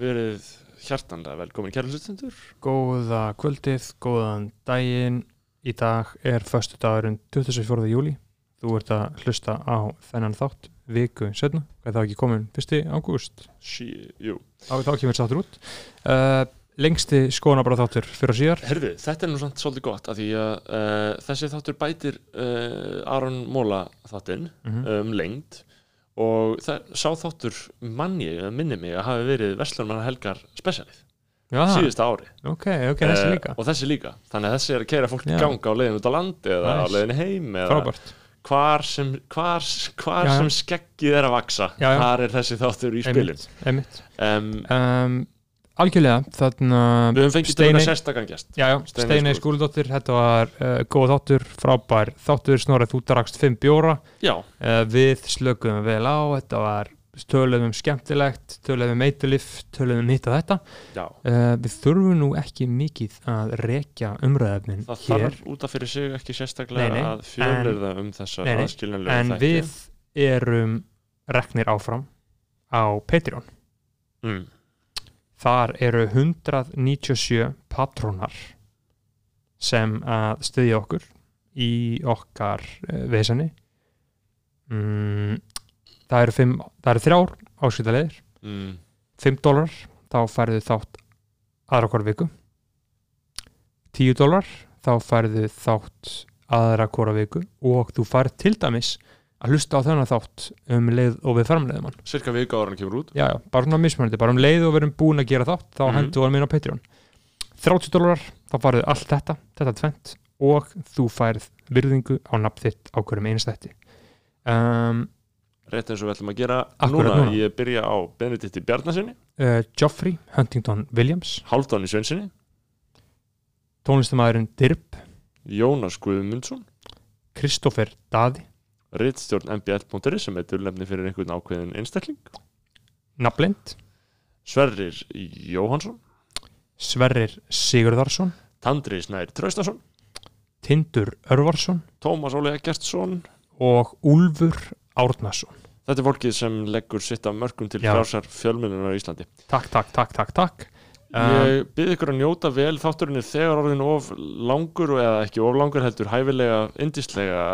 verið hjartanlega velkomin kæra hlustendur. Góða kvöldið, góðan daginn. Í dag er förstu dagurinn 24. júli Þú ert að hlusta á þennan þátt viku setna, það ekki komin 1. ágúst? Jú, þá, þá kemur þáttur út. Uh, Lengsti skoðanabara þáttur fyrir síðar. Herðu, þetta er nú samt svolítið gott af því að uh, þessi þáttur bætir uh, Aron Móla þáttinn mm um lengd og það, sá þáttur manni, minni mig að hafi verið Vestlunmann Helgar spesialið. Já, síðustu ári ok, ok, þessi Eh, og þessi líka, þannig að þessi er að keira fólk í ganga á leiðin út á landi eða á Nice. leiðin heim eða Frábært. hvar sem, hvar, hvar Já. sem skeggið er að vaksa þar er þessi þáttur í spilin. um, Um, Algjörlega, þarna við höfum fengið Steinei sérstakann gest. Já, já, Steiney Steinei Skúl- skúldóttir, þetta var uh, góð þáttur, frábær þáttur, snorrið þú drakst 5 bjóra. Já, uh, við slökuðum vel á, þetta var töluðum um skemmtilegt, töluðum um eitulif, töluðum um hitt og þetta. Já. Uh, við þurfum nú ekki mikið að rekja umræðefnin það hér. þarf út af fyrir sig ekki sérstaklega Nei, nei, að fjölirða um þessa aðskiljanlega en við erum reknir áfram á Patreon. Mm. Þar eru 197 patrónar sem að styðja okkur í okkar uh, vesenni mm, það eru, fimm, það eru þrjár áskiptalegir Mm. 5 dólar þá færðu þátt aðra hvora viku. 10 dólar þá færðu þátt aðra hvora viku. Og þú færð til dæmis að hlusta á þennan þátt um leið og við framleiðum hann. Cirka vika ára hann kemur út. Já, já, bara svona mismunandi, bara um leið og við erum búin að gera þátt þá Mhm. hendur við hann minna á Patreon. 30 dólar, þá færðu allt þetta þetta tvent og þú færð virðingu á nafn þitt á hverjum einstætti um, rétt eins og við ætlum að gera núna. núna. ég byrja á Beneditti Bjarnasinni uh, Geoffrey Huntington Williams. Hálfdáni Sveinsinni tónlistamæðurinn Dirb Jónas Guðmundsson. Kristoffer Daði Ritstjórn mbl.is sem er dulnefni fyrir einhvern ákveðin einstakling. Naflind, Sverrir Jóhansson Sverrir Sigurðarsson Tandri Snær Traustason. Tindur Örvarsson. Tómas Óli Eggertsson. Og Úlfur Árnason. Þetta er fólkið sem leggur sitt af mörgum til Já. frjálsar fjölmjölunar í Íslandi. Takk, takk, takk, takk, takk Ég byrði ykkur að njóta vel þátturinn er þegar orðin of langur eða ekki of langur heldur hæfilega, indislega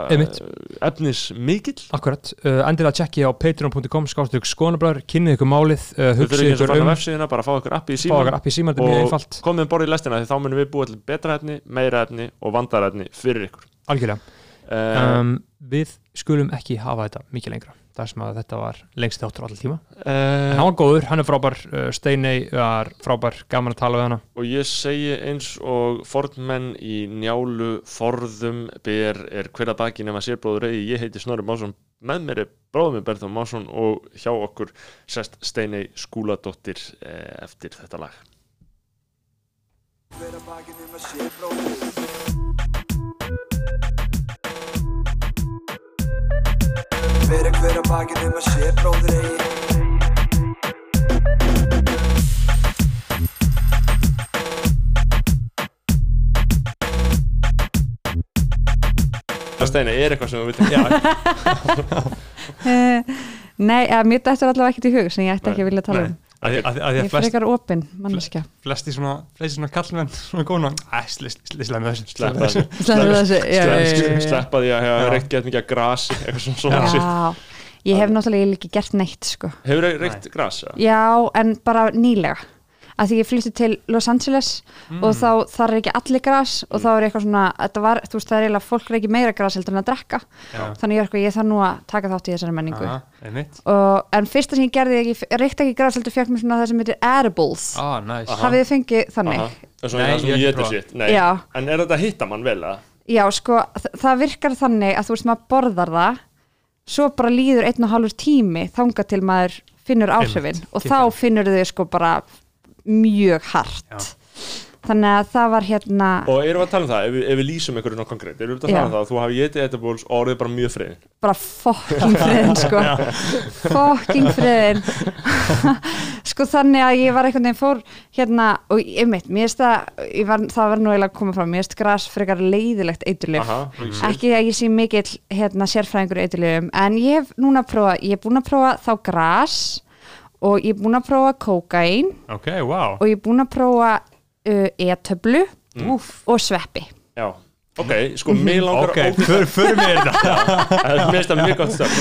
efnis mikill. Akkurat, uh, endilega tjekki á patreon.com skástug skonablöður, kynnið ykkur málið uh, hugsið að ykkur um, á vefsíðina, bara fá ykkur appi í fá síma okkar app í síma, þetta mjög og komið um borð í lestina því þá munum við búa til betra efni, meira efni og vandara efni fyrir ykkur. algjörlega, Uh, um, við skulum ekki hafa þetta mikið lengra þar sem að þetta var lengst þáttur allir tíma. En hann var góður, hann er frábær, uh, Steinei var frábær, gaman að tala við hana. Og ég segi eins og fornmenn í njálu forðum ber er hver að baki nema sérbróður eigi, ég heiti Snorri Másson. Með mér er bróður mér Berður Másson og hjá okkur sest Steinei Skúladóttir eh, eftir þetta lag. Hver að bakið um að bróðir Hver að bakið um að sé bróðir eigi. Steinei, er eitthvað sem við vitum Já, Eh, Nei, að mér dættur allavega ekkert í hug sem ég ætti ekki að vilja tala um að því að, að, Ég frekar opinn, manneskja. flesti svona, flesti svona kallmenn svona slislega með þessu sleppa því að hafa reykt gett mikið grasi eitthvað svona svona ég hef náttúrulega ekki gert neitt sko. Hefur reykt gras? Já. Já, en bara nýlega að því ég flytti til Los Angeles Mm. og þá þar er ekki allir gras og þá er eitthvað svona, þetta var, þú veist það er eiginlega fólk er ekki meira gras heldur en að drekka. Já. þannig ég ég þarf nú að taka þátt í þessari menningu. Aha, og, en fyrsta sem ég gerði, ég reykti ekki gras heldur fekk mér svona það sem heitir edibles. Ah, nice. Hafið þið fengið þannig? Nei, ekki Nei. En er þetta að hitta mann vel að? Já, sko, það virkar þannig að þú veist maður borðar það svo bara líður einn og hálfur tími þanga til maður finnur áhrifin. Og þá finnur þau sko bara mjög hart. Já. þannig að það var hérna Og erum við að tala um það, ef við, ef við lýsum einhverju nokkuð konkrétt Erum við að tala Já. um það að þú hafi getið þetta bóls og orðið bara mjög friðin bara fokking friðin sko. Fokking friðin sko þannig að ég var einhvern veginn fór hérna og ég mitt, mér það ég var, það var nú eiginlega að koma fram, mér finnst gras frekar leiðilegt eiturlif ekki að ég sé mikill hérna, sérfræðingur eiturlifum en ég hef núna prófa, ég hef búin að prófa þá gras og ég er búin að prófa kókain ok, wow og ég er búin að prófa uh, e-töflu Úff, og sveppi. Já, ok, sko, mér langar ok, ógeðslega- för, förum við þetta. Mér finnst það mjög gott stöð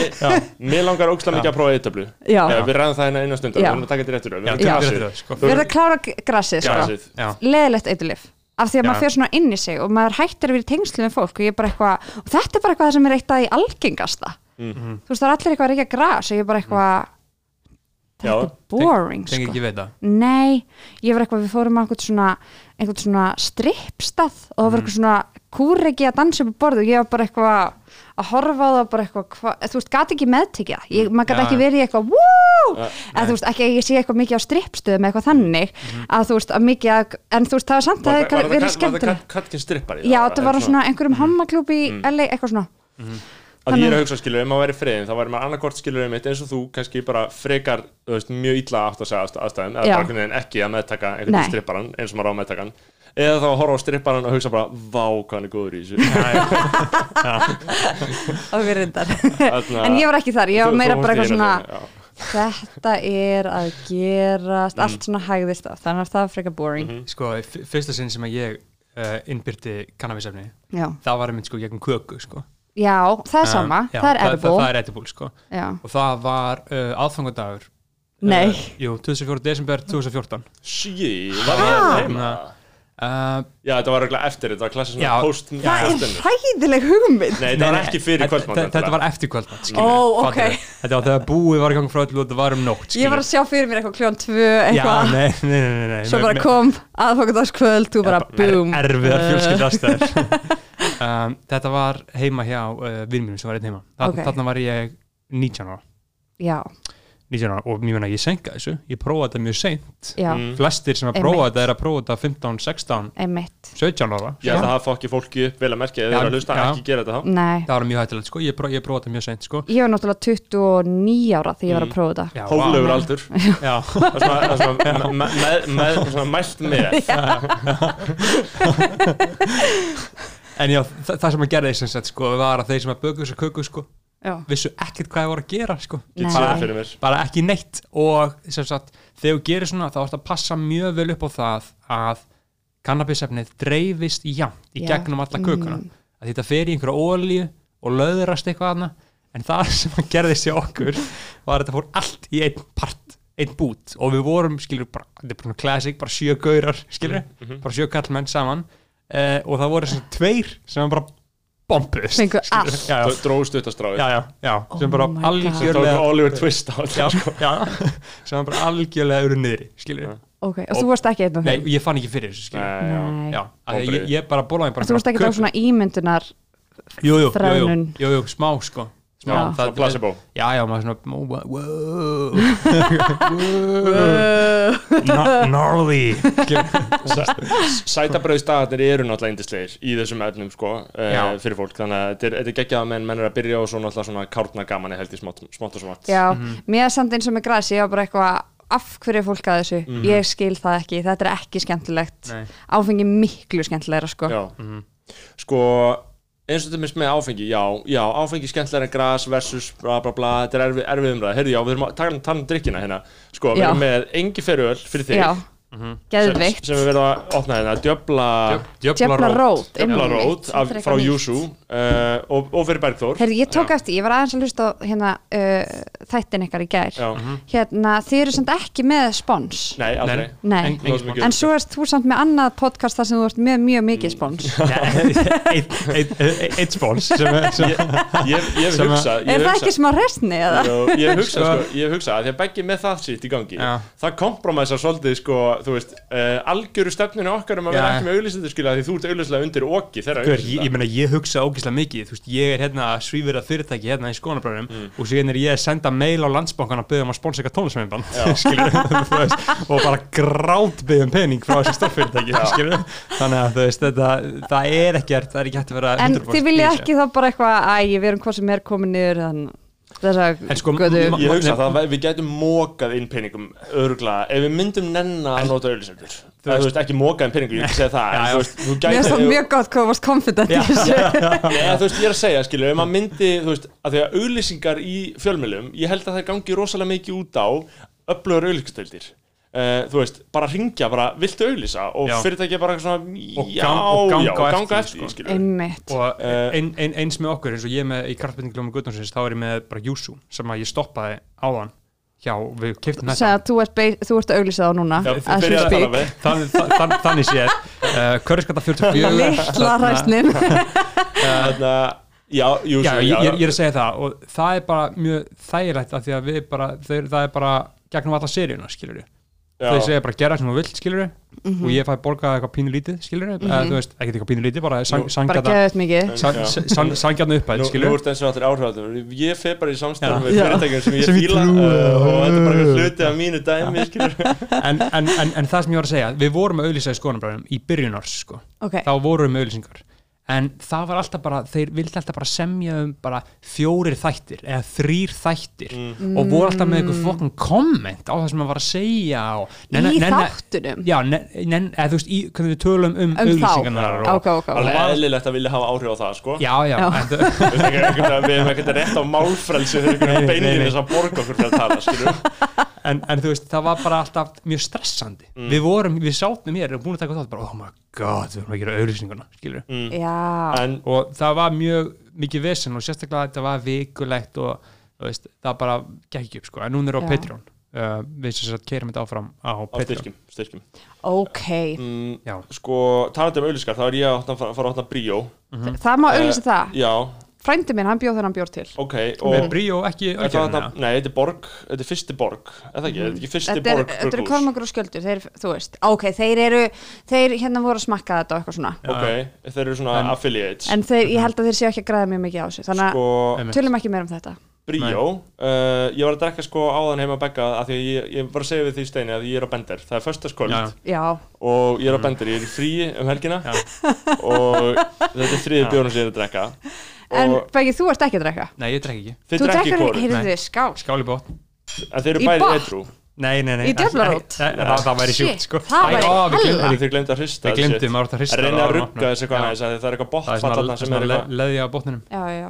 Mér- langar ógslag mikið að prófa eitthöflu Já. Við ræðum það hérna eina stund Við Já. erum að taka þetta réttur Við Já, erum tökum grasið. við þetta, sko. Við erum að klára grassið sko. Grasið. Já, leðilegt eitthulif af því að Já. maður fer svona inn í sig og maður hættir að vera í tengslu með fólk og ég er bara eitthvað og þetta er bara eitthvað sem er eitt af í algengasta. Mhm. þú veist það er allir eitthvað að reykja gras og ég er bara eitthvað þetta er boring tengi sko. það nei, ég var eitthvað við fórum að einhvern svona, einhvern svona strippstað og það var eitthvað svona kúregi að dansa upp á borðu og ég var bara eitthvað að horfa á það bara eitthvað hva, þú veist, gati ekki meðtekja ég, maður gæti Já. ekki verið í eitthvað woo! eða þú veist, ekki að ég sé eitthvað mikið á strippstöðum eitthvað þannig, að þú veist, að mikið að, en þú veist, það var samt að Var það það- verið það- var það skemmtilegt. Katkin strippari? já, það var á svona einhverjum hommaklúb í LA, eitthvað svona að ég er að hugsa skilur, ef maður væri friðin þá væri maður annarkort skilur einmitt eins og þú kannski bara frekar, veist, mjög illa átt að segja aðst- aðstæðum, eða bara einhvern veginn ekki að meðtaka einhvern Nei. stripparan eins og maður á að meðtaka hann eða þá að horfa á stripparan og hugsa bara vá hvað hann er góður í þessu og við reyndar en ég var ekki þar, ég var meira bara eitthvað svona þetta er að gerast allt svona hægðist á, þannig að það var frekar boring Mhm. sko, f- fyrsta sinn sem að ég uh, innbyrti kannabisefni já. það var einmitt sko gegnum köku sko. Já, það er sama, Um, já, það er það, edible. það er edible sko. já. og það var uh, aðfangadagur nei, uh, jú, 24. desember 2014 Sí, var ég heima uh, Já, þetta var regla eftir, þetta var klassið svona Já. post Já, það er hæðileg hugmynd. Nei, þetta var ekki fyrir kvöldmátt þetta- þetta var eftir kvöldmátt skilur Ó, við, ok. fattarðu? þetta var þegar búið var í gang frá öllu og þetta var um nótt ég var að sjá fyrir mér eitthvað kljóðan tvö já, eitthvað, nei, nei, nei, nei, nei. Svo bara kom aðfokandagskvöld, þú bara boom er, erfiðar fjölskylda aðstæður um, þetta var heima hjá uh, vinn mínum sem var einn heima. Þa, Ok. þarna var ég 19 ára. Já, 19 ára og mér meina ég senka þessu. Ég prófaði þetta mjög seint. Já, Mm. flestir sem að prófa þetta er að prófa þetta 15, 16, einmitt. 17 ára. Já, það fokki fólki upp vel að merkja eða Já, það er að hlusta, já. ekki gera þetta þá. Nei, það var mjög hættilegt sko, ég, pró, ég prófaði þetta mjög seint sko. Ég var náttúrulega 29 ára þegar ég var að Mm. prófa þetta. Já, Hóflegur vá. aldur. Já, Það er svona mælt með en já, það, það sem að gerði sem sagt sko var að þeir sem að böku þessu köku sko já, vissu ekkert hvað það voru að gera sko. Get séð það fyrir mér. Bara ekki neitt. Og sem sagt, þegar þú gerir svona þá ertu að passa mjög vel upp á það að kannabisefnið dreifist jafnt í Já. gegnum alla kökuna. Mm. að þetta fer í einhverja ólíu og löðrast eitthvað aðna en það sem að gerðist hjá okkur var að þetta fór allt í einn part einn bút. Og við vorum, skilur, bara, þetta er bara svona classic, bara sjö gaurar, skilur bara sjö kallmenn saman uh, og það voru svona tveir sem bara bombuðist Fengu allt. já, já, Dróðst upp að stráði já, já, já, sem Oh bara my God. Það algjörlega Oliver Twist á já, þetta já, sem var bara algjörlega eru niðri, skilur ok, og þú varst ekki einn af Nei, þeim? ég fann ekki fyrir þessu, skilur Nei, já. Nei. Já, af því að ég, ég bara bólaði bara þú varst ekki á svona ímyndunar jú, jú, jú, jú, þrænun. jú, jú, smá, sko smá, Já. Svona placebo Já, já, maður svona wow, wow, gnarly Sætabrauðstagarnir eru náttúrulega indislegir í þessum efnum sko, uh, fyrir fólk þannig að þetta er, þetta er geggjað að menn, menn er að byrja og svo náttúrulega svona kárna gaman held í smátt, og smátt já, Mhm. mér er samt eins og með grasi ég var bara eitthvað, af hverju er fólk að þessu ég skil það ekki, þetta er ekki skemmtilegt Nei. áfengi miklu skemmtilegra sko. Já. Mhm. Sko eins og þetta minnst með áfengi, já, já, áfengi skemmtilega en gras versus bla bla bla, þetta er erfið, erfið umræða, heyrðu já, við erum að tala, um drikkina hérna, sko, við erum með engi feröl fyrir þig, já, Mhm. sem, geðveikt sem við verðum að opna hérna, djöfla, Djöfla rót einmitt, rót sem frá. Júsú uh, og, og fyrir Bergþór. Herri, ég tók Já. eftir, ég var aðeins að hlusta á hérna, uh, þættin ykkar í gær Já, hérna, þið eru samt ekki með spons nei, aldrei. Nei, En- en upp. svo erst þú samt með annað podcast þar sem þú ert með mjög mikið spons Eitt spóns sem er sem- Ég ég hef Sem að- hugsað, ég Er hef það ekki smá? Jó, ég hef hugsað, Sko- sko, ég hef hugsað að því að beggi með það sitt í gangi það kompromæsar svolítið sko, þú veist, uh, algjöru stefninu okkar um að vera ekki með auðlýsendur skilja því þú ert auðlýslega undir oki þeirra Hver, ég, ég meina ég hugsa ógeðslega mikið þú veist, ég er hérna að svífira fyrirtæki hérna í skonabröðum og síðan er ég að senda mail á landsbankan að byggja um að sponsa eitthvað tónlismennband og bara grátt byggja um pening frá þessi stórfyrirtæki skilur, þannig að þú veist þetta, það er ekkert, það er ekki hægt að vera En 100% þið í viljið þessu. ekki þá bara eitthvað Æ, við erum hvað sem komin niður þannig þess að En sko, götu Ég hugsa það að við gætum mókað inn peningum örgulega, ef við myndum nenna að nota auðlýsendur þú veist, ekki mókað inn peningum, ég ekki segja það Mér finnst það mjög gott hvað varst confident í þessu. Þú veist, ég er að segja, skilju, ef maður myndi, þú veist, að því að auðlýsingar í fjölmjölum, ég held að það gangi rosalega mikið út á öflugur auðlýstastildir uh, þú veist, bara ringja, bara viltu auðlýsa og Já. fyrirtæki bara eitthvað svona Og já, og ganga já, á eftir ganga því, eftir sko. og Eh, ein, ein, eins með okkur eins og ég með í kraftbendinglum og Guðnánsins þá er ég með bara Júsú sem að ég stoppaði áðan hjá, við keftum þetta. Að þú ert, bei- þú ert að auglýsa þá núna Já, að þannig, þann, þannig séð. Uh, Körriskata 44 litla hræsnin. Þannig að, já, jú, Já, svo, ég, ég, ég er að segja það og það er bara mjög þægilegt af því að við bara, þeir, það er bara gegnum alla seríuna, skilur já, þau segja bara gera sem þú vilt, skilur við Mhm. og ég fæ borgað eitthvað pínu lítið, skilur við eða þú veist, ekkert eitthvað pínu lítið, bara sang, Nú- bara sangjata geðið mikið. Já. sangjarnu uppæð, Nú, nú ertu eins og allir áhrifaldum Ég fer bara í Já. með fyrirtækjum sem ég á. uh, og þetta er bara eitthvað hluti af mínu dæmi skilur en, en, en, en það sem ég var að segja, við vorum að auðlýsa í skoðanabræðum í byrjunars, sko. Ok, þá vorum við auðlýsingar en það var alltaf bara, þeir vildi alltaf bara semja um bara fjórir þættir eða þrýr þættir Mm. og voru alltaf með eitthvað fokkin komment á það sem maður var að segja og nenna- í nenna- þáttunum já, nenn, eða þú veist, í, hvernig við tölum um, um þá, auðlýsingarnar og, ok, ok, Alveg ok eðlilegt að vilja hafa áhrif á það sko já, já, Já. En, þú- Við Við erum ekkert rétt á málfrelsi þegar einhvern nei, beinir þess að borga okkur fyrir að tala skilur en, en þú veist, það var bara alltaf mjög stressandi Mm. við vorum, við sátum hér og búin að taka þátt bara, oh my god, við erum að gera auðlýsinguna skilur mm. já, En og það var mjög mikið vesen og sérstaklega þetta var vikulegt og veist, það bara gekk ekki upp sko. en núna er á. Patreon uh, við sem sagt keirum þetta áfram á á Patreon styrkjum, styrkjum. ok Mm. Sko, talandi um auðlýskar þá er ég að fara fara að opna bríó það má auglýsa það, Já, frændi minn, hann bjóð þennan bjór til. Ok og Bríó ekki Er það auðvitað þarna- Nei, þetta er borg, þetta er fyrsti borg Er það ekki, þetta er ekki fyrsti þetta er, borg þetta eru kormakur og sköldur þeir, þú veist, ok, þeir eru þeir hérna voru að smakka þetta og eitthvað svona. Ok, þeir eru svona En- affiliates. En þeir, ég held að þeir séu ekki að græða mjög mikið á sig þannig að Sko, tölum ekki meira um þetta Bríó. Uh, Ég var að drekka sko áðan heima að begga af Því að ég, ég var að segja við því steini að ég er á bender. Það er já, Og ég er á bender, ég er í fríi um helgina. Já. Og þetta er þriði bjórnum sem ég er að drekka. En Beggi, þú ert ekki að drekka? Nei, ég drekk ekki. Þeir þú drekki drekkar, hvort heyrðu, skál. Skáli bótt En þeir eru Í bæði botn? edru Nei, nei, nei Í djöflarót? Það, væri sjúkt sko það væri ó, við hella. glemdum- að hrista Við glemdum, að hrista Að reyna að rugga opna. þessi eitthvað Já. næs að Það er eitthvað Það er svona, leði á botninum já, já.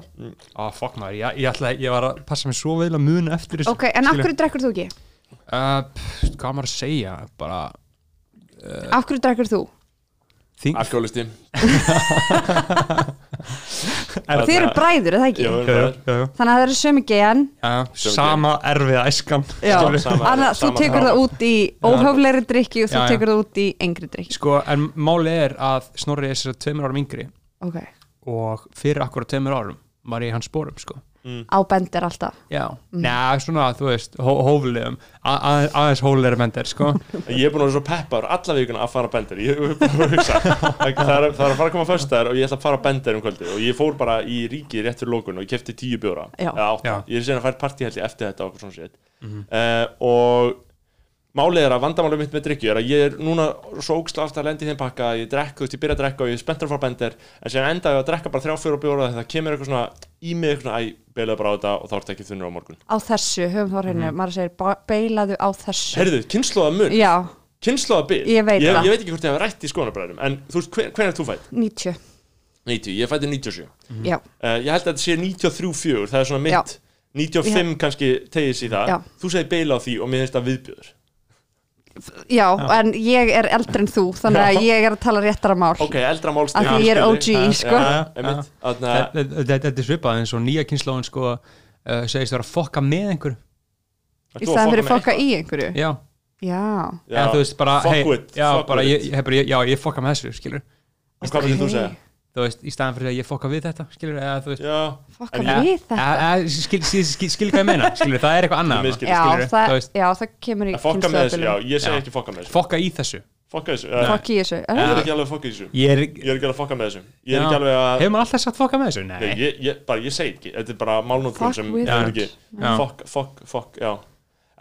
Á, fokk maður, ég, ég, ætla, ég var að passa mig svo vel að muna eftir þessu ok, en af hverju drekkur þú ekki? Uh, pff, Hvað maður að segja, bara af hverju drekkur þú? Þing, Alkoholisti þið eru bræður, eða ekki? Jú, Jú, jú, þannig að það eru sömu gen. Já, sama erfiða æskan. Anna, þú tekur það út í óhöflegri drikki og þú Já, já. tekur það út í engri drikki Sko, en máli er að Snorri er sér tveimur árum yngri. Ok, og fyrir akkur tveimur árum var ég í hans spórum, sko á bendir alltaf. Já, Njá, svona, þú veist, hó hóflegum. Að- aðeins hóflegri mendir, sko. Ég er búin að vera svo peppar alla vikuna að fara bender. Ég er að hugsa. Það er, það er að fara að koma föstudar og ég ætla að fara bender um kvöldi og ég fór bara í ríkið rétt fyrir lókun og ég kefti tíu bjóra. Ég er síðan að færa partí held ég eftir þetta og svona sétt uh, og málið er að vandamálið mitt með drikju er að ég er núna svo ógstlega aftur að lendi í þeim pakka ég drekk, þú veist, ég byrja að drekka og ég er spenntur að fara bender en síðan enda ég að drekka bara þrjá fjóra bjóra þegar það kemur eitthvað svona í mig eitthvað svona, æ, beilaðu bara á þetta og þá ertu ekki þunnur á morgun. Á þessu, höfum þá hreinu, maður segir beilaðu á þessu. Herðu, kynnslóða mun, já, kynnslóða bil. Ég veit ég, það. ég veit ekki hvort ég hafa rætt í skoðanabræðum en þú veist, hver, hver er þú fætt? 90 90, ég fætti 97 uh, já, Ég held að þetta sé 93-4 það er svona mitt Já. 95 kannski tegis í það. Já. Þú segir beila á því og mér finnst það viðbjöður já, en ég er eldri en þú þannig að ég er að tala réttara mál. Ok, eldra málstig Af því ég er OG, sko. Já, Já, Þetta að er svipað eins og nýja kynnslóðin, sko uh, segist vera að fokka með einhver í staðan fyrir fokka í einhverju? Já, já, eða þú veist bara Fuck hey, with, já, fuck bara, ég, ég, ég, já, ég fokka með þessu, skilur Hvað myndir þú segja? Þú veist, í staðan fyrir að ég fokka við þetta skilur, eða þú veist Já, fokka við þetta? Eða, eða, skil, skil, skil, skil hvað ég meina skilur, það er eitthvað annað já, skilurðu, það, já, það kemur í fokka með þessu, já, ég segi Já. ekki fokka með þessu. Fokka í þessu. Fokka þessu, uh, fokk í þessu. Ég er ekki alveg að fokka í þessu. Ég er, Ég er ekki alveg að fokka með þessu. Ég er ekki alveg að hefur maður alltaf sagt fokka með þessu? Nei, Nei, ég, ég, bara, ég segi ekki, þetta er bara Já. Fokk, fokk, fokk, já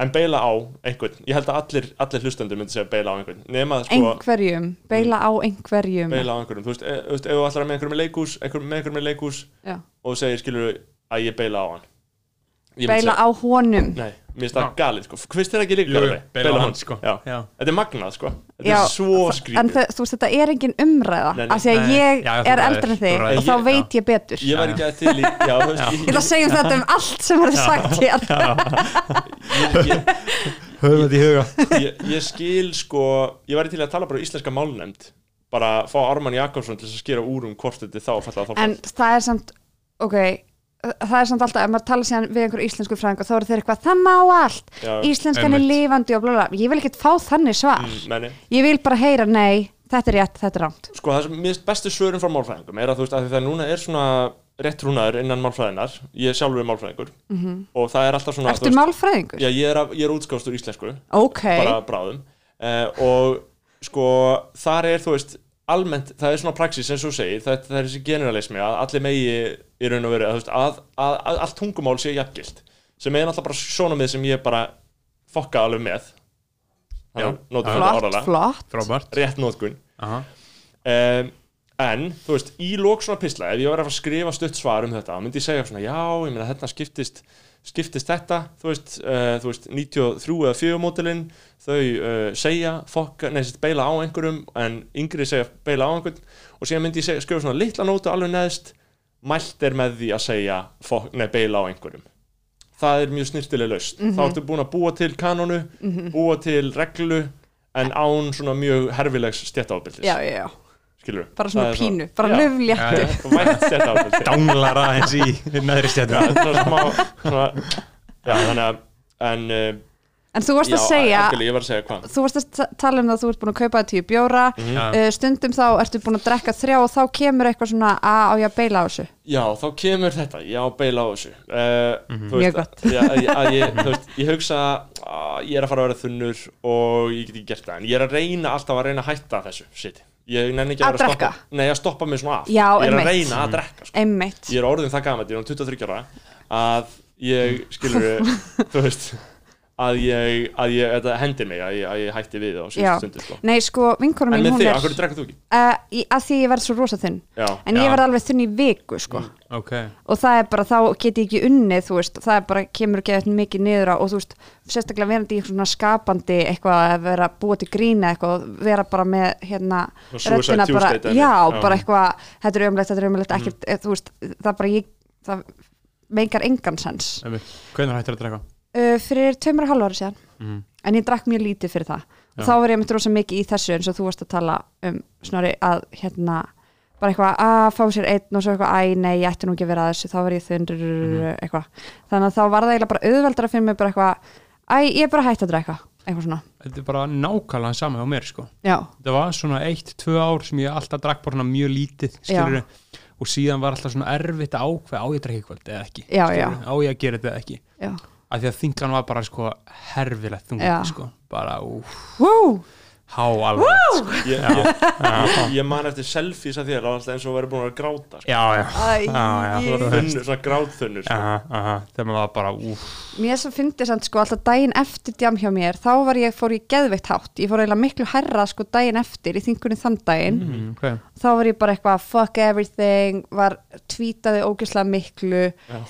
En beila á einhvern, ég held að allir, allir hlustendur myndi segja beila á einhvern. Nema sko, einhverjum, beila á einhverjum. Beila á einhverjum. Þú veist, e, þú veist ef þú ætlar með einhverjum með leikhús einhver, með einhverjum með leikhús Já. og segir, skilur að ég beila á hann beila á honum. Nei, mér finnst það galið, sko. Hvist er ekki líka Jú, beila á hann, sko. Já. Já. Þetta er magnað, sko. Þetta Já, er svo en skrítið það, þú veist þetta er engin umræða Nei, nei. af því að Nei. ég Já, þú er ræður, eldri en þú þig ræður. og þá Ég- veit ég betur. Ég var ekki að til í Já, þú veist, ég ætla að segja um þetta um allt sem verður sagt hér. Ég, ég, höfum þetta í huga. Ég, ég skil sko ég væri til að tala bara um íslenska málnefnd bara fá Ármann Jakobsson til þess að skera úr um hvort þetta er þá falla þá en það er samt ok, það er samt alltaf ef maður tala síðan við einhver íslensku fræðing og þá eru þeir eitthvað, það má allt. Já, íslenskan er einmitt. lifandi og blá. ég vil ekkert fá þannig svar. Mm, menni. ég vil bara heyra, nei, þetta er rétt, þetta er rámt sko það sem mér finnst bestu svörum frá málfræðingum er að þú veist að það núna er svona rétt rúnaður innan málfræðinar ég sjálfur er málfræðingur og það er alltaf svona ertu málfræðingur? Já, ég er, að- ég er útskástur íslensku. Ok, bara bráðum. Uh, og sko þar er þú veist almennt, það er svona praxis og þú segir það, það er þessi generalismi að allir megi í raun og veru að, að, að, að allt tungumál sé jafngilt sem er náttúrulega bara svona með sem ég bara fokka alveg með. Já. Flott, flott. Frábært. Rétt nótkun Aha. um, en þú veist, í lók svona pisla ef ég var að að skrifa stutt svar um þetta þá myndi ég segja svona, já, ég meina þetta skiptist skiptist þetta, þú veist, uh, þú veist 93 eða 4 mótilinn þau uh, segja, fokka, nei, sett, beila á einhverjum, en yngri segja beila á einhvern, og síðan myndi ég segja, skrifa svona litla nótu alveg neðst mælt er með því að segja fok, nei, beila á einhverjum. Það er mjög snirtileg laust þá ertu búin að búa til kanonu búa til reglu en án svona mjög herfilegs stjættaábyrðis já, já, já, skilur bara svona pínu bara löfléttu danglar aðeins í svona, já þannig að en uh, en þú varst já, að segja var að segja hvað. þú varst að ta- tala um það að þú ert búin að kaupa tíu bjóra. Mhm. Já. uh, stundum þá ertu búin að drekka þrjá og þá kemur eitthvað svona að á ég að beila á þessu? Já þá kemur þetta, já beila á þessu. Uh, þú Mjög veist, gott. já, að, ég, veist, ég hugsa að ég er að fara að vera þunnur og ég get ekki gert það. En ég er að reyna alltaf að reyna að hætta þessu shit. Ég nenni ekki að, Að drekka? stoppa nei að stoppa mig svona af Já, ég er að einmitt. reyna að drekka sko. ég er orðin það gamall, ég er um 23 ára að ég, skilur þú veist að ég, að ég, þetta hendir mig að ég, að ég hætti við á síðustu stundu sko. nei sko vinkonum en mín með hún þig, er af hverju drekka þú ekki? uh, að því ég verð svo rosa þunn. Já, en ég verð alveg þunn í viku sko. Ok. Og það er bara, þá get ég ekki unnið þú veist, það er bara, kemur ekki eftir mikið niður á og þú veist, sérstaklega verandi í svona skapandi eitthvað að vera búa til grína eitthvað vera bara með hérna, röddina bara, já, Já. Bara eitthvað þetta er umlegt, þetta er umlegt, ekkert mm. það það uh, fyrir tveimur og halv ári síðan. Mm. en ég drakk mjög lítið fyrir það. Og Já. þá var ég myndi rosa mikið í þessu eins og þú varst að tala um snorri að hérna bara eitthvað að fá sér einn og svo eitthvað æ nei ég ætti nú ekki að vera að þessu. Þá var ég þundur Mhm. eitthvað. Þannig að þá var það eiginlega bara auðveldara fyrir mig bara eitthvað æ ég er bara hægt að drekka. Eitthvað svona. Þetta er bara nákvæmlega sama hjá mér sko. Já. Þetta var svona eitt, tvö ár sem ég alltaf drakk bara mjög lítið skilur og síðan var alltaf svona erfitt að ákveða á ég að í kvöld eða ekki Já, skilurðu, á ég að gera þetta eða ekki. Já af því að þingan var bara sko herfilegt Já. þungan sko bara úf, Woo! Há alveg sko. ég, ég, ég, ég man eftir selfies að þér, alltaf eins og verið búin að gráta sko. já, já, já, já. svona grátþunnur sko. Aha, aha, þegar maður var bara úf, mér svo fyndi samt sko alltaf daginn eftir djam hjá mér þá var ég, fór ég geðveitt hátt ég fór eiginlega miklu herra sko daginn eftir í þingunni þann daginn mm, okay. þá var ég bara eitthvað fuck everything var tweetaði ógeðslega miklu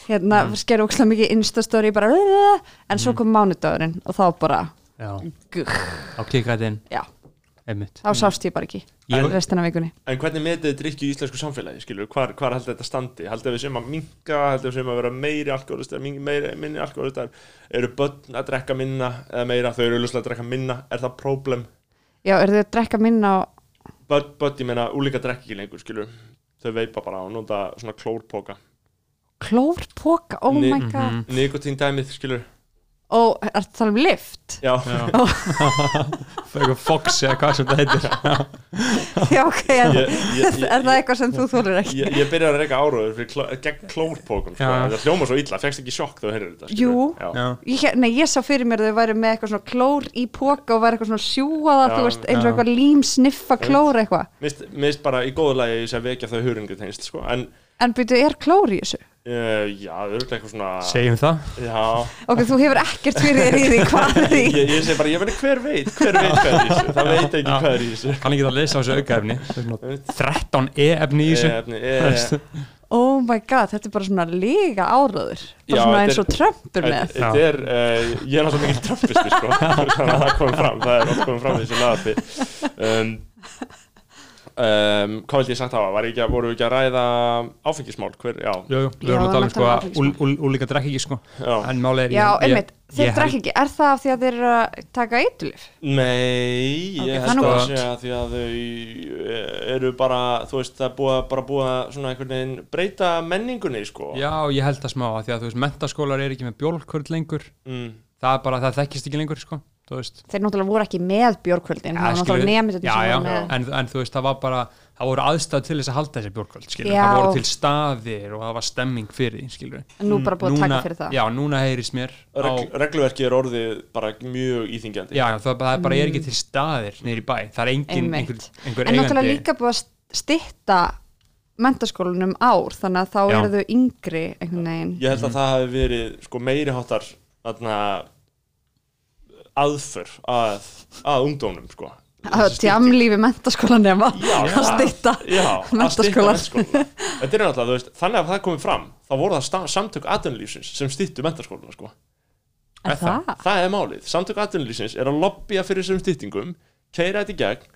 hérna Mm. sker ógeðslega mikið instastory bara en svo kom mánudagurinn og þá bara já, á einmitt. Þá sást ég bara ekki. Ég- restina vikunni. En hvernig metið drikkju í íslensku samfélagi, skilur, hvar, hvar heldur þetta standi? Heldur við sem að minka, heldur við sem að vera meiri alkoholistar, meiri, minni alkoholistar eru börn að drekka minna eða meira, þau eru auðvitað að drekka minna. Er það problem? já, eru þið að drekka minna á Börn, börn, ég meina, úlíka drekki ekki lengur, skilur þau veipa bara og nota svona klórpoka. Klórpoka, oh Ni- my god. Nikotín dæmið, skilur og er það tala um lift Já, eitthvað Fox eða hvað sem það heitir já, ok, er, ég, ég, er það eitthvað sem þú þólir ekki Ég, ég byrjaði að reyka áróður fyrir kló, gegn klórpókum sko. Það hljóma svo illa, fegst ekki sjokk þegar þú heyrir þetta Jú. skilurðu? Já. já, Ég, nei, ég sá fyrir mér að þau væri með eitthvað svona klór í póka og væri eitthvað svona sjúaða, þú veist, eins og eitthvað lím sniffa klór eitthvað. Mist, mist bara í góðu lagi að vekja þau hurungu tengst sko. en En byrju, er klór í þessu? Uh, já, það eru eitthvað svona segjum það. Já, Ok, þú hefur ekkert fyrir þér í því hvað er því. ég, ég segi bara, ég veit hver veit hver veit hvað er í þessu, það veit ekki Já. hvað er í þessu. Kann ekki að lesa á þessu aukaefni. Það er svona 13 e-efni í þessu. Efni, e, Oh my god, þetta er bara svona líga áraður. Bara Já, svona eins og Trump er með. Þetta þetta er, uh, ég er náttúrulega mikil trömpisti sko, þannig að það komið fram, það er komið fram í þessu lagarpi um, um, hvað vildi ég sagt hafa, var ég ekki að, voru við ekki að ræða áfengismál, hver, já, Jú, jú, við Já, erum að tala um sko að áfengismál. úl- úl- úlíka drekk ekki sko já. en máli er Já, ég- einmitt, þeir ég drekk ekki, er það af því að þeir eru að taka eitulif? Nei, ég það er held að segja því að þau eru bara, þú veist, það er búið að bara búið að svona einhvern veginn breyta menningunni, sko. Já, ég held það smá að því að þú veist, mentaskólar er ekki með bjólkvörð lengur Mm. það er bara, það þekkist ekki lengur sko Þeir náttúrulega voru ekki með bjórkvöldin, það var náttúrulega nefnir já, já, en, en þú veist, það var bara það voru aðstæð til þess að halda þessi Já. það voru til staðir og það var stemming fyrir því, skilur En nú bara búið að taka fyrir það. Já, núna heyrist mér á, Regl, regluverki er orðið bara mjög íþingjandi. já, það, það er bara er ekki til staðir í bæ, það er engin Mm. Einhver, einhver En náttúrulega eigandi líka búið að stitta mentaskólanum ár, þannig að þá eru þau yngri Ég held að það hafi verið sko meiri háttar þarna, aðför að, að ungdónum sko. að tjamlífi mentaskólan nema Já, að stitta er veist, þannig að það komið fram þá voru það samtök atvinnulífsins sem styttu mentaskólana sko. Er það? Það er málið, samtök atvinnulífsins er að lobbya fyrir þessum styttingum keira þetta í gegn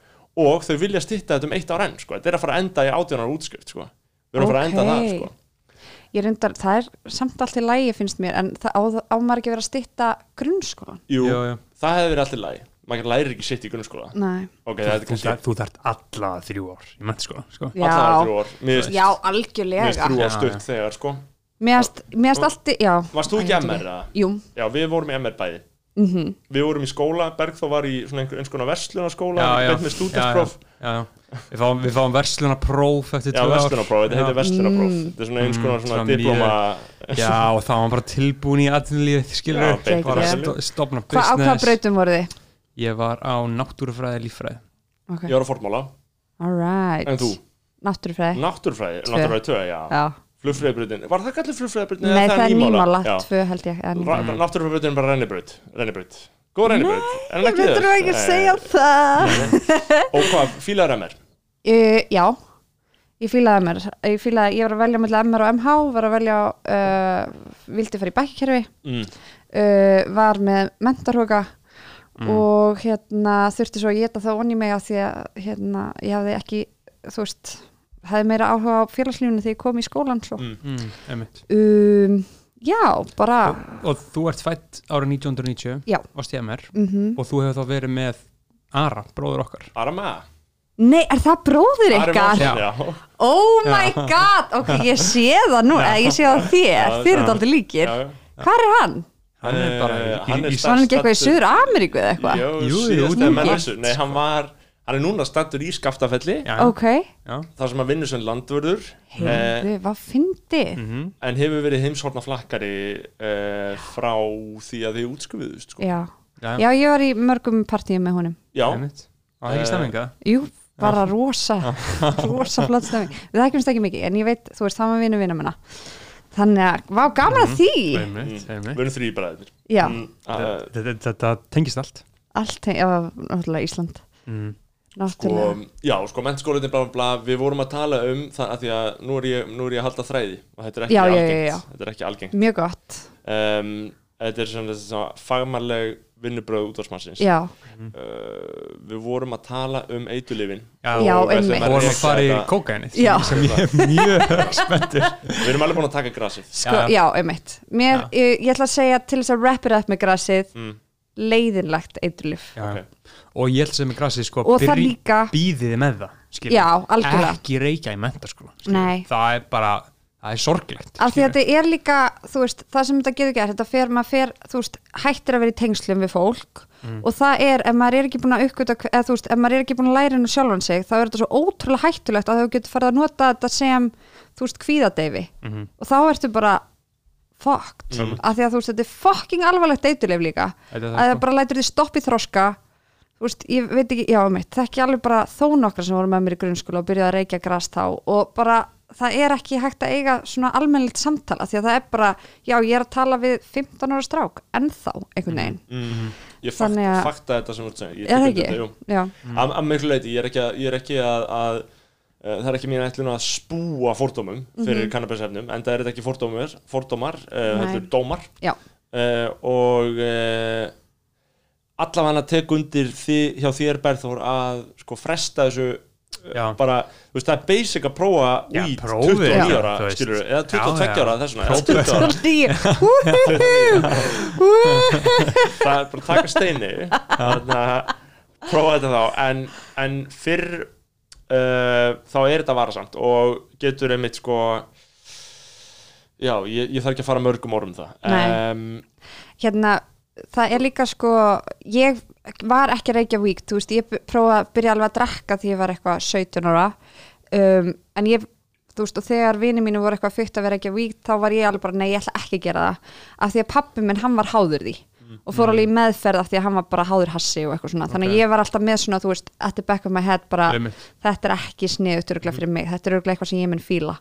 og þau vilja stytta þetta um eitt ár enn sko. þetta er að fara að enda í átjónar útskrift sko. við erum að fara að enda það sko. Ég reyndar, það er samt allt í lægi finnst mér en það á, á maður ekki að vera að stitta grunnskólan Jú, Jú, jú. það hefði verið allir lægi maður lærir ekki sitt í grunnskóla. Nei, ok, það er þú, kannski þú þarft alla þrjú ár í mentaskóla sko. já, allavega þrjú ár. Finnst- já, algjörlega. þrjú ár Já, stutt já. þegar sko. Finnst allt í, já. Varst þú ekki MR eða? Jú, Já, við vorum í MR bæði mhm Við vorum í skóla, Bergþó var í eins konar verslunarskóla. Við, fáum, fáum verslunarpróf eftir Já, tvö ár verslunarpróf, þetta heitir verslunarpróf Mm. Þetta er svona eins Mm, konar svona svona diploma Já, og þá var bara tilbúin í atvinnulífið, skilur Já, bara í að atvinnulífið. sto- stofna Hva, Á hvað business brautum voru þið? Ég var á náttúrufræði líffræði Okay. Ég var á formála, Alright en þú? Náttúrufræði Náttúrfræði, Tvö. náttúrfræði 2, já Já. Flugfræðibrautin, var það gallið flugfræðibrautin? Nei, það er nýmála, tvö held ég Náttúrufræðibrautin er bara rennibraut Rennibraut, góð rennibraut. Er hann Ég veitur ekki að Nei. segja það. Og hvað, fílaður MR? uh, Já. Ég fílaði MR Ég fílaði, ég var að velja mellir MR og MH var að velja uh, vildi fara í bækkerfi. Mm. uh, var með mentarhuga og hérna þurfti svo að geta það onni mig af því að hérna, ég hafði ekki þú veist, hefði meira áhuga á félagslífinu þegar ég kom í skólan svo. Mm. mm, um, Já, bara Og þú ert fætt árið 1990 Já. ég mér mm og þú hefur þá verið með Ara, bróður okkar Arama Nei, er það bróðir Ari ykkar? Já. já Oh my god, ok, ég sé það nú eða ég sé það þér, Já, þér er já. þetta aldrei líkir Já, já. Hvað er hann? Hann er bara í, Eh, hann er ekki eitthvað í Suður Ameríku eða eitthvað? Jú, Jú, jú, þessu Nei, hann var Hann er núna stattur í Skaftafelli. Já, Ok, já. þar sem hann vinnur sem landvörður. Eh, heyrðu, hvað fyndið? mhm. en hefur verið heimshorna flakkari eh, frá því að þið útskrifuðust sko. Já. já, Já, ég var í mörgum partíum með honum. Já, það er ekki Eh, stemminga? Jú, bara rosa rosa flott stemming. Við þekkjumst ekki mikið, en ég veit, þú veist, það var vinnu vinnu minna. Þannig að, vá, gaman að því. Einmitt, við einmitt. erum þrý bræðir Já, Mm, eh, Þetta, þetta tengist allt. Allt, já, náttúrulega Ísland. Mm. Náttúrulega og, Já, sko, mennskólinni bla bla bla Við vorum að tala um það að því að nú er ég, nú er ég að halda þræði og þetta er ekki Já, já, já, algengt já. Þetta er ekki algengt Mjög gott, um, Þetta er svona, svona fagmannleg vinnubröð útvarsmannsins já, uh, Við vorum að tala um eitulifin Já, Og við ætlum einmitt. og vorum að fara í kókainið Já. sem ég er mjög spenntur Við erum alveg búin að taka grasið sko, Já. já, einmitt Mér, Já. ég, ég ætla að segja til þess að wrap it up með grasið mm, leiðinlegt eiturlif já. ok. Og ég held sem með grasið sko líka, býðiði með það skilur. já, algjörlega ekki reykja í. Nei. það er bara, það er sorglegt af því að þetta er líka, þú veist, það sem þetta getur gert, þetta fer, maður fer, þú veist, hættir að vera í tengslum við fólk Mm. og það er, ef maður er ekki búin að uppgöta, eða þú veist, ef maður er ekki búin að læra hennu sjálfan sig, þá er þetta svo ótrúlega hættulegt að þú getur farið að nota þetta sem, þú veist, kvíðadeyfi Mhm. og þá ertu bara fucked, Mm. af því að þú veist, þetta er fucking alvarlegt eiturleif líka, er að það, sko. bara lætur því stopp í þroska þú veist, ég veit ekki, já, mitt, þekki alveg bara þó nokkra sem voru með mér í grunnskóla og byrjaði að reykja gras þá og bara það er ekki hægt að eiga svona almennilegt samtala því að það er bara, já, ég er að tala við 15 ára strák, ennþá einhvern veginn, mm, Ég fakt, Þannig að- fakta þetta sem þú ert að segja Ég er það ekki? þetta. Já, Að að miklu leiti, ég er ekki að, ég er ekki að, að uh, það er ekki mín ætlun að spúa fordómum fyrir mm en það er þetta ekki fordómar, fordómar uh, Nei. heldur dómar. Já, uh, og uh, allavega að tek undir því, hjá þér Berþór að sko fresta þessu Já. bara, þú veist, það er basic að prófa prófið, 29 já, ára, skilur eða Já, 22 já. ára, þess vegna eða 20 ára, það er bara að taka steini þannig að prófa þetta þá. En, en fyrr uh, þá er þetta varasamt og getur einmitt sko já, ég, ég þarf ekki að fara mörgum orðum það. Nei. um, hérna, það er líka sko ég var ekki að reykja vík þú veist, ég prófaði að byrja alveg að drekka því ég var eitthvað 17 ára. Um, en ég, þú veist, og þegar vini mínu voru eitthvað fyrst að vera ekki að vík þá var ég alveg bara, nei, ég ætla ekki að gera það. Af því að pappi minn, hann var háður því og fór alveg í meðferð af því að hann var bara háður hassi og eitthvað svona, þannig að ég var alltaf með svona, þú veist, at the back of my head bara, Einmitt. þetta er ekki sniðut örgulega fyrir mig, þetta er örgulega eitthvað sem ég mun fíla.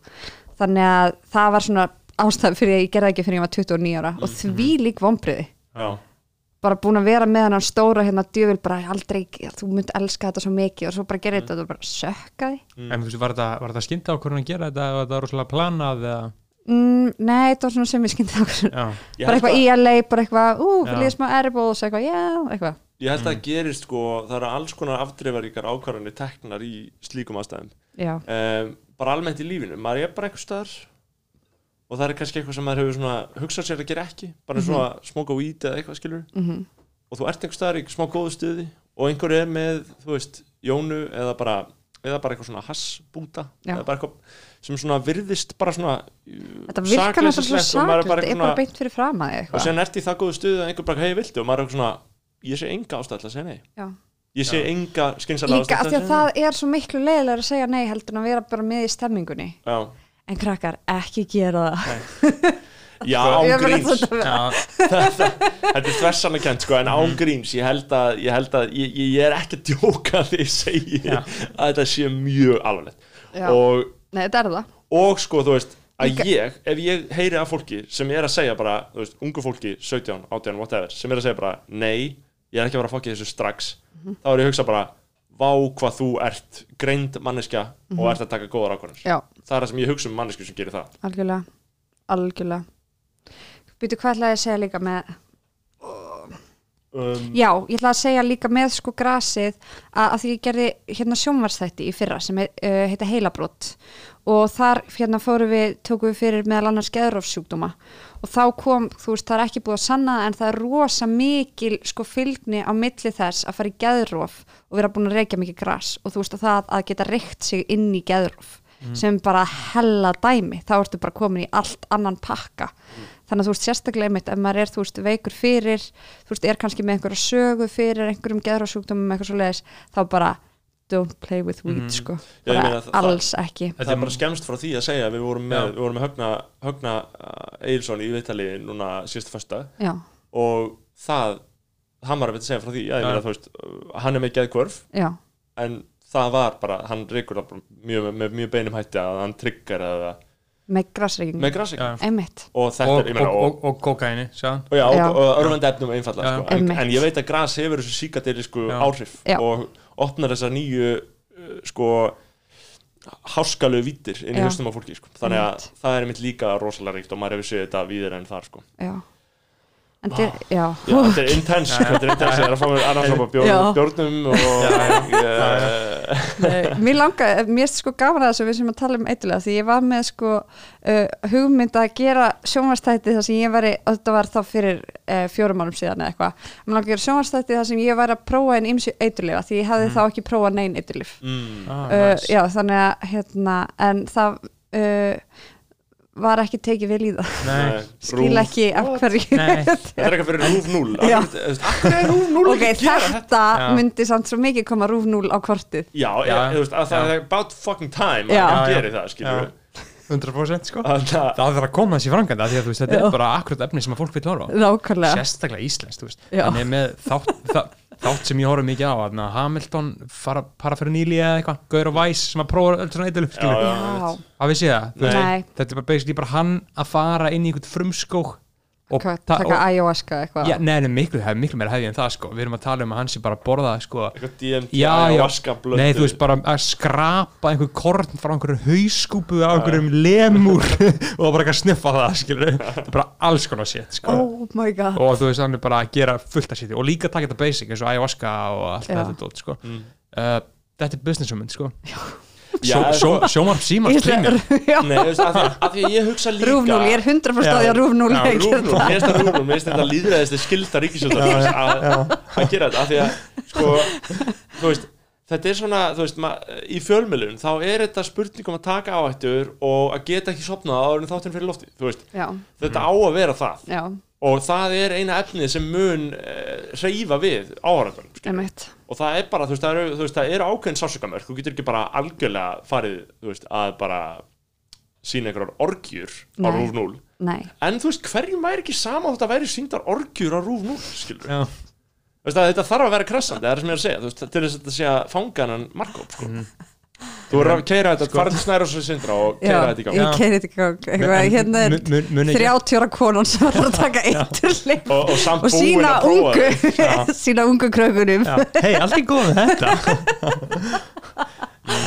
Þannig að það var svona ástæð fyrir að ég gerði ekki fyrir ég var 29 ára. Og því lík vombriði já, bara búin að vera með hann stóra hérna djöfil bara aldrei, þú mynd elska þetta svo mikið. Og svo bara gera þetta og bara sökka því En þú veist, var þetta, var þetta skynda á hvernig að gera þetta? Var þetta rosalega planað eða? Mm, nei, þetta var svona sem ég skyndi okkur Já, Ég bara eitthvað að- í LA, bara eitthvað ú, ég smá edibles, eitthvað, já, eitthvað. Ég held að það gerist sko það eru alls konar afdreifaríkar ákvarðanir teknar í slíkum aðstæðum. Já, um, bara almennt í lífinu, maður er bara eitthvað og það er kannski eitthvað sem maður hefur hugsað sér að gera ekki, bara Mhm. svona smóka weed eða eitthvað skilur mm og þú ert einhver staðar í smá góðu stuði og einhver er með, þú veist, jónu eða bara, eða bara eitthvað svona hassbúta Já. eða bara eitthvað sem svona virðist bara svona þetta virkar náttúrulega svo og maður er bara eitthvað beint fyrir fram að og eitthvað. sen ert í það góðu stuði að einhver bara hei viltu? Og maður er eitthvað svona, ég sé enga ástæð til að segja nei. Já. ég sé enga skynsalega líka af því að það er svo miklu leiðilega að segja nei heldur en að vera bara með í stemmingunni. Já, en krakkar, ekki gera það. Já já, þetta er þversana kent sko en ángríns ég held að ég, held að, ég, ég er ekki að djóka því ég segi Já. að þetta sé mjög alvarlegt. Já. og, nei, þetta er það. Og sko þú veist að ég, ef ég heyri af fólki sem er að segja bara, þú veist, ungu fólki 17, 18, whatever, sem er að segja bara nei, ég er ekki að vera að fokki þessu strax Mhm. þá er ég að hugsa bara vá hvað þú ert greind manneskja og ert að taka góðar ákvarðanir. Mhm. já, það er það sem ég hugsa um mannesku sem gerir það. Algjörlega. Algjörlega. Býtu, hvað ætlaði að segja líka með um, Já, ég ætla að segja líka með sko grasið að, að því ég gerði hérna sjónvarsþætti í fyrra sem heit, uh, heita heilabrott og þar hérna fórum við, tókum við fyrir meðal annars geðrófsjúkdóma og þá kom, þú veist, það er ekki búið að sanna en það er rosa mikil sko fylgni á milli þess að fara í geðróf og vera búin að reykja mikið gras. Og þú veist að það að geta reykt sig inn í geðróf sem bara hella dæmi, þá ertu bara komin í allt annan pakka. Þannig að þú veist sérstaklega einmitt ef maður er þú veist veikur fyrir þú veist er kannski með einhverja sögu fyrir einhverjum geðrásjúkdómum eitthvað svo leiðis þá bara don't play with weed Mhm. sko, Já, meina það- alls ekki. Það er bara skemmst frá því að segja að við vorum með, við vorum með Högna, Högna Eilsson í viðtali núna síðustu fyrsta já, og það, hann var að veit að segja frá því Já. meina veist, uh, hann er með geðkvörf já, en það var bara, hann reykur það mjög, með mjög beinum hætti að hann tryggar eða með einmitt, og þetta og, er, og, og, og, og kokaini og, örfandi efnum einfallega Já. sko. en, en ég veit að gras hefur þessu síkadelisku Já. áhrif Já. og opnar þessar nýju uh, sko háskalu vítir inn í höstum á fólki sko. þannig að Einmitt. það er mitt líka rosalega ríkt og maður hefur séð þetta víðir en þar sko. já en þetta, já, Já, þetta er intense, þetta er intense, ég er að fá mér annars á bjórnum og ég, Nei, mér langar, mér er sko gaman að þess að við sem að tala um eitthvað því ég var með sko uh, hugmynd að gera sjónvarstætti þar sem ég væri, og þetta var þá fyrir uh, fjórum árum síðan eða eitthvað. Mér langar að gera sjónvarstætti þar sem ég væri að prófa einn ymsi eiturlifa því ég hefði þá ekki prófað neinn eiturlif mm, ah, uh, nice. já þannig að hérna, en það uh, var ekki tekið vel í það. Nei, skil ekki af hverju. Nei. Þetta er eitthvað fyrir rúf 0 Já. Akkur er rúf 0 ok, þetta myndi samt svo mikið koma rúf 0 á kortið. Já, já, Já. þú veist, að það Já. er about fucking time Já. að gerir það, skilur Já. 100% sko. Við það þarf að koma þessi franganda því að þú veist, þetta Já. er bara akkurat efni sem að fólk vil horfa sérstaklega íslenskt, er með þátt, þátt, sem ég horf mikið á að Hamilton fara, para fyrir nýli eða eitthvað, Gaur og Væs sem að prófa öll svona eitthvað að við sé það, þú veist, Nei. þetta er bara basically bara hann að fara inn í einhvern frumskók Hvað, ta- taka ayahuasca eitthvað? Já, nei, nei, miklu, miklu meira hefði en það sko, við erum að tala um að hann sé bara að borða sko, Eitthvað DMT, Já, ayahuasca, blöndu nei, þú veist, bara að skrapa einhver korn frá einhverju hauskúpu á einhverjum lemur og bara að sniffa það, skilur þetta er bara alls konar shit, sko. Oh my god. Og þú veist, hann er bara að gera fullt af sétti og líka taka þetta basic eins og ayahuasca og allt þetta dót, sko. Mm. uh, þetta er business hugmynd sko. Já, Sjó- sjó- Sjónvarp símar Ég ætla- Já. Nei, þú veist, af því, af því að ég hugsa líka Rúf 0, ég er 100% á því að Rúf 0 Já, rúfnúl, mér finnst það rúfnúl, mér finnst þetta líðræðislega skilda ríkisjóðar að að gera þetta, af því að sko, þú veist þetta er svona, þú veist, ma- í fjölmjölun þá er þetta spurning um að taka áhættur og að geta ekki sopnað en þátturinn fyrir lofti, þú veist, Já, þetta á að vera það. Já, og það er eina efnið sem mun uh, hreyfa við emitt og það er bara, þú veist, það eru, þú veist, það eru ákveðin sásugamörk, þú getur ekki bara algjörlega farið, þú veist, að bara sína einhverjar orgjur á rúf 0 Nei, En þú veist, hverjum væri ekki sama þótt að væri síndar orgjur á rúf nú, skilur Já. Þetta þarf að vera krassandi, það er sem ég er að segja, veist, til þess að þetta sé að fanga hennan Markov, sko. Þú verður að keira þetta, fara til snæra og svo sindra og já, keira þetta í gang. ég keiri þetta í gang. Eitthvað, hérna er Mun- mun- mun ekki- 30 ára konan sem var að taka eiturlif Og, og samt og sína að ungu þetta. sína ungu krökunum Já, hei, allt er góð með þetta.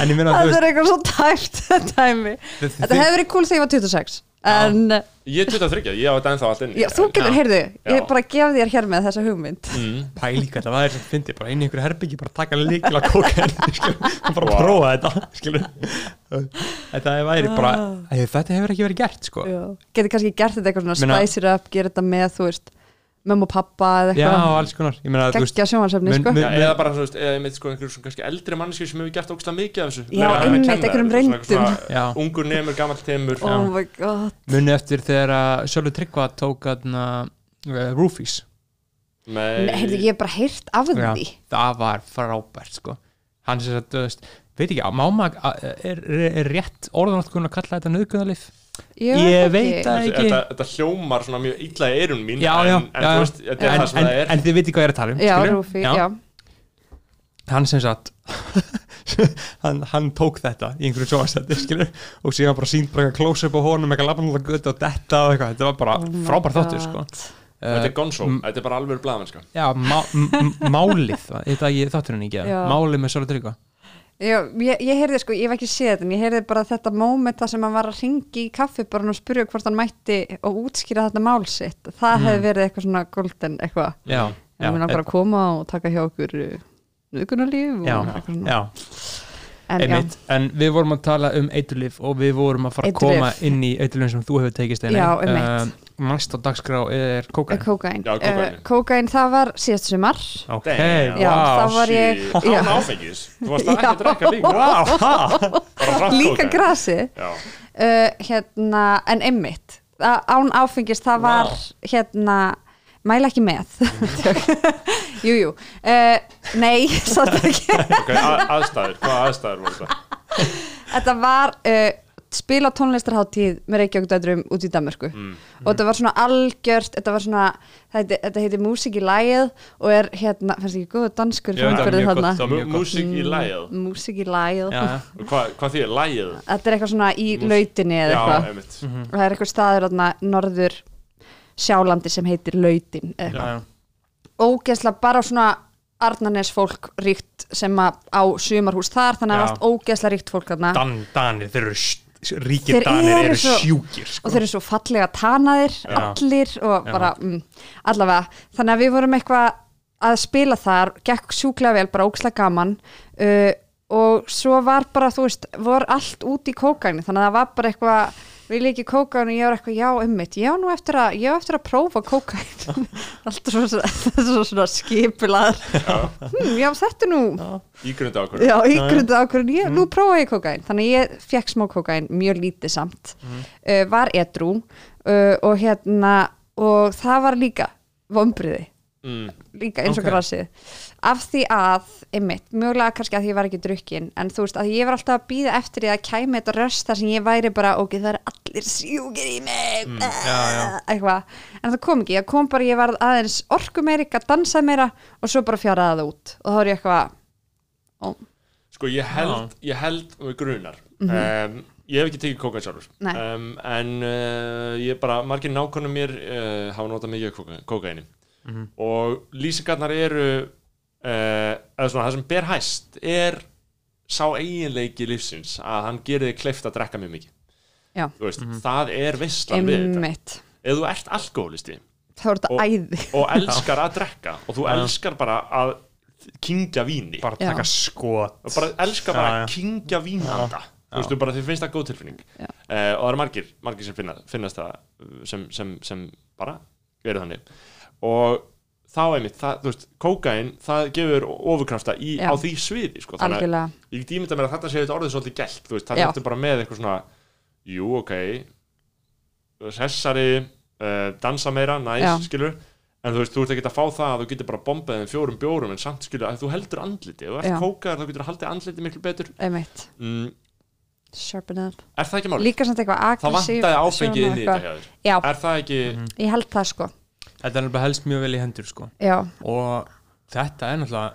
En ég meina þú það veist er eitthvað svo tæft dæmi. Þi- þetta hefði verið cool þegar ég var 26 en Ég er 23, ég á þetta ennþá allt inni. já, þú getur, heyrðu, ég Já. bara gef þér hér með þessa hugmynd Mm. pæli hvað það er sem fyndi bara inn í einhverju herbyggi bara taka líkil að kóka og bara Wow. prófa þetta skilur. þetta væri bara Ah. Þetta hefur ekki verið gert sko Já. getur kannski gert þetta eitthvað svona Meina- spice it up, gera þetta með, þú veist mömmu og pappa eða já, eitthvað. alls konar. Ég meina, þú veist, geggja sjónvarsefni, mun- sko. Já, eða bara, þú veist, eða með sko einhverjum svona kannski eldri manneski sem hefur gert ógstlega mikið af þessu. Já, að einmitt, einhverjum reyndum. Já. Ungur nemur, gamall temur. oh my god. Muni eftir þegar að Sjölu Tryggva tók aðna uh, Roofies. Nei, Nei, heyrðu, ég bara heyrt af Já, því. það var frábært sko. Hann sem sagt, þú veist veit ekki, má maður er, rétt orðanáttkun að kalla þetta nöðgunarlif Ég, Ég veit veit ekki. það Þetta, ekki. þetta, þetta hljómar svona mjög illa í eirun mín já, en, já, en já, þú veist, þetta er en, það sem en, það er en þið veit hvað ég er að tala um Já? Rúfi, já. hann sem sagt hann, hann tók þetta í einhverju sjóastætti skilur og síðan bara sínt bara eitthvað close-up á honum eitthvað lafanlega gutt og detta og eitthvað þetta var bara Oh my frábær þáttur sko Þetta er gonzo, m- þetta er bara alveg blaðmennska já, má, m- m- málið þetta ég þátturinn ekki, Já. málið með Sjölu Tryggva Já, ég, ég heyrði sko, ég hef ekki séð þetta en ég heyrði bara þetta moment það sem hann var að ringi í kaffi bara og spyrja hvort hann mætti og útskýra þetta mál sitt. Það Mm. hefði verið eitthvað svona golden eitthvað. Já, en við langar að koma og taka hjá okkur nuðgunarlíf og já, eitthvað svona. já, en, einmitt. En við vorum að tala um eiturlif og við vorum að fara að Eiturlyf. koma inn í eiturlifin sem þú hefur tekist einnig Já, einmitt. Næst á dagskrá er kókain kókain Já, kókaín. uh, kókain það var síðast sumar. Ok. Já, wow, það var ég Án já, áfengis, þú varst ekki að drekka líka. Wow, ha? Bara hratt líka kókaín. grasi. Já, uh, hérna, en einmitt. Á- án áfengis það var hérna, mæla ekki með. Jú, jú. Uh, nei, satt ekki. Ok, að, aðstæður, hvaða aðstæður voru þetta? þetta var uh, spila tónlistarháttíð með Reykjavík dætrum út í Danmörku. Mm. og þetta var svona algjört þetta var svona, þetta, þetta heitir músík í lægið og er hérna, fannst ekki góðu danskur Já, þetta var mjög þarna? gott, það var mjög Músík í lægið músík í. Og Hvað, hvað því er lægið? þetta er eitthvað svona í Mús- lautinni eða eitthvað. einmitt. Og það er eitthvað staður þarna norður sjálandi sem heitir lautin eða eitthvað. Ógeðslega bara svona Arnarnes fólk ríkt sem að á sumarhús þar þannig að það var allt ógeðslega ríkt fólk þarna. Dan, Danir, þeir eru sj- ríkir Danir eru svo- sjúkir sko. og þeir eru svo fallega tanaðir Já. allir og bara mm, allavega, þannig að við vorum eitthvað að spila þar, gekk sjúklega vel bara ógeðslega gaman uh, og svo var bara, þú veist vor allt út í kókaini, þannig að það var bara eitthvað vil ég ekki kókain og ég var eitthvað, já, ummitt ég á nú eftir að, eftir að prófa kókain alltaf svo, svo, svo svona skipular hm, já, þetta nú Ígrundu ákvörðu já, ykkurðu ákvörðin, ég, nú prófa ég kókain þannig ég fekk smá kókain, mjög lítið samt. Uh, var edrú. Uh, og hérna og það var líka vombriði mm. líka eins og Ok. grasið. Af því að, einmitt, mögulega kannski að því ég var ekki drukkin, en þú veist að ég var alltaf að býða eftir því að kæmi þetta röst þar sem ég væri bara, ok, það er allir sjúkir í mig. Mm, já, já. eitthvað, en það kom ekki, það kom bara ég var aðeins orku meiri, að dansa meira og svo bara fjaraði það út. Og þá er ég eitthvað Sko ég held, ég held með grunar um, Ég hef ekki tekið kókain sjálfur. Um, En uh, ég bara, margir nákvæmum mér uh, hafa notað mikið af kókaini. Mhm. Og lýsingarnar eru uh, eða svona, það sem ber hæst er sá eiginleiki lífsins að hann gerir þig kleift að drekka mjög mikið. Já. Þú veist, það er veistlan við þetta. Ef þú ert alkoholisti er Og- æði. og elskar að drekka og þú elskar bara að kingja víni. Bara taka skot. Og bara elska bara að kingja vínanda. Þú veist, þú bara þið finnst það góð tilfinning. Uh, og það eru margir, margir sem finna, finnast það sem, sem, sem bara eru þannig og þá einmitt, það, þú veist, kókain það gefur ofurkrafta í, á því sviði sko, þannig að ég ímynda mér að þetta sé þetta orðið svolítið gælt, þú veist, það er bara með eitthvað svona, jú, ok. Sessari uh, dansa meira, næs, Já. skilur en þú veist, þú ert ekki að fá það að þú getur bara bombað þeim fjórum bjórum en samt skilur að þú heldur andliti, þú ert Já. kókaðar þá getur þú haldið andliti miklu betur. Einmitt, mm, sharpen up. Er það ekki máli? líka samt eitthvað Það aggressív vantaði áfengið inn í þetta já, Er það ekki, ég held það sko þetta er náttúrulega helst mjög vel í hendur sko. Já, og þetta er náttúrulega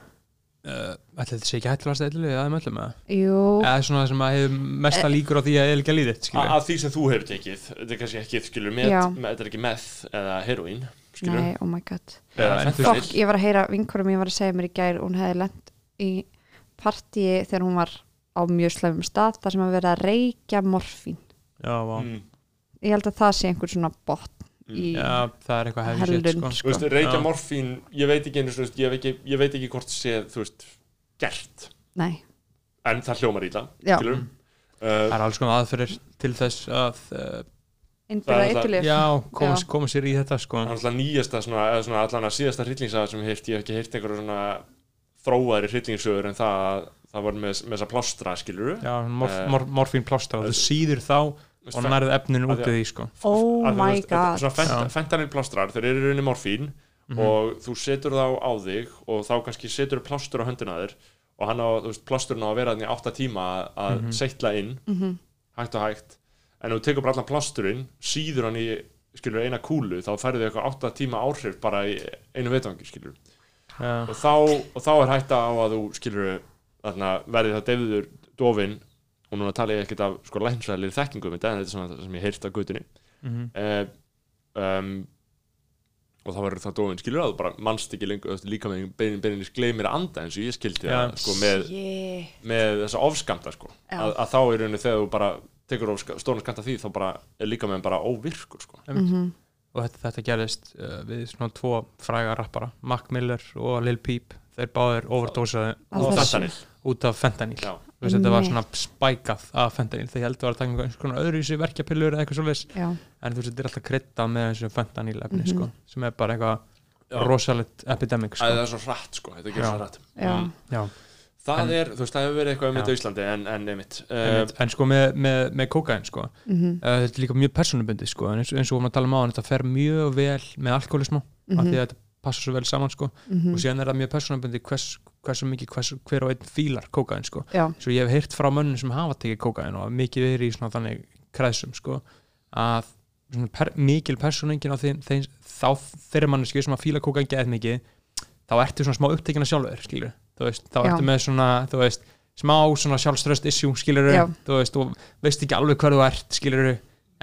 uh, ætli þetta sé ekki hættulegast eitthvað eða möllum eða? Jú. Eða svona sem að hefur mesta líkur á því að eða líðið a- skilur af því sem þú hefur tekið þetta er kannski ekki, skilur, með, Já. með þetta er ekki meth eða heroín, skilur nei, oh my god. Eða Já, þú fentanyl. Fokk, ég var að heyra vinkurum, ég var að segja mér í gær hún hefði lent í partíi þegar hún var á mjög slæfum stað þar sem að vera að reykja morfín. Já, vá. Mm. ég held að það sé einhver svona botn já, það er eitthvað hefði sétt sko. Þú veist, reykja Já. morfín, ég veit ekki einu, þú veist, ég, veit ekki, ég veit ekki hvort sé, þú veist, gert. Nei, en það hljómar í það, skilur það uh, er alls konar aðferðir til þess að uh, innbyrða Það eitulif já, koma, Já. koma sér í þetta sko. Það er alltaf nýjasta, svona, eða svona allan að síðasta hryllingssaga sem ég hef heyrt, ég hef ekki heyrt einhverju svona þróaðri hryllingssögur en það að það var með, með þessa plástra, skilur já, morf, Eh, mor, morfín plástra og þú síður þá og nærið efninu að út því í því sko. Oh my god. fentanil plástrar, þeir eru rauninni morfín Mhm. og þú setur þá á þig og þá kannski setur plástur á höndina þér og hann á, þú veist, plásturinn á að vera þannig í átta tíma að- að Mhm. seitla inn. Mhm. hægt og hægt. En þú tekur bara allan plásturinn síður hann í, skilur, eina kúlu þá færðu eitthvað átta tíma áhrif bara í einu veitvangi, skilur já, og þá, og þá er hætta á að þú, skilur þarna verði það deyfiður dofin og núna tala ég ekkert af sko lænsæðlir þekkingum þetta en þetta er svona það sem ég heyrt á gutunni mhm. uh, um, og þá verður það dofin skilur að þú bara mannst ekki lengur líka með beinin beininnis gleymir að anda eins og ég skildi Já. það sko, með, yeah. með þessa ofskamta sko. Já. að, að þá í rauninni þegar þú bara tekur stóran skamta því þá bara er líka með bara óvirkur sko. Einmitt. og þetta, þetta gerðist uh, við svona tvo fræga rappara Mac Miller og Lil Peep þeir báðir fentanil út af. Þú veist, þetta var svona spækað af fentanyl þegar ég held að var að taka einhvern svona öðruvísi verkjapillur eða eitthvað svolítið já, en þú veist, þetta er alltaf kryddað með þessu fentanyl efni Mhm. sko, sem er bara eitthvað rosalegt epidemic sko. það er svo hrætt sko, þetta Já. gerir svo hrætt já, Mm. Já, það En- er, þú veist, það hefur verið eitthvað um þetta á Íslandi en, en einmitt uh, en sko með, með, með kókain sko, mhm, uh, þetta er líka mjög personubundið sko, en eins, eins og við varum að tala um á þetta fer mjög vel með alkoholismu af því að þetta passa svo vel saman sko, mhm, og síðan er það mjög personubundið hvers, hversu mikið hvers, hver og einn fílar kókain sko. svo ég hef heyrt frá mönnum sem hafa tekið kókain og mikið verið í svona þannig kreðsum sko, að svona per, mikil personengin á þeim, þeim þá þeirri manneski sem að fíla kókain geðið mikið þá ertu svona smá upptekina sjálfur veist, þá ertu með svona veist, smá svona sjálfströst issue þú veist, og veist ekki alveg hver þú ert skilur,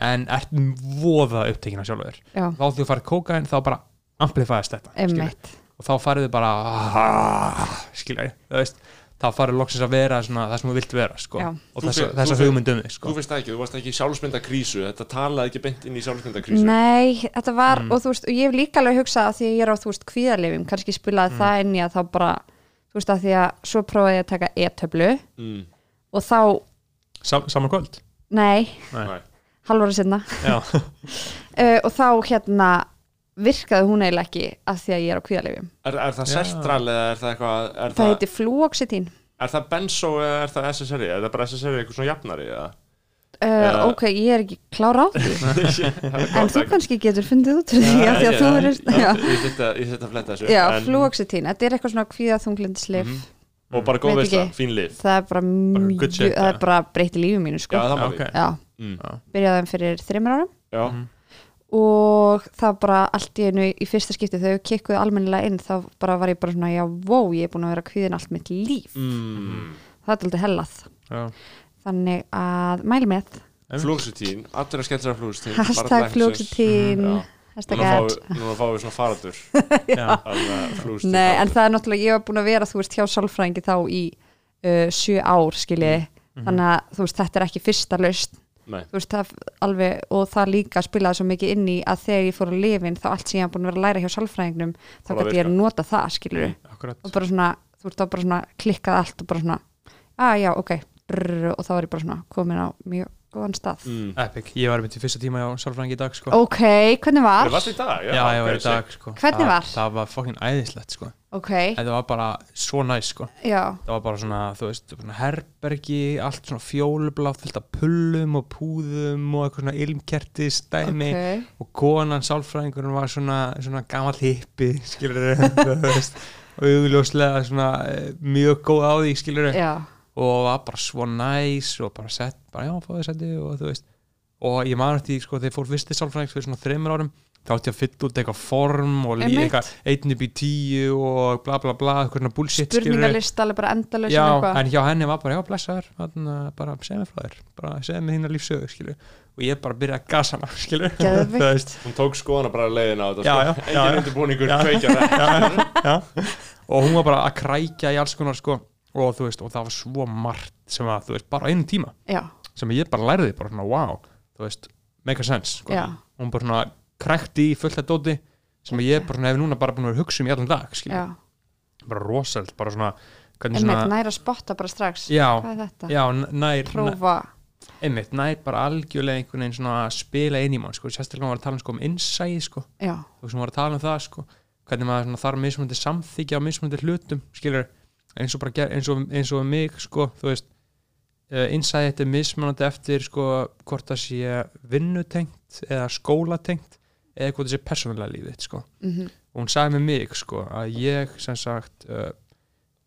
en ert voða upptekina sjálfur, já, þá þú farið kókain þá bara amplifæðast þetta skilurðu. Emmitt og þá farið þið bara ah, skilja, þú veist þá farið loksins að vera svona það sem þú vilt vera sko. Og Þú þessa, fe- þessa þú fe- hugmyndum þig sko. þú finnst það ekki, þú varst ekki í sjálfsmyndakrísu þetta talaði ekki beint inn í sjálfsmyndakrísu Nei, þetta var, Mm. og þú veist, og ég hef líka alveg hugsað að því að ég er á, þú veist, kvíðarlifum kannski spilaði Mm. það inn í að þá bara þú veist, að því að svo prófaði ég að taka e-töflu mm. og þá, Sam, saman kvöld nei, Nei. Halvara sinna uh, og þá hérna virkaði hún eiginlega ekki að því að ég er á kvíðarlifum er, er það Já. sertral eða er það eitthvað er það það, heitir fluoxetín. Er það benzo eða er það SSRI er það bara SSRI eitthvað svona jafnari eða? Uh, Já. ok, ég er ekki klára á því. En þú kannski getur fundið út því Já, að því að já, þú er já, ég þetta fletta þessu. Já fluoxetín, þetta er eitthvað svona kvíðaþunglindslif Mhm. og bara góð veist það, fín lif það er bara mjög, það er bara breytti lífi mínu já sko það má við. já, mm. byrjaði þeim fyrir þreymur árum. Já. Mhm. Og það bara allt í einu í fyrsta skipti þegar við kikkuðu almennilega inn þá bara var ég bara svona, já, wow, ég er búin að vera kvíðin allt mitt líf, mm. það er aldrei hellað. Já. þannig að mæli með. Flúksutín, allir að skella sér flúksutín hashtag fljóksutín Já. hashtag núna fáum fáum við svona faradur Nei, en það er náttúrulega, ég var búin að vera þú veist hjá sálfræðingi þá í uh, sjö ár skiljiði, Mhm. þannig að þú veist þetta er ekki fyrsta laust veist það alveg og það líka spilaði svo mikið inn í að þegar ég fór að lifin þá allt sem ég haf búin að vera að læra hjá sálfræðingnum þá að gæti ég virka. nota það skilur Akkurat. Og bara svona, þú ert þá bara svona klikkað allt og bara svona, að já, ok. Brrr, og þá er ég bara svona komin á mjög góðan stað mm. Epic, ég var í fyrsta tíma á Sálfræðingi í dag sko. ok, hvernig Það var? varst í dag? Já, ég var í dag sko. Hvernig það, var? Það var fokkin æðislegt sko. ok, Þetta var bara svo næs sko. já, Það var bara svona, þú veist, svona herbergi allt svona fjólublátt fullt af pullum og púðum og eitthvað svona ilmkerti stæmi ok og konan sálfræðingurinn var svona, svona gamall hippi skilur þú veist og augljóslega svona eh, mjög góð á því skilur já, og var bara svo næs og bara sett, bara já, fáðu setti og þú veist. Og ég man eftir, sko, þegar ég fór fyrst til sálfræðings fyrir svona þreymur árum þá átti ég að fylla út eitthvað form og líka einn upp í tíu og bla bla bla, eitthvað svona bullshit spurningalist alveg bara endalaus Já, en hjá henni var bara, já, blessaður bara segð mér frá þér, bara segð mér þína lífsögu, skilur og ég bara byrjaði að gasa hana, skilur Geðveikt. Þú veist, Hún tók skoðana bara leiðin á þetta Já, sko. Engin undirbúningur, Já. kveikja það. Já. og hún var bara að krækja í alls konar sko, og þú veist, og það var svo margt sem að, þú veist, bara á einum tíma. Já, sem ég bara lærði, bara svona, wow þú veist, make a sense. Sko. já, hún bara svona krækti í fullt að dóti sem ég bara svona hef núna bara búin að hugsa um í allan dag, skilur, já. Bara rosald, bara svona hvernig einmitt, svona, næra að spotta bara strax. Hvað er þetta? já, n- nær, prófa, einmitt, nær bara algjörlega einhvern veginn svona að spila inn í mann sko, sérstaklega var að tala um, sko, um innsæði sko, já, þú sem var að tala um það sko, hvernig maður svona þarf mismunandi samþykja á mismunandi hlutum, skilur eins og bara, eins og, eins og mig sko, þú veist uh, innsæði þetta er mismunandi eftir sko, hvort það sé vinnutengt eða skólatengt eða hvort það sé persónulega lífið sko. mhm, og hún sagði með mig sko, að ég sem sagt uh,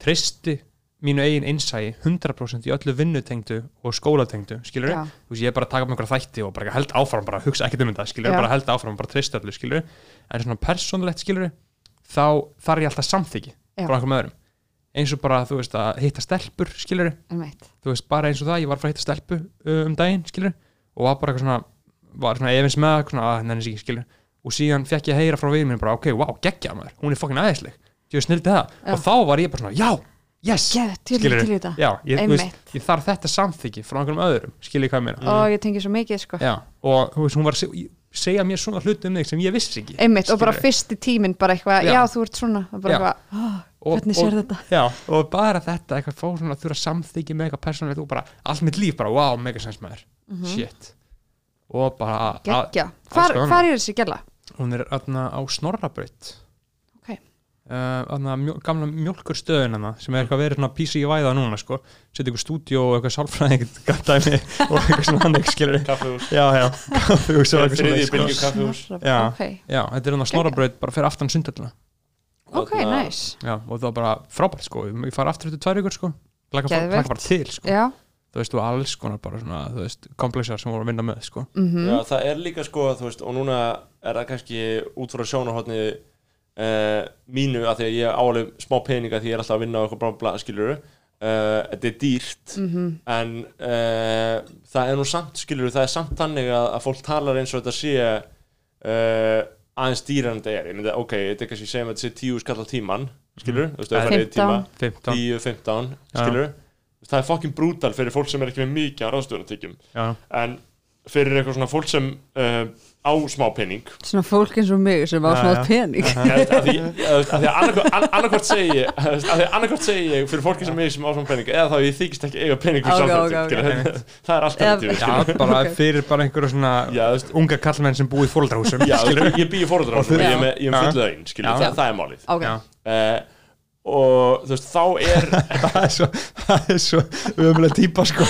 tristi mínu eigin innsæði 100% í öllu vinnutengdu og skólatengdu, skilur veist, ég er bara að taka upp einhverja þætti og bara held áfram bara hugsa ekkert um þetta, skilur, Já. bara held áfram bara treysta öllu, skilur, en svona persónulegt skilur, þá þarf ég alltaf samþyggi Já. frá einhverjum öðrum eins og bara, þú veist, að hitta stelpur skilur, þú veist, bara eins og það ég var að fara að hitta stelpu um daginn, skilur og var bara eitthvað svona, var svona efins með svona, að nenni sig, skilur og síðan fekk ég að heyra frá við minn bara, ok, wow, geggja maður hún er fokkin aðeinsleg, ég snildi það. Já. og þá var ég bara svona, já, yes. Í þetta. Já, ég, veist, ég þarf þetta samþyggi frá einhverjum öðrum, skilur ég hvað meina? Og ég tengi svo mikið sko. Já, og veist, hún var að seg- segja mér svona hluti um þig sem ég vissi ekki einmitt, og bara fyrsti tíminn bara eitthvað, Já. þú ert svona bara eitthvað, oh, Og- hvernig og- sér þetta? Já, og bara þetta, eitthvað fór svona að þurfa samþykki með eitthvað persónulegt og bara allt mitt líf bara, wow, mega sens maður. Shit. Og bara, að- geggja, alls hvar, hvar er þessi gæla? hún er aðna á Snorrabraut. Ok. uh, aðna mjó, gamla mjólkurstöðin hana sem er eitthvað verið svona písi í væða núna sko, setja ykkur stúdíó og eitthvað sálfræðing dæmi og eitthvað svona hann ekki skilur Kaffehús já, já, eitthvað Þriðji svona, bylgju sko. kaffehús Já. þetta er hann á Snorrabraut bara fyrir aftan sundöllina ok, næs Já, og það var bara frábært sko. Ég fara aftur eftir tvær ykkur sko. Laka, bara- til sko. Já, þú veist, og alls konar bara svona þú veist, komplexar sem voru að vinna með sko. Mhm, Já, það er líka sko, þú veist, og núna er það kannski út frá sjónarhóttni uh, mínu að því að ég áalið smá peninga því ég er alltaf að vinna á eitthvað bla skiluru uh, þetta er dýrt mhm, en uh, það er nú samt skiluru, það er samt þannig að, að fólk talar eins og þetta sé uh, aðeins dýrar en þetta er. Ég myndi, ok, þetta er kannski segjum að þetta sé tíu skall á tíman skiluru, þú veist, ef þú farið tíma. 15. 15 10, 15, skiluru það er fokkin brútal fyrir fólk sem er ekki með mikið á ráðstöðunartekjum já, en fyrir eitthvað svona fólk sem uh, á smá pening. Svona fólk eins og mig sem á já. pening. Að því að því að annarkvort- an- annarkvort segi ég að því að annarkvort segi ég fyrir fólki sem mig sem á smá pening eða þá ég þykist ekki eiga pening það er alltaf bara fyrir bara einhverju svona Já, þú veist, unga kallmenn sem búið í veist, ég býi fóröldra og þú- ég er með, er fullu einn það, er málið. Uh, og þú veist, þá er það er svo það er svo umlega típa sko.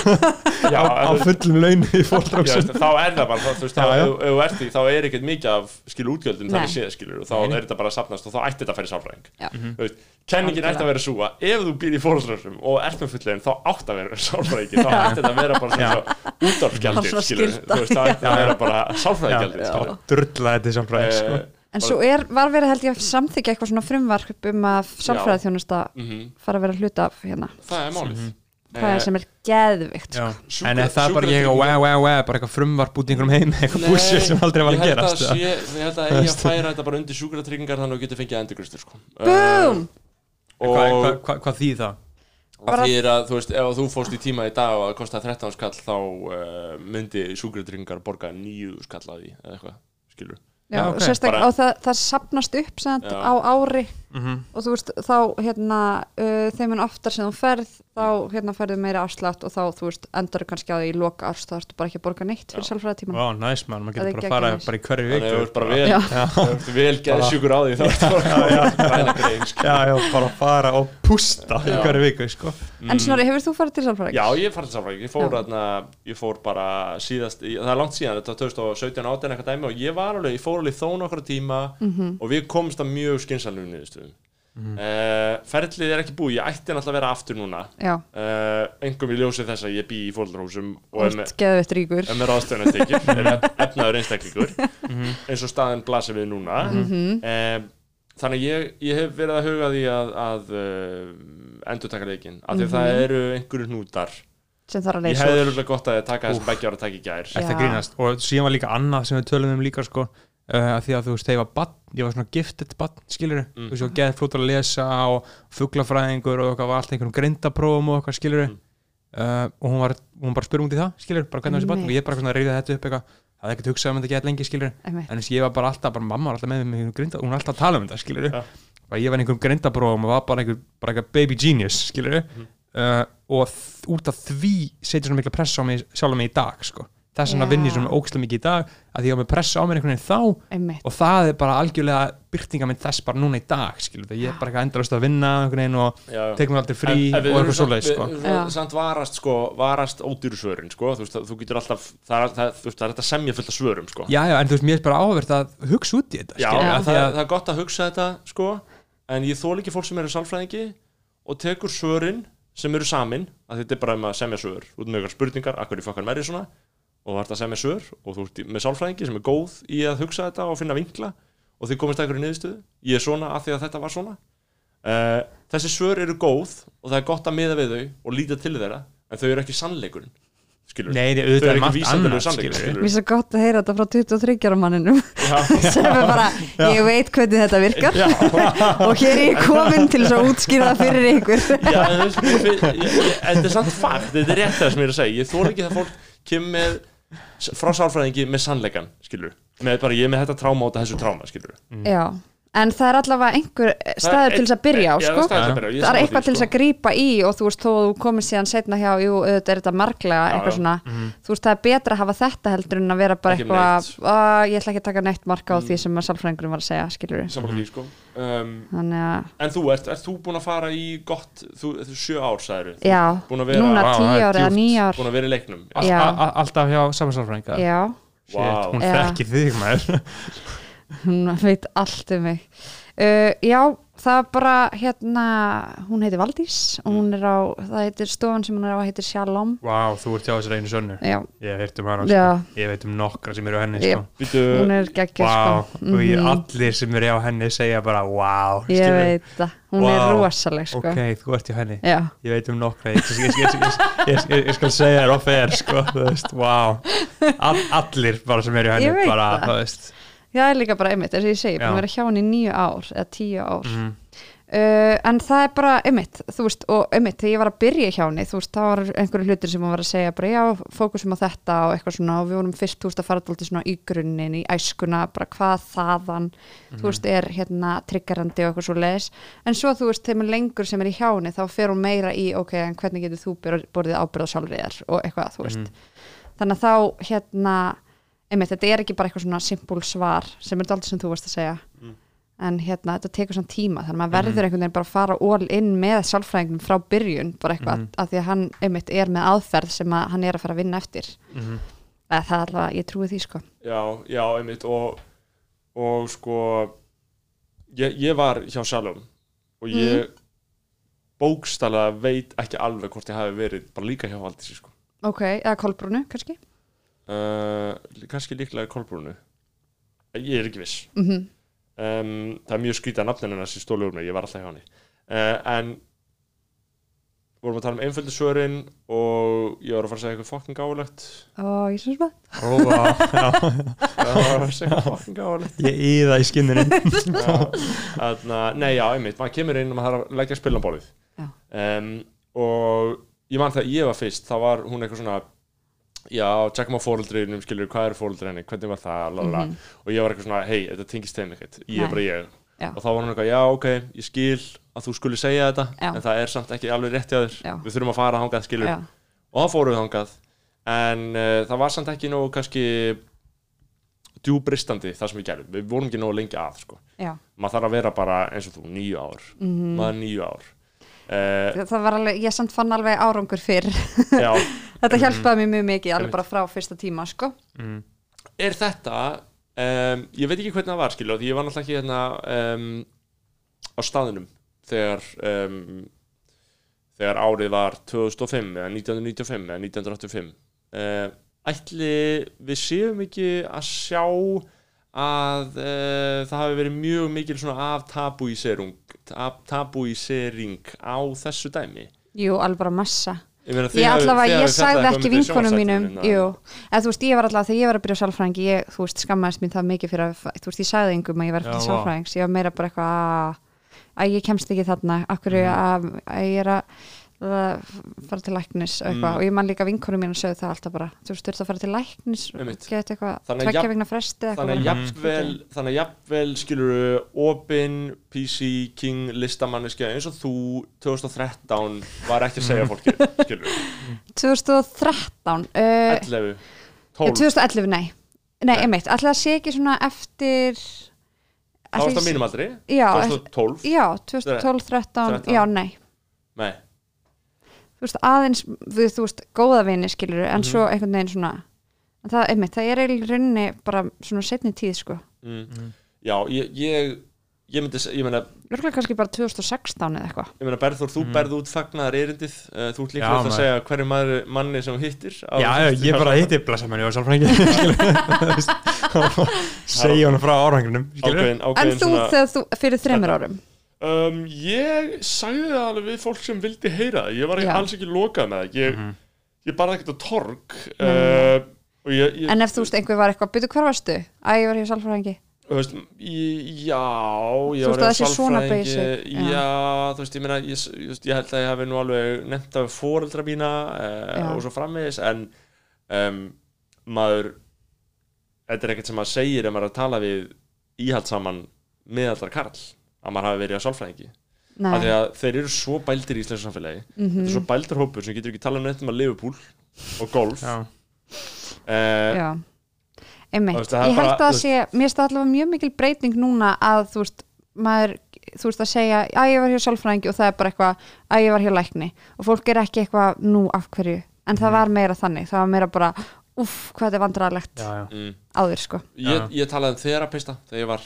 Já, á, á fullum launu í já, fóldrahúsum þá er það bara, þú veist, þá, Já, já. ef ef þú ert því þá er ekkert mikið af skilur útgjöldum þannig séð skilur og þá Nei. er þetta bara að sapnast og þá ætti þetta að færi. Þú veist, kenningin ætti að vera svo að ef þú býr í fórhaldsröðum og ert með fullegin þá átt að vera sálfræðingi. Þá ætti þetta að vera bara veist, það ætti að vera bara sálfræðigjaldið Já. skilur Eh, en svo er, var verið held ég að samþykja eitthvað svona frumvarp um að sálfræðiþjónusta mhm, fara að vera hluta af hérna. Það er málið. Hvað er Eh, sem er geðvikt sjúkra- en er það bara ég og wow, wow, wow bara eitthvað frumvarp út í einhverjum heim eitthvað búsið sem aldrei var ég að gerast ég held að eigi að færa þetta bara undir sjúkratryggingar þannig að þú getur fengið endurgristur sko. Búm! og hvað, þýð það? að því er að þú veist ef þú fórst í tíma í dag og það kostaði 13 skall þá uh, myndi sjúkratryggingar borga 9 skall að því eða eitthvað skilur já, Já, og ok. sérstak, Bara- og það, það sapnast upp á ári Mhm. og þú veist, þá hérna uh, þeim en oftar sem þú ferð þá hérna ferðu meira afslátt og þá þú veist, endur kannski á því í loka árs þá ertu bara ekki að borga neitt fyrir sálfræðatíma Vá, næs mann, maður Það er getur bara að fara bara í hverju að viku. þú ert bara vel, Já. þú ert vel geði sjúkur á því þá ertu bara grein sko. Já, já, bara fara og pústa í hverju viku, sko. En Snorri, hefur þú farið til sálfræðing? Já, ég farið til samfræðing, ég fór, þarna, ég fór bara síðast, í- það er langt síðan, þetta var 2017 18 eitthvað dæmi og ég var alveg, ég fór alveg þó nokkra tíma Mhm. og við komumst að mjög skynsalum niðurstöðum. Mm ferlið er ekki búið, ég ætti náttúrulega að vera aftur núna, Já, uh, engum í ljósi þess að ég bý í fóldrahúsum og er með, geðveitt ríkur. er er efnaður einstaklingur, eins og staðin blasir við núna. Mhm. Um, þannig að ég, ég hef verið að huga því að, að uh, endur taka leikinn. Af því að það eru einhverju hnútar. Sem þarf að ég leysa hefði úr. örgulega gott að taka þessum beggi ára að taka í gær og síðan var líka annað sem við tölum um líka sko uh, að því að þú veist, þegar ég var bann, ég var svona gifted bann, skilur Mm. þú veist, ég var geðið flótur að lesa og fuglafræðingur og eitthvað var allt einhverjum grindaprófum og eitthvað, skilur Mm. uh, og hún var, hún bara spyrum út í það, skilur bara hvernig var þessi bann og ég bara svona reyði þetta upp eitthvað það hefði ekkert hugsað um þetta gett lengi, Einmitt. en þess að ég var bara alltaf, bara mamma var alltaf með mig grinda, hún var alltaf að tala um þetta, skilur Ja. ég var í einhverjum grindaprófum og var bara einhver, bara einhver baby genius, skilur Mhm. uh, og út af því setja svona mikla pressa á mig sjálf mig í dag, sko þess vegna Já. vinn ég svona ókslega mikið í dag að ég á með pressa á mér einhvern veginn þá Einmitt. og það er bara algjörlega byrtingamind þess bara núna í dag, skilur það, ég er bara eitthvað endalust að vinna einhvern veginn og Já, já. tek mér aldrei frí En- en og eitthvað svoleið, sko Já. samt varast sko, varast ódýru svörin sko, þú veist, að þú getur alltaf það er, það, það er þetta semja fullt af svörum sko. Já, já, en þú veist, mér er bara áverð að hugsa út í þetta, Já, skilur, það, af því að það er gott að hugsa þetta sko, en ég þól ekki fólk sem eru sálfræðingi og tekur svörin sem eru samin, að þetta er bara um að semja svör út með ykkur spurningar, akkur í fokkar merri svona og þú ert að semja svör og þú ert með sálfræðingi sem er góð í að hugsa þetta og finna vinkla og þið komist að í niðurstöðu. Ég er svona af því að þetta var svona. Uh, þessi svör eru góð og það er gott að miða við þau og líta til þeirra en þau eru ekki sannleikurinn skilur Nei, þau auðvitað eru er ekki margt vísandalegu annað, sannleikur skilur skilur Mér er svo gott að heyra þetta frá 23 ára manninum. Já, sem er bara, ég veit hvernig þetta virkar. Og hér er ég komin til að útskýra það fyrir ykkur. Já, en þetta er samt fakt, þetta er rétt það sem ég er að segja. Ég þóla ekki það fólk kemur með frá sálfræðingi með sannleikan skilur, með bara ég með þetta tráma út af þessu tráma skilur Já, en það er allavega einhver staður til þess að byrja á Já, sko. það er er sammála eitthvað til þess sko. að grípa í og þú veist, þó að þú komir síðan setna hjá jú, auðvitað er þetta marglega, Já, eitthvað já. svona þú veist, það er betra að hafa þetta heldur en að vera bara Ekki eitthvað, ég ætla ekki að taka neitt marka á Mm. því sem að sálfræðingurinn var að segja, skilur því, sko um, þannig að, En þú, ert, ert þú búin að fara í gott þú, þú sjö ár, sagður já, vera, núna tíu ár eða djúpt. níu ár búin að vera í leiknum Alltaf hjá samansálfræðinga já, Shit, Vá. hún Já. þekki þig maður hún veit allt um mig uh, já, það er bara hérna, hún heitir Valdís og hún er á, það heitir stofan sem hún er á heitir Shalom Vá, þú ert hjá þessari einu sönnu já, Ég heyrt um hana, sko. ég veit um nokkra sem eru á henni sko. Býtu, hún er geggjur Vá, sko. og ég, Mhm. allir sem eru á henni segja bara Vá, ég skilur. veit það, hún er Vá. rosaleg sko. Ok, þú ert hjá henni já, Ég veit um nokkra Ég, ég, ég, ég, skal segja þér off-air sko, þú veist, Vá All, Allir bara sem eru hjá henni Ég veit bara, það. þú veist já, er líka bara einmitt eins og ég segi, búin að vera hjá hann í nýju ár eða tíu ár. Mm, Uh, en það er bara einmitt, þú veist, og einmitt þegar ég var að byrja hjá henni, þú veist, það var einhverju hlutir sem hún var að segja, bara já, fókusum á þetta og eitthvað svona, og við vorum fyrst, þú veist, að fara alltaf svona í grunninn, í æskuna, bara hvað þaðan, þú veist, er hérna triggerandi og eitthvað svo leis, en svo þú veist, þeim lengur sem er í hjá henni, þá fer hún meira í, ok, en hvernig getur þú bor- borðið ábyrð einmitt, þetta er ekki bara eitthvað svona simpul svar, sem er daldið sem þú varst að segja, en hérna þetta tekur samt tíma þannig að maður verður einhvern veginn bara að fara all in með sálfræðingum frá byrjun bara eitthvað Mhm. að því að hann einmitt er með aðferð sem að hann er að fara að vinna eftir. Mm, eða það er allavega, ég trúi því sko. Já, já, einmitt og, og sko ég, ég var hjá Salom og ég Mhm. bókstala veit ekki alveg hvort ég hafi verið bara líka hjá Valdísi sko. ok, eða kolbrúnu kannski uh, kannski líklega Kolbrúnu. Ég er ekki viss. Mm um, það er mjög skrítið að nafninu hennar sem stólu úr mig, ég var alltaf hjá henni. Uh, en vorum að tala um einföldu svörin og ég var að fara að segja eitthvað fucking gáulegt ó, ég svo vá, já, ég var að fara að segja eitthvað fucking gáulegt Ég í það í skinninu. Þarna, nei já, einmitt, maður kemur inn og maður þarf að leggja spilanbólið Já. um, og ég man þegar ég var fyrst þá var hún eitthvað svona já, tjekkum á fóreldrinum, skilur, hvað eru fóreldri henni hvernig var það, lalala Mhm. og ég var eitthvað svona, hei, þetta tengist þeim ekkert ég er bara ég Já. og þá var hann eitthvað, já ok, ég skil að þú skulle segja þetta, Já. en það er samt ekki alveg rétt hjá þér, Já. við þurfum að fara þangað skilur, já, og þá fórum við þangað en uh, það var samt ekki nógu kannski djúbristandi það sem við gerum, við vorum ekki nógu lengi að sko. já. maður þarf að vera bara eins og þú, nýju ár Mhm. maður nýju ár það var alveg, ég samt fann alveg árangur fyrr. Þetta hjálpaði mér mjög mikið, alveg bara frá fyrsta tíma sko. mm. er þetta um, ég veit ekki hvernig það var skilur, því ég var náttúrulega ekki hérna um, á staðinum þegar um, þegar árið var 2005 eða 1995 eða 1985 uh, ætli við séum ekki að sjá að uh, það hafi verið mjög mikil svona af tabúísering af tabúísering á þessu dæmi? Jú, alveg bara massa. Ég, ég allavega, ég sagði ekki um vinkonum mínum jú, eða? Þú veist, ég var allavega þegar ég var að byrja á sálfræðingi ég, þú veist, skammaðist mín það mikið fyrir að, þú veist, ég sagði engum að ég vá. sálfræðings. Ég var meira bara eitthvað að, að ég kemst ekki þarna, akkur Mhm. að, að ég er að fara til læknis Mm. og ég man líka vinkonum mín að sögðu það alltaf bara þú veist, þú ert að fara til læknis geta eitthvað, tvekja vegna fresti eða þannig að jafnvel, þannig að jafnvel skilur opin PC King listamanniski eins og þú 2013 var ekki að segja fólki skilur 2013 uh, 11, Ja, 12 2011, nei. Nei, Nei. einmitt, ætla það sé ekki svona eftir það varst á mínum aldri. Já, 2012 já 2012, 13, 13. já, nei. Nei, Þú veist, aðeins, við, þú veist, góða vini skilur en Mhm. svo einhvern veginn svona en það, einmitt, það er eiginlega í rauninni bara svona setni tíð, sko. Mm. já, ég, ég ég myndi, ég meina, Lörgulega kannski bara 2016 eða eitthvað. Ég meina Berður, þú Mhm. berð út fagnaðar erindið uh, þú ert Já, líklega að segja hverju maður, manni sem þú hittir á- Já, já, ég bara hitti blessa menni og sálfræðingi segja hann frá ákveðin En þú, þegar þú, fyrir þreymur árum Um, ég sagði það alveg við fólk sem vildi heyra það, ég var ekki, alls ekki lokað með það, ég, Mhm. ég barði ekkert á torg Nei. uh, og ég, ég En ef þú veist, einhver var eitthvað, byrju hvar varstu? Æ, ég var hér sálfræðingi þú veist, ég, já ég Þú var veist að hjá það sé svona sálfræðingi, basic, já. já, þú veist, ég meina ég, ég, veist, ég held að ég hafi nú alveg nefnt af fóreldra mína uh, og svo framvegis en um, maður þetta er ekkert sem maður segir ef maður er að tala við íhaldsaman miðaldra karl að maður hafi verið á sálfræðingi. Því að þeir eru svo bældir í íslensku samfélagi. Mhm. þetta er svo bældir hópur sem getur ekki talað neitt um að Liverpool og golf. Já. uh, já. Einmitt, ég held að það sé mér finnst það allavega mjög mikil breyting núna að þú veist, maður þú veist að segja, að ég var hér sálfræðingi og það er bara eitthvað, að ég var hér lækni. Og fólk er ekki eitthvað, nú af hverju? En það var meira þannig, það var meira bara uff, hvað þetta er vandræðalegt Já, já. mm, áður sko, ég, ég talaði um þerapista þegar ég var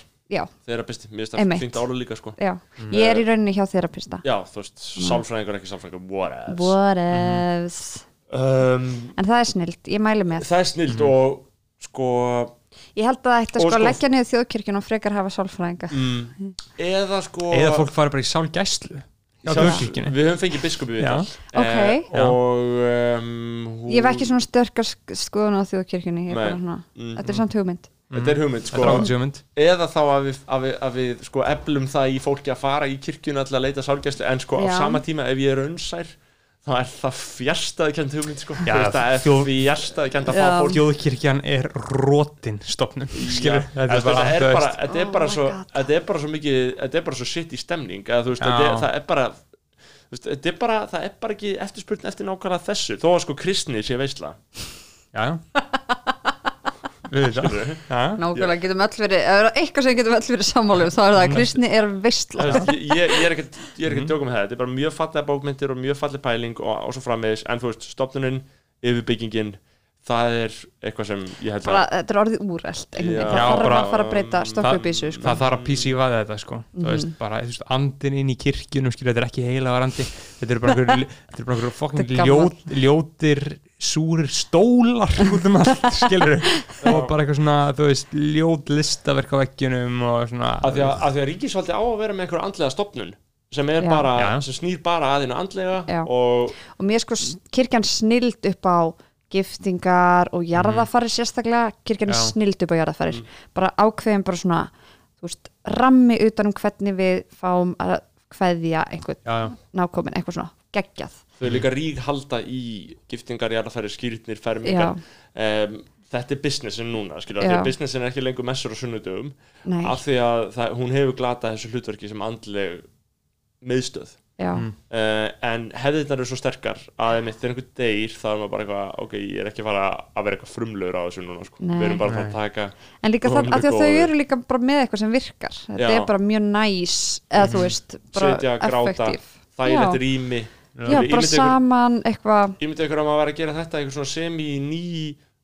þerapisti. Mér finnst það fínt ára líka sko. Já. Ég er í rauninni hjá þerapista. Já, þú veist, sálfræðingur ekki sálfræðingur whatevs whatevs um, en það er snilt, ég mæli með. það er snilt og sko ég held að það ætti að sko sko- leggja niður þjóðkirkjun og frekar hafa sálfræðinga. Mm, eða sko Eða fólk fari bara í sálgæslu við höfum fengið biskupi við Já. Ok. Já. og um, hún, ég hef ekki svona sterkar sk- skoðun á þjóðkirkjunni er mm, þetta er samt hugmynd þetta er hugmynd sko. Þetta er áhaldsjómynd eða þá að við, að við, að við sko eflum það í fólki að fara í kirkjuna til að leita sálgæslu en sko á Já. sama tíma ef ég er unnsær þá er það fjärstaði kent hugmynd sko. Já, það er þjóð- fjärstaði kent að fá Já. fólk. Þjóðkirkjan er rótin stofnun skilur. Já, Þetta er bara, þetta er bara, þetta er Oh bara my svo God. þetta er bara svo mikið, þetta er bara svo sitt í stemning að þú veist, Já. þetta er, það er bara þú veist, þetta er bara, það er bara ekki eftirspurn eftir nákvæmlega þessu, þó að sko kristni sé veisla. Já, já Við þetta skilurðu? Já, nákvæmlega getum öll verið, ef það er eitthvað sem getum öll verið sammálu þá er það að kristni er veistla. Ég, ég, ég er ekkert ég er ekkert djókum með það, þetta er bara mjög fallega bókmyndir og mjög fallega pæling og, og svo framvegis. En þú veist, stopnunin, yfirbyggingin það er eitthvað sem ég held bara, að þetta er orðið veginn. Já, það þarf bara- að fara að breyta stokku upp í þessu sko. það þarf að písi í vaða þetta sko. Þú veist, bara, þú veist, andin inn í kirkjunum skilur, þetta er ekki heilagar andi þetta eru bara einhver, þetta eru bara ljótir súrir stólar út um allt skilur, og bara eitthvað svona þú veist, ljót listaverk á veggjunum og svona að því að, að, því að ríkisvaldi á að vera með einhverja andlega stopnun sem er Já. bara, Já. sem snýr bara að þínu andlega Já. og og mér sko kirkjan snild upp á giftingar og jarðafari sérstaklega, kirkjan er Já. snild upp á jarðafari bara ákveðin bara svona þú veist, rammi utan um hvernig við fáum að kveðja einhvern já, já, nákomin, eitthvað svona geggjað þau líka rík halda í giftingar, jarðafæri, skýrtnir, fermingar um, þetta er businessin núna af businessin er ekki lengur messur á sunnudögum nei, af því að það, hún hefur glatað þessu hlutverki sem andleg miðstöð já, Mm. uh, en hefðirnar eru svo sterkar að einmitt þegar einhver deyr þá er maður bara eitthvað ok, ég er ekki fara að vera eitthvað frumlegur á þessu núna sko. Við erum bara Nei. að taka en líka það, að því að þau eru líka bara með eitthvað sem virkar þetta Já. Mhm. er bara mjög næs eða þú veist, bara Sitja, gráta. effektív þægilegt Já. rými já, bara saman eitthvað. Ég myndi ykkur að maður væri að gera þetta eitthvað svona semi ný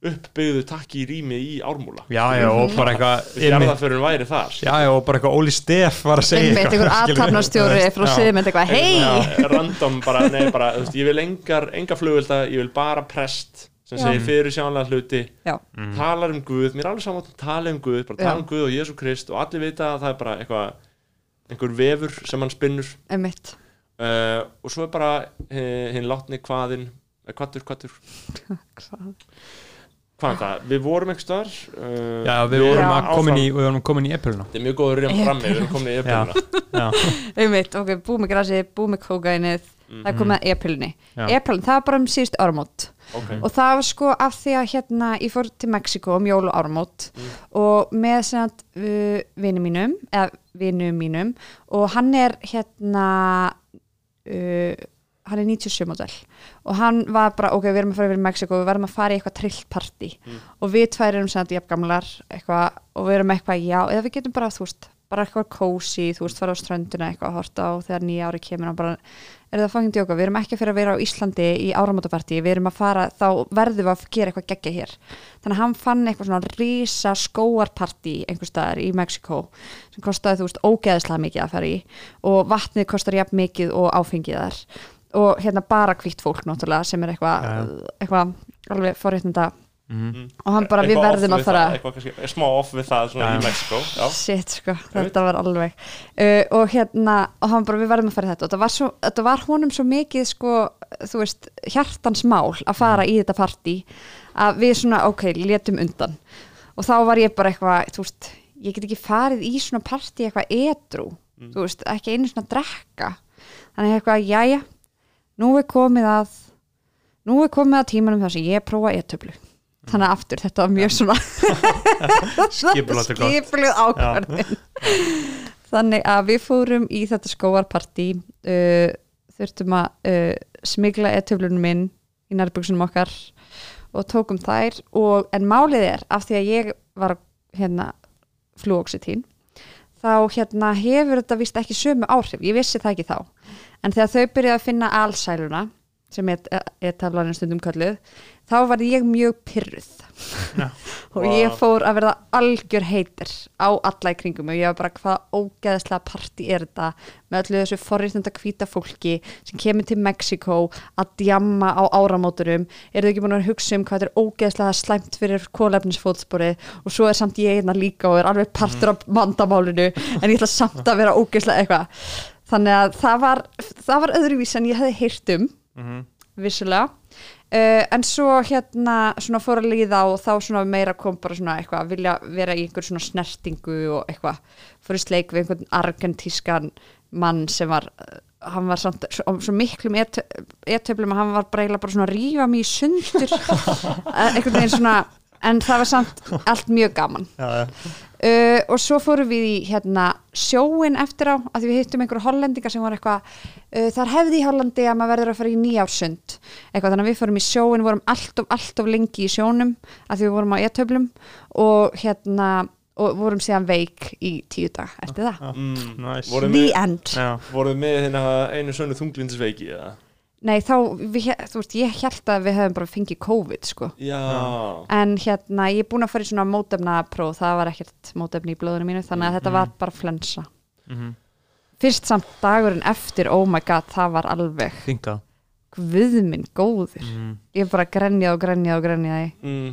uppbyggðu takki í rými í ármúla. Já, já, og bara eitthvað já, já, og bara eitthvað Óli Steff var að segja skilur við. aðtapnastjóri frá Já. siðmynd eitthvað, hei random bara, nei bara, þú veist, ég vil engar, enga flugvelda, ég vil bara prest sem Já. segir fyrir sjánlega hluti. Já, Mm. talar um Guð, mér er alveg saman að tala um Guð bara tala um Guð og Jésu Krist og allir vita að það er bara eitthvað einhver vefur sem hann spinnur. Einmitt uh, og svo er bara uh, hinn látni hvaðin eh, hvaður, hvaður, Hvað? hvað er það, við vorum einhver staðar uh, já, við vorum Já. að komin í við vorum komin í epiluna þetta er mjög góður reynd frammi, við erum komin í já, einmitt, ok, búið með grasið, búið með kókainið það er komið að e-pillunni Já. e-pillun, það var bara um síðust áramót. Ok, og það var sko af því að hérna ég fór til Mexiko um jól og áramót og með að uh, vini mínum, eða vinum mínum og hann er hérna uh, hann er 97 model og hann var bara, ok, við erum að fara yfir Mexiko við verðum að fara í eitthvað trillt partí og við tvær erum sem að jafngamlar og við erum eitthvað, já, eða við getum bara þú veist, bara eitthvað kósi, þú veist, fara á strönduna eitthvað að horta á þegar nýja ári kemur og bara, er það fangin djóka, við erum ekki fyrir að vera á Íslandi í áramótapartí, við erum að fara þá verðum við að gera eitthvað geggja hér. Þannig að hann fann eitthvað svona rísa skóarpartí einhver staðar í Mexiko sem kostaði, þú veist, ógeðislega mikið að fara í. Og vatnið kostar jafn mikið og áfengið þar. Og hérna bara hvitt fólk náttúrulega sem er eitthvað Já, eitthvað alveg forréttinda Mhm. og hann bara, við Eitthvað off verðum að við fara. eitthvað kannski, smá off við það svona í. Mexiko já. shit sko, þetta var alveg uh, og hérna, og hann bara, við verðum að fara í þetta. Og þetta var, svo, þetta var honum svo mikið sko, þú veist, hjartans mál að fara í þetta partí að við svona, ok, létum undan. Og þá var ég bara eitthvað þú veist, ég get ekki farið í svona partí eitthvað edru, þú veist, ekki einu svona að drekka. Þannig eitthvað, jæja nú er komið að nú er komið að tímanum þar sem ég prófa e-töflu þannig að aftur, þetta var mjög svona skipulagt ákvarðin þannig að við fórum í þetta skóarpartí uh, þurftum að uh, smigla e-töflunum minn í nærbuksunum okkar og tókum þær. Og, en málið er af því að ég var hérna flúoxetín þá hérna hefur þetta vist ekki sömu áhrif, ég vissi það ekki þá. En þegar þau byrjaði að finna alsæluna sem er, taflarinn stundum kölluð þá var ég mjög pyrruð og ég Vá. fór að verða algjör heitir á alla í kringum og ég var bara hvað ógeðslega partí er þetta með öllu þessu forréttunda hvíta fólki sem kemur til Mexiko að djamma á áramóturum eru þau ekki búin að hugsa um hvað þetta er ógeðslega slæmt fyrir kólefnisfótsporið og svo er samt ég einna líka og er alveg partur af vandamálinu en ég ætla samt að vera ógeðslega eitthvað. Þannig að það var, það var öðruvís en ég hefði heyrt um vissulega uh, en svo hérna svona fór að líða og þá svona meira kom bara svona eitthvað að vilja vera í einhver svona snertingu og eitthvað. Fór í sleik við einhvern argentískan mann sem var uh, hann var samt svo, svo miklum etöflum að hann var bara eiginlega bara svona að rífa mig í sundur. Eh, einhvern veginn svona en það var samt allt mjög gaman. Já, já. Uh, og svo fórum við í hérna, sjóin eftir á að við hittum einhverju hollendinga sem var eitthvað uh, þar hefði í Hollandi að maður verður að fara í nýjársund eitthvað þannig að við fórum í sjóin vorum allt of, allt of lengi í sjónum að því við vorum á e-töflum og hérna og vorum síðan veik í tíu dag eftir það mm. Nice. The end Já. voruð með hérna einu sönnu þunglindisveiki eða? Nei þá, við, þú veist, ég held að við hefum bara fengið COVID sko. Já, en hérna, ég er búin að fara í svona mótefnapróf, það var ekkert mótefni í blóðinu mínu, þannig að þetta var bara flensa. Mhm. fyrst samt dagurinn eftir, oh my god, það var alveg Þinga guðminn góður. Mm. ég bara grenjaði og grenjaði og grenjaði. Mm.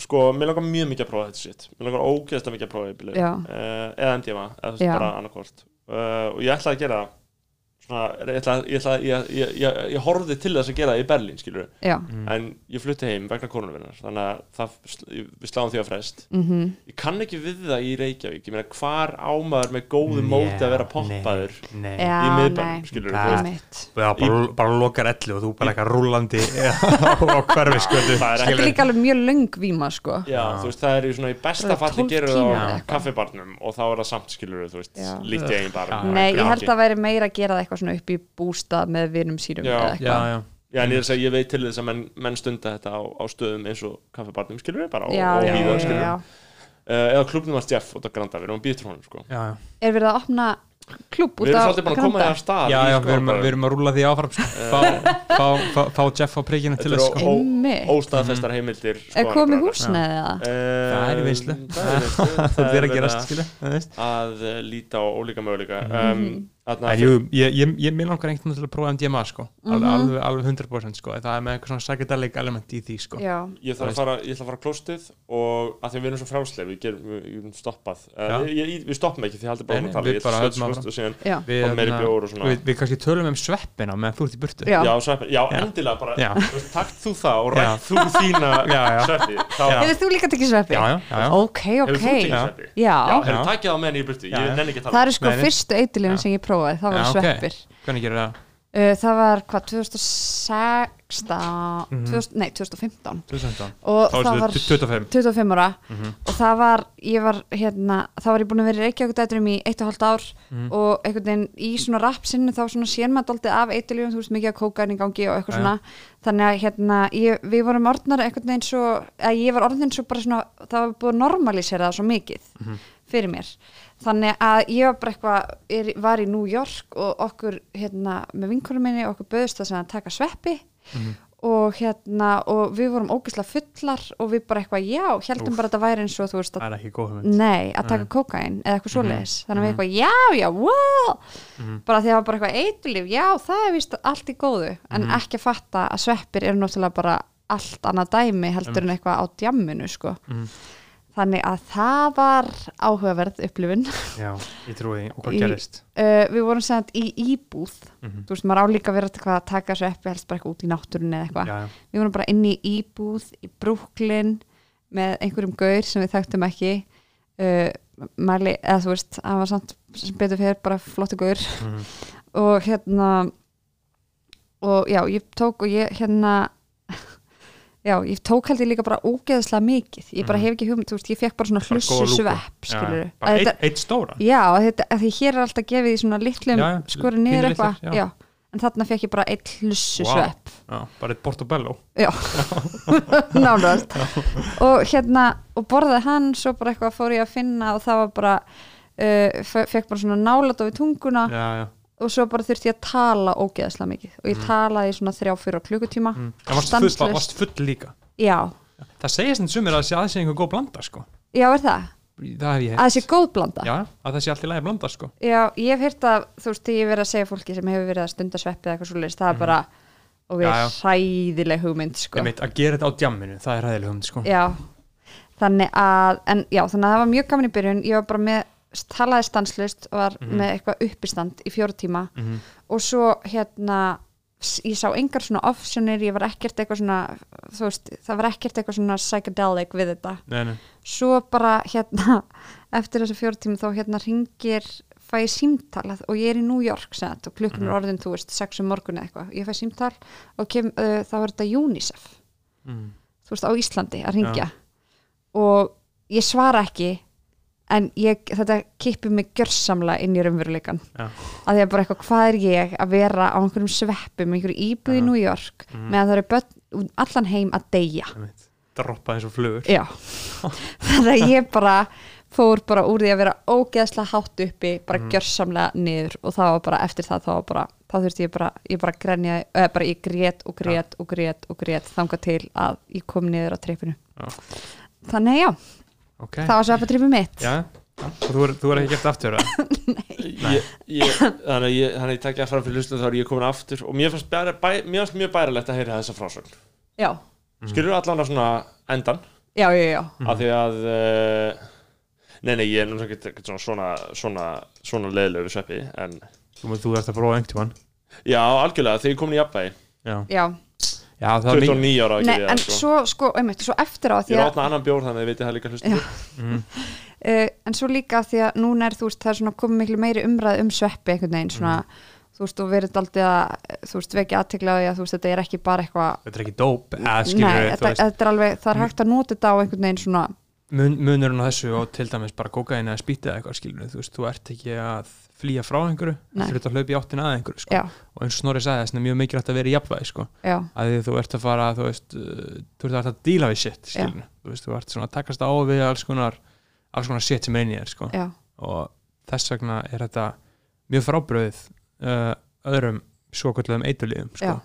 sko, mér langar mjög mikið að prófa þetta sitt mér langar ógeðslega mikið að prófa þetta Já. uh, eða MDMA, eða bara annarkvort uh, og ég ætlaði að gera það ég, ætla, ég, ætla, ég, ég, ég, ég horfði til þess að gera það í Berlín skilur já, en ég flutti heim vegna konuvinnar þannig að það, við sláum því að frest. Mhm. Ég kann ekki við það í Reykjavík. Ég meina hvar ámaður með góðu móti að vera poppaður Nei, í nei, Það veist? Mitt bara, bara, lokar elli og þú bara eitthvað rúlandi á hverfi skötu Það er líka alveg mjög löng víma sko. Já, þú veist, það er í svona í besta Það falli 12 gerur það á kaffibarnum og þá er það samt ég einn bara. Nei, ég held að væri meira að gera það eitthvað svona upp í bústað með vinum sínum Já. eða Já, eitthvað já, Já, en ég, er að segja, ég veit til þess að menn, menn stunda þetta á, á stöðum eins og kaffibarnum skilur við bara og, Já, og já, já, skilur já. uh, eða klubnum var Jeff út á Granda, við erum að býta honum sko. já, já. Er verið að opna klúb út Við erum á svolítið búin að koma Granda? það af stað já, já sko við, erum, bara- við erum að rúla því áfram sko. fá, fá, fá, fá Jeff á príkinu til Þetta þess sko. ó- Einmitt. óstaðfestar heimildir Er komið skoðanabræður. húsnæði eða? Eh, Það er í vinnslu. Það er í vinslu það er að verið gerast skilu að eh, líta á ólíka möguleika Mhm. um, jú, ég, ég, ég minn langar einhvern veginn til að prófa MDMA sko. alveg, Mhm. alveg, alveg 100% sko. það er með eitthvað svona psychedelic element í því sko. Já, ég þarf að fara, ég ætla að fara á klóstið og að því að við erum svo frásleif við gerum, við, við erum stoppað uh, ég, ég, við stoppum ekki því að haldi bara Nei, um að nei, tala við ég bara ætla að áfram. og síðan Og meiri hérna, bjór og svona. við, við kannski tölum um sveppina meðan þú ert í burtu já. já, sveppi, já, Já. endilega bara Já. þú veist, takt þú það og rætt þú þína sveppi. Hefur þú líka tekið sveppi? Ok, ok að það eru sko fyrstu eitilifin Já. sem ég prófaði, það var sveppir hvernig gerir það? uh, Það var hvað, 2016 Mhm. 2000, Nei, 2015 2015 og þá það var 25 25 ára Mhm. og það var, ég var hérna, þá var ég búin að vera í Reykjavík-dæturum í eitt og hálft ár Mhm. og einhvern veginn í svona rapsinu þá svona sér maður daldið af eitilífum, þú veist mikið að kókain í gangi og eitthvað Já. svona þannig að hérna, ég, við vorum orðnar einhvern veginn svo, að ég var orðin svo bara svona, það var búið að normalísera það svo mikið Mhm. fyrir mér þannig að ég var bara eitthvað er, var í New York og okkur hérna, með vinkunum minni, okkur sem að taka sveppi Mhm. og hérna, og við vorum ógeðslega fullar og við bara eitthvað, já, heldum Úff. bara að þetta væri eins og þú veist að Nei, að taka Nei. kókain eða eitthvað Mhm. svoleiðis þannig að við eitthvað, já, já, wow Mhm. bara því að það var bara eitthvað eiturlíf já, það er vist allt í góðu en Mhm. ekki að fatta að sveppir eru náttúrulega bara allt annað dæmi heldur en eitthvað á djamminu sko. Þannig að það var áhugaverð upplifun. Já, ég trúi því. Og hvað Í- gerist uh, við vorum segjand í íbúð. Mhm. þú veist, maður á líka að taka sveppi helst bara eitthvað út í náttúrunni eða eitthvað. Við vorum bara inn í íbúð í Brooklyn með einhverjum gaur sem við þekktum ekki. Uh, mæli, eða þú veist hann var samt sem betur fyrir bara flottu gaur. Mhm. og hérna og já, ég tók og ég hérna já, ég tók held ég líka bara ógeðslega mikið. Ég bara Mhm. hef ekki hugmynd, þú veist, ég fekk bara svona hlussu svepp, skilur bara eitt, stóra. Já, þetta, því hér er alltaf gefið í svona litlum skori niður eitthvað, en þarna fekk ég bara eitt hlussu Vá. svepp. Já, bara eitt portobello. Já, nánast. Og hérna, og borðaði hann svo bara eitthvað fór ég að finna og það var bara uh, fe- fekk bara svona nálat á við tunguna. Já, já og svo bara þurfti ég að tala ógeðslega mikið og ég talaði í svona þrjá, fjóra klukkutíma Mm. En varst full, full líka Já, Það segist þetta sumir að það sé aðeins einhver góð blanda sko. já er það Það hef ég að það sé góð blanda Já, að það sé allt í lagi blanda sko. Já, ég hef heyrt að þú veist, ég hef verið að segja fólki sem hefur verið að stunda sveppi eða eitthvað svoleiðis, það er bara og við Mhm. Já. hræðileg hugmynd sko. Ég meit að gera þetta á djamminu Það er ræðileg hugmynd sko. Já, þannig að en já, þannig að það var mjög gaman í byrjun ég var bara með, talaði stanslust var Mhm. með eitthvað uppistand í fjóra tíma Mhm. og svo hérna ég sá engar svona optionir ég var ekkert eitthvað svona veist, það var ekkert eitthvað svona psychedelic við þetta Nei, nei. svo bara hérna eftir þessu fjóra tíma þá hérna ringir fæ ég símtal að- og ég er í New York sett, og klukkan er orðin, þú veist, sex um morgun eða eitthvað ég fæ símtal og kem, uh, þá er þetta UNICEF Mm. þú veist, á Íslandi að ringja og ég svara ekki en ég, þetta kippir mig gjörsamlega inn í raunveruleikan Já. að því að bara eitthvað, hvað er ég að vera á einhverjum sveppum, einhverju íbúð í Já. New York Mhm. meðan það eru börn allan heim að deyja. Droppa eins og flugur þannig að ég bara fór bara úr því að vera ógeðslega hátt uppi bara Mhm. gjörsamlega niður og var bara eftir það þá, bara, þá þurfti ég bara ég bara grenja, eða bara ég grét og grét og grét og grét þangað til að ég kom niður á trippinu Já. þannig að já, Ok, það var sveppatrippið mitt. Já. Og þú er, þú er ekki gert aftur það? ég, ég, þannig að ég, þannig að ég takja fram fyrir hlustum þá er ég komin aftur. Og mér fannst, bæra, bæ, mér fannst mjög bærilegt að heyra þessa frásögn. Já, skilur allan að svona endan já, já, já, af því að uh, nei, nei, ég er náttúrulega ekki svona, svona, svona, svona leiðilegu við sveppi en þú, þú ert að prófa einhvern tímann? Já, algjörlega, þegar ég komin í jafnvægi. Já, já, já það er mikið. 29 ára Nei, en það, sko. svo, sko, einmitt, svo eftir á því Ég að, átna annan bjór þannig að þið vitið það líka hlustu mm, uh, en svo líka því að núna er, þú veist, það er svona komið miklu meiri umræð um sveppi einhvern veginn, svona þú veist, og verið aldrei að, þú veist, vekja því að þú veist, þetta er ekki bara eitthvað þetta er ekki dóp eða skilur Nei, við, þetta, þetta er alveg, það er hægt að nota þetta á einhvern veginn svona, mun, munurinn á þessu og til dæmis bara kókain eða spýta eða eitthvað skilur við, þú veist, þú ert ekki að flýja frá einhverju, þú ert að hlaupa í áttina að einhverju sko. og eins og Snorri sagði þess að mjög mikilvægt að vera í jafnvægi sko. að því þú ert að fara þú veist, uh, þú ert að, að díla við shit þú veist, þú ert að takast á við alls konar, alls konar shit sem er inn í þér sko. og þess vegna er þetta mjög frábröðið uh, öðrum svo kvöldum eiturliðum sko.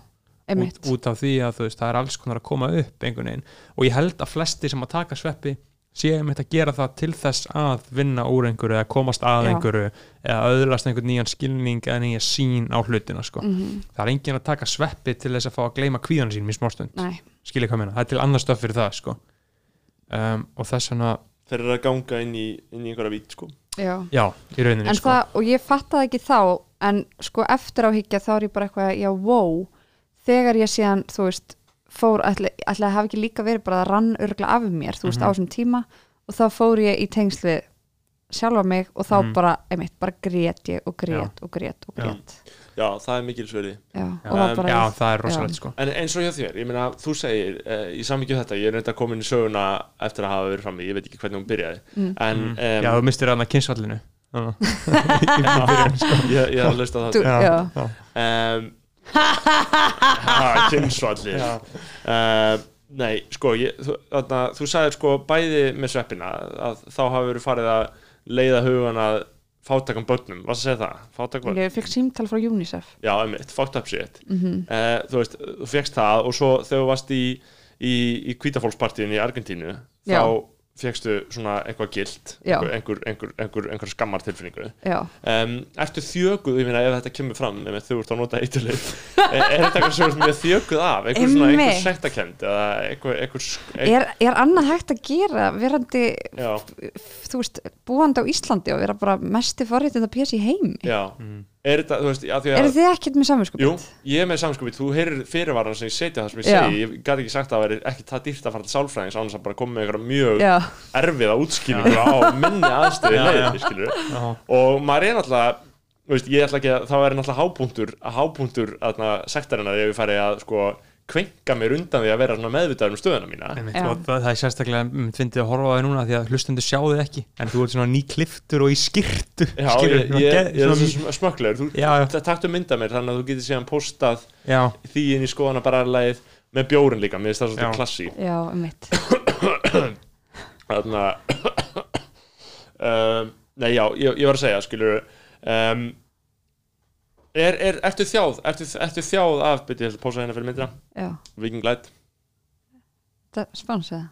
út, út af því að veist, það er alls konar að koma upp einhvern veginn og ég held að flesti sem að taka sveppi séu einmitt að gera það til þess að vinna úr einhverju eða komast að Já. einhverju eða öðlast einhvern nýjan skilning eða nýja sín á hlutina sko. mm það er enginn að taka sveppi til þess að fá að gleyma kvíðan sínum í smástund Nei, skilja hvað meina, það er til annars stöf fyrir það sko. um, og þess vegna Þeir eru að ganga inn í, inn í einhverja vít sko. já já, í rauninni en sko. það, og ég fattaði ekki þá en sko eftir áhyggja þá er ég bara eitthvað já, wow, þegar ég síðan þú veist, fór, ætla, ætla að hafa ekki líka verið bara að rann örgla af mér þú veist, Mhm. á þessum tíma og þá fór ég í tengsli sjálfa mig og þá Mhm. bara, einmitt, bara grét ég og grét og grét og Já. grét Já, það er mikil sverði já, Já. bara já, það er rosalegt sko. En eins og hjá þér, ég meina, þú segir uh, í samvikið þetta, ég er reynda komin í söguna eftir að hafa verið frammi, ég veit ekki hvernig hún byrjaði Mm. en Mm. um, já, þú mistir hann að kynsvallinu ég, löst að Þú, það já. um, ha, Kynnsvallir. Uh, Nei, sko ég, þú, þarna, þú sagðir sko bæði með sveppina að þá hafa verið farið að leiða hugan að fátakum börnum, hvað segir það? Fátak börn? ég fekk símtal frá UNICEF. Já, einmitt, fucked up shit. Mm uh, Þú veist, þú fegst það og svo þegar þú varst í, í, í kvítafólkspartíun í Argentínu Já. þá fegstu svona eitthvað gilt Já. einhver, einhver, einhver, einhver, skammar tilfinningu. Já, um, Ertu þjöguð, ég meina ef þetta kemur fram ef þú ert að nota eitthvað er, þetta eitthvað sem þú ert með þjöguð af? Einhver svona sektakend er, er annað hægt að gera verandi, þú veist búandi á Íslandi og vera bara mesti forréttind að pjæsa í heimi? Já, Mm. Er þetta, þú veist, að því að þið ekkert með samvinskupið? Jú, ég er með samskupið, þú heyrir fyrirvaran sem ég setja það sem ég Já. segi, ég gæti ekki sagt að það veri ekki það dýrt að fara til sálfræðings án þess að bara koma með einhverja mjög já, erfiða útskýringu á minni aðstöði leiðinni, skilur Já. og maður er náttúrulega þú veist, ég ætla ekki að það væri náttúrulega hápunktur hápunktur aðna sektarinnar ef ég færi að sko kvenka mér undan því að vera svona meðvitaður um stöðuna mína. Og það, það er sérstaklega mm, fyndið að horfa á það núna því að hlustendur sjá þið ekki. En þú ert svona nýkliftur og í skirtu Já, skilur, ég, svona ég, ég er svona- svo smökklegur þú já, já, ta- taktu mynda mér þannig að þú getur síðan postað já, því inn í skoðana bara leið með bjórin líka, mér finnst það svolítið klassi já, mitt Þannig að um, Nei, já, ég, ég var að segja skilur um, er, er, Ertu þjáð Ertu, ertu þjáð af, byrju, ég ætla að pósa hérna fyrir myndina. Já, Viking Light. Það sponsaði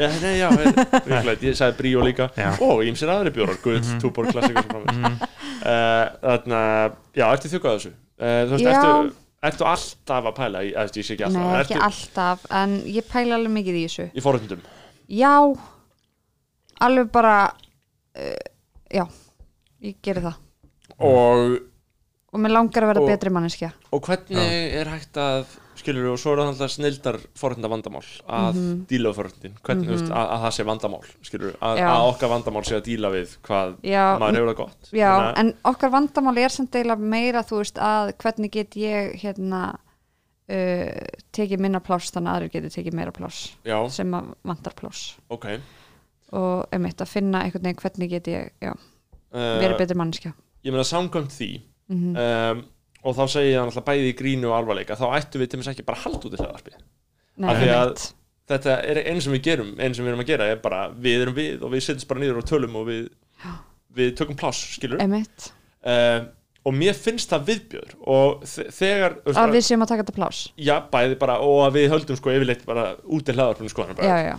ja, Nei, já, er, Viking Light, ég sagði Bríó líka. Já. og ímsir aðri bjórar, Guð, Mhm. Túborg, Klassikur sem framvegis. Mm, uh, Þannig að, já, ertu þjókað þessu? Uh, Þú veist, Já. ertu, ertu alltaf að pæla í, ég sé ekki alltaf Nei, ekki ertu alltaf, en ég pæla alveg mikið í þessu. Í forhundum Já, alveg bara uh, Já, ég geri það. Og, og mér langar að vera Og- betri manneskja. og hvernig er hægt að skilur og svo er það alltaf snildar forhunda vandamál að Mhm. díla við forhundin hvernig, veist, Mhm. að, að það sé vandamál skilur, að, Já. að okkar vandamál sé að díla við hvað Já, maður hefur það gott. Já Þannig en okkar vandamáli er samt eiginlega meira þú veist að hvernig get ég hérna uh, tekið minna pláss þannig að aðrir geti tekið meira pláss já, sem að vantar pláss. Ok. Og einmitt að finna einhvern veginn hvernig get ég já, verið uh, betri manneskja. ég meina samkvæmt því mm um, og þá segi ég alltaf bæði í grínu og alvarleika þá ættum við til þess ekki bara að halda út í hlaðarpi af því að- þetta er einn sem við gerum einn sem við erum að gera er bara við erum við og við sittist bara niður og tölum og við, við tökum pláss skilur um, og mér finnst það viðbjör og þe- þegar veist, að við séum að taka þetta pláss. Já, bæði bara og að við höldum sko yfirleitt bara út í hlaðarpunum sko já, já,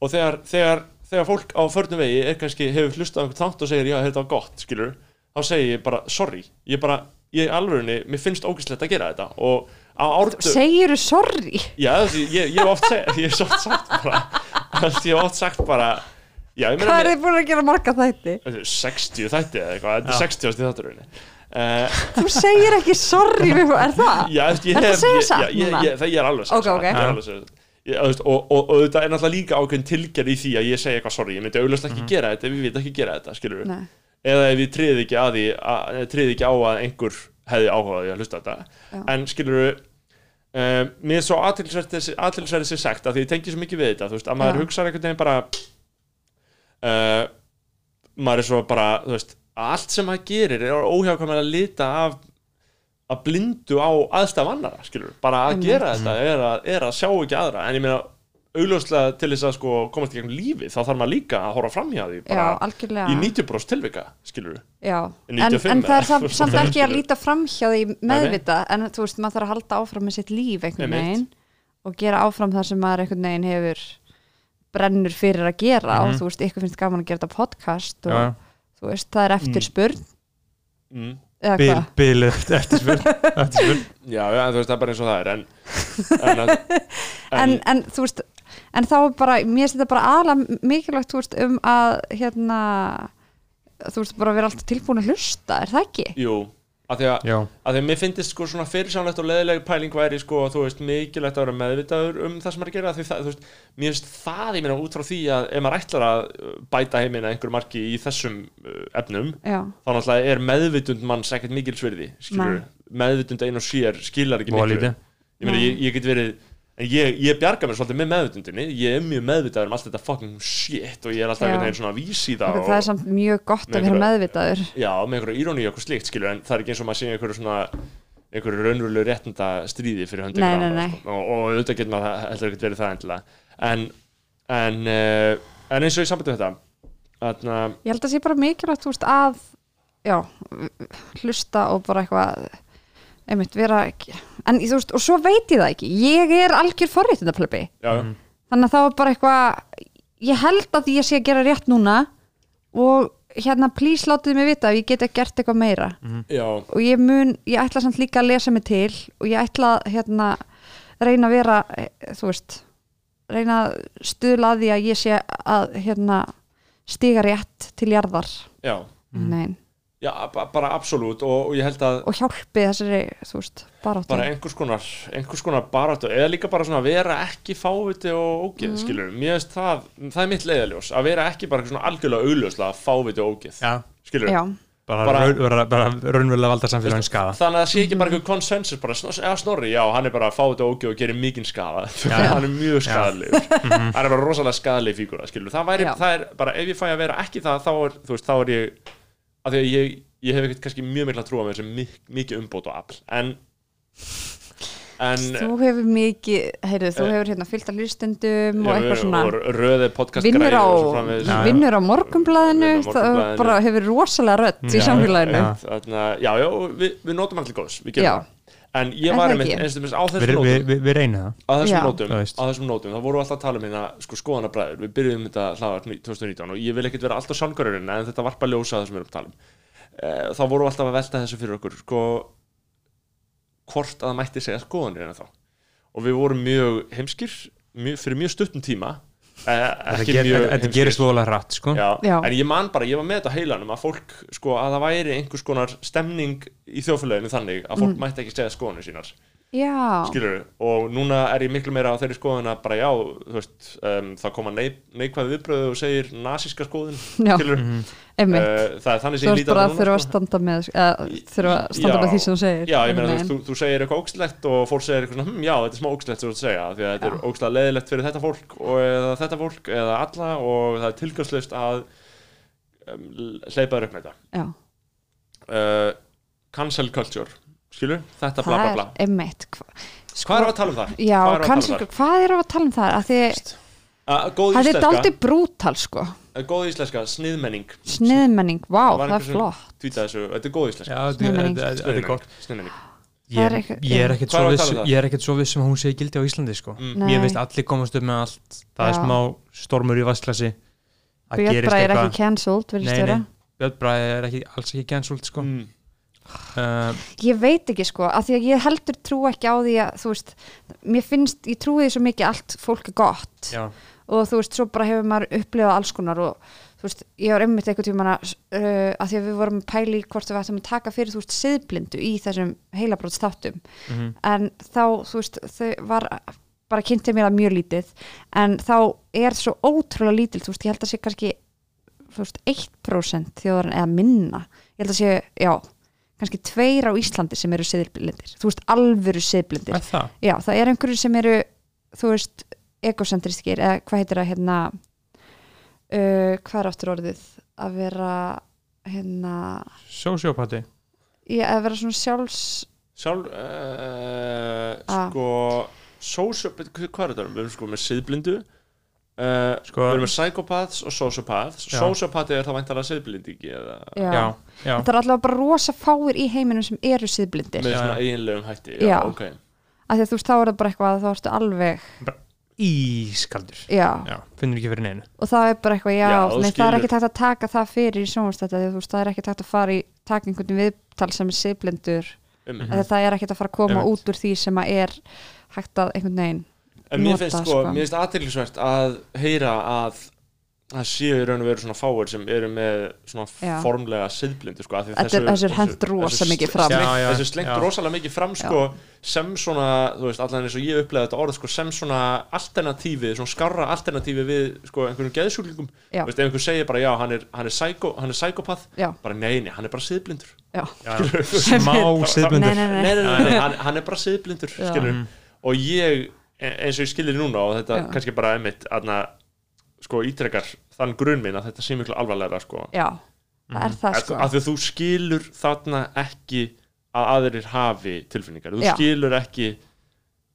og þegar, þegar, þegar fólk á förnum vegi er kannski hefur hlustað á einhvern þátt og segir já þetta var gott skilur þá segir ég bara sorry. Ég bara ég alvörunni mér finnst ógæslegt að gera þetta og á ártu segiru sorry? Já þessi, ég, ég hef oft oft sagt bara ég hef oft sagt bara já hvað er þið búin að gera marga þætti? Þetta er 60 þætti eða eitthvað þetta er 60 ást í þátturunni uh, Þú segir ekki sorry við, er það? Já, þú ég hef Það er alveg að segja Ok, satt, ok. ég alveg þú veist, og, og, og þetta er náttúrulega líka ákveðin tilgerð í því að ég segja eitthvað sorry. Ég myndi auðvitað ekki gera þetta ef ég veit ekki gera þetta skilur Nei. Eða ef ég triði ekki, að því, að, triði ekki á að einhver hefði áhugaði að hlusta þetta Já. en skilur um, mér er svo aðtilsverði sér sagt að því ég tengi svo mikið við þetta þú veist, að maður Já. hugsa einhvern veginn bara uh, maður er svo bara þú veist, allt sem maður gerir er óhjákvæmlega að lita af að blindu á aðstæðum annara skilur, bara að Einmitt. gera þetta er að, er að sjá ekki aðra en ég meina augljóslega til þess að sko komast í gegnum lífi þá þarf maður líka að horfa framhjá því Já, bara algjörlega. í 90% tilvika skilur Já, en, 95 en það er samt, samt ekki að líta fram hjá því meðvita en þú veist, maður þarf að halda áfram með sitt líf einhvern veginn og gera áfram það sem maður einhvern veginn hefur brennur fyrir að gera og Mhm. þú veist, ykkur finnst gaman að gera þetta podcast og Já, þú veist, það er eftirspurn. Mm. eða bil, hvað? bil eftir spurn eftir spurn já, já, en þú veist það er bara eins og það er en, en, en, en þú veist, en þá bara mér finnst þetta bara aðlega mikilvægt þú veist, um að hérna þú veist, bara vera alltaf tilbúin að hlusta er það ekki? jú að því að, að því að mér finnist sko svona fyrirsánlegt og leðileg pæling væri sko þú veist mikilvægt að vera meðvitaður um það sem er að gera því það, þú veist, mér finnst það ég meina út frá því að ef maður ætlar að uh, bæta heiminn að einhverju marki í þessum uh, efnum Já, þá náttúrulega er meðvitund manns ekkert mikil svirði skilur, meðvitund ein og sér skilar ekki miklu. ég, ég get verið en ég, ég bjarga mér svolítið með meðvitundinni ég er mjög meðvitaður um allt þetta fucking shit og ég er alltaf einhvern veginn svona að vísi í það það er samt mjög gott að vera meðvitaður. Já, með einhverju íróni og eitthvað slíkt skilur en það er ekki eins og maður sé einhverju svona einhverju raunverulegu réttinda stríði fyrir nei, nei. og, og auðvitað getur maður heldur ekkert verið það endilega. En en, uh, en eins og í sambandi þetta að Ég held að sé bara mikilvægt að já, hlusta og bara eitthvað einmitt vera ekki en þú veist, og svo veit ég það ekki. Ég er algjör forréttindaplebi já, Mhm. þannig að það var bara eitthvað ég held að ég sé að gera rétt núna og hérna please látið mig vita ef ég get ekki gert eitthvað meira. Já, og ég mun, ég ætla samt líka að lesa mig til og ég ætla að hérna reyna að vera, eh, þú veist reyna að stuðla að því að ég sé að hérna stiga rétt til jarðar. Já, Nein. Já ba- bara absolutt og, og ég held að og hjálpi þessari, þú veist, baráttu. Bara einhvers konar, einhvers konar baráttu eða líka bara svona að vera ekki fáviti og ógeð, Mhm. skilur mér finnst það, það er mitt leiðaljós, að vera ekki bara svona algjörlega augljóslega fáviti og ógeð Já, skilur, Já, bara, Bara- raun, bara, bara raunverulega valda samfélagin skada þannig að það sé ekki bara eitthvað konsensus bara, snorri, já, hann er bara fáviti og ógeð og gerir mikinn skada, Já. hann er mjög skadalegur hann er bara rosalega skadaleg fígura, skilur það, væri, það er bara, að því að ég, ég hef ekkert kannski mjög mikla trú á mér sem mik mikið umbót og afl en en þú hefur mikið heyrðu, þú Eh, hefur hérna fyllt að hlustendum og eitthvað svona og röði podcast vinnur á, framvegis. Já, já. vinnur á Morgunblaðinu. bara hefur rosalega rödd í Já, samfélaginu já. Þarna, já, já, við, við nótum allir góðs við Já. gerum það en ég var einmitt á Við þessum nótum vi, vi reynum það. Á þessum nótum, á þessum nótum þá vorum við alltaf að tala um hérna sko, skoðanabræður. Við byrjuðum þetta hlaðar 2019 og ég vil ekkert vera alltaf sálgörurinn en þetta varpa ljósa það sem við erum að tala um. Eh, þá vorum við alltaf að velta þessu fyrir okkur sko, hvort að það mætti segja skoðanir en þá. Og við vorum mjög heimskir mjög, fyrir mjög stuttum tíma ekki ger- mjög þetta gerist voðalega hratt sko. Já, Já. en ég man bara, ég var með þetta heilanum að fólk, sko, að það væri einhvers konar stemning í þjóðfélaginu þannig að fólk mætti ekki segja skoðanir sínar skilur og núna er ég miklu meira á þeirri skoðun að bara já, þú veist um, það koma nei, neikvæð viðbröðu og segir nasíska skoðun, Já. skilur Mhm. einmitt uh, það er þannig þú sem ég líti á bara það að þurfa að sko. standa með eða, þurfa að standa Já. með því sem þú segir Já, ég meina, þú, þú, þú segir eitthvað ógslegt og fólk segir eitthvað svona, hm, já, þetta er smá ógslegt þú að því að þetta er Já. ógstlega leðilegt fyrir þetta fólk og eða þetta fólk eða alla og það er tilgangslist að um, hleypa þér upp með þetta uh, cancel culture skilur, þetta bla bla það bla er einmitt hva- hvað er að tala um það? já, að kannski, um hvað er að tala um það? Að því, Uh, góð það er dálítið brútal sko. Góð íslenska, sniðmenning. Sniðmenning, vá, Það var það er flott. þetta er góð íslenska. Sniðmenning. þetta- þetta er gott. sniðmenning. Ég er er, er ekkert svo að viss um? Ég er ekkert svo viss sem að hún sé gildi á Íslandi sko. Mm. Ég veist allir komast upp með allt. Það er smá stormur í vasklasi Það Björn gerist Bræði er ekki cancelled, verðist Nei, vera. Nei. Björn Bræði er ekki, alls ekki cancelled sko. mm. Uh, ég veit ekki sko, af því að ég heldur trú ekki á því að, þú veist mér finnst, ég trúi því svo mikið að allt fólk er gott. Já, og þú veist, svo bara hefur maður upplifað alls konar og þú veist, ég var einmitt einhvern tímann að, uh, að því að við vorum að pæli hvort við ættum að taka fyrir, þú veist, siðblindu í þessum heilabrótstáttum Mhm. en þá, þú veist, þau var bara kynnti mér það mjög lítið. En þá er svo ótrúlega lítil þú veist, ég held að sé kannski þú veist, 1% þjóðarinn eða minna. Ég held að sé, já kannski tveir á Íslandi sem eru siðblindir þú veist, alvöru siðblindir það? já, það er einhverju sem eru þú veist, egocentriskir eða hvað heitir það hérna uh, hvað er aftur orðið að vera hérna Sósiópati í að vera svona sjálfs Sjálf uh. Sko Sósio, hvað er þetta? Við erum sko með siðblindu uh, Sko- Við erum með psychopaths og sociopaths Já. Sociopati er það væntalega siðblindingi eða já. Já, já, þetta er allavega bara rosa fáir í heiminum sem eru siðblindir með Já, svona já. eiginlegum hætti Já. ok af því að þú veist, þá er það bara eitthvað að þá ertu alveg ískaldur já, Já, finnur ekki fyrir neinu og það er bara eitthvað, já, Já, nei, það er skilur. ekki takt að taka það fyrir í sjónvastætti, þú veist, það er ekki takt að fara í taka einhvern viðtal sem er siðblindur. Mhm. eða það er ekki að fara að koma Einmitt. út úr því sem að er hægt að einhvern veginn En mér finnst sko, sko. mér finnst aðtillisvert að heyra að það séu í raun og veru svona fáir sem eru með svona Já. formlega siðblindu sko, af því Þetta er- þessu- þessu er hent rosa þessu mikið fram. Já, já, þessu slengt já. rosalega mikið fram sko, sem svona, þú veist, allan eins og ég upplega þetta orð sko, sem svona alternatífi svona skarra alternatífi við sko, einhverjum geðsjúklingum, Já. þú veist, ef einhver segir bara já, hann er, hann er, psycho, hann er psychopath já, bara nei, nei, hann er bara siðblindur. Já, Já, Smá nei, siðbundur nei, nei, nei, nei, nei, nei hann, hann er bara siðblindur skilur, og ég eins og ég skilir núna og þetta Já. kannski bara einmitt aðna, sko ítrekkar þann grunn minn að þetta sé miklu alvarlega sko. já það er það að, sko að því að þú skilur þarna ekki að aðrir hafi tilfinningar, þú Já. skilur ekki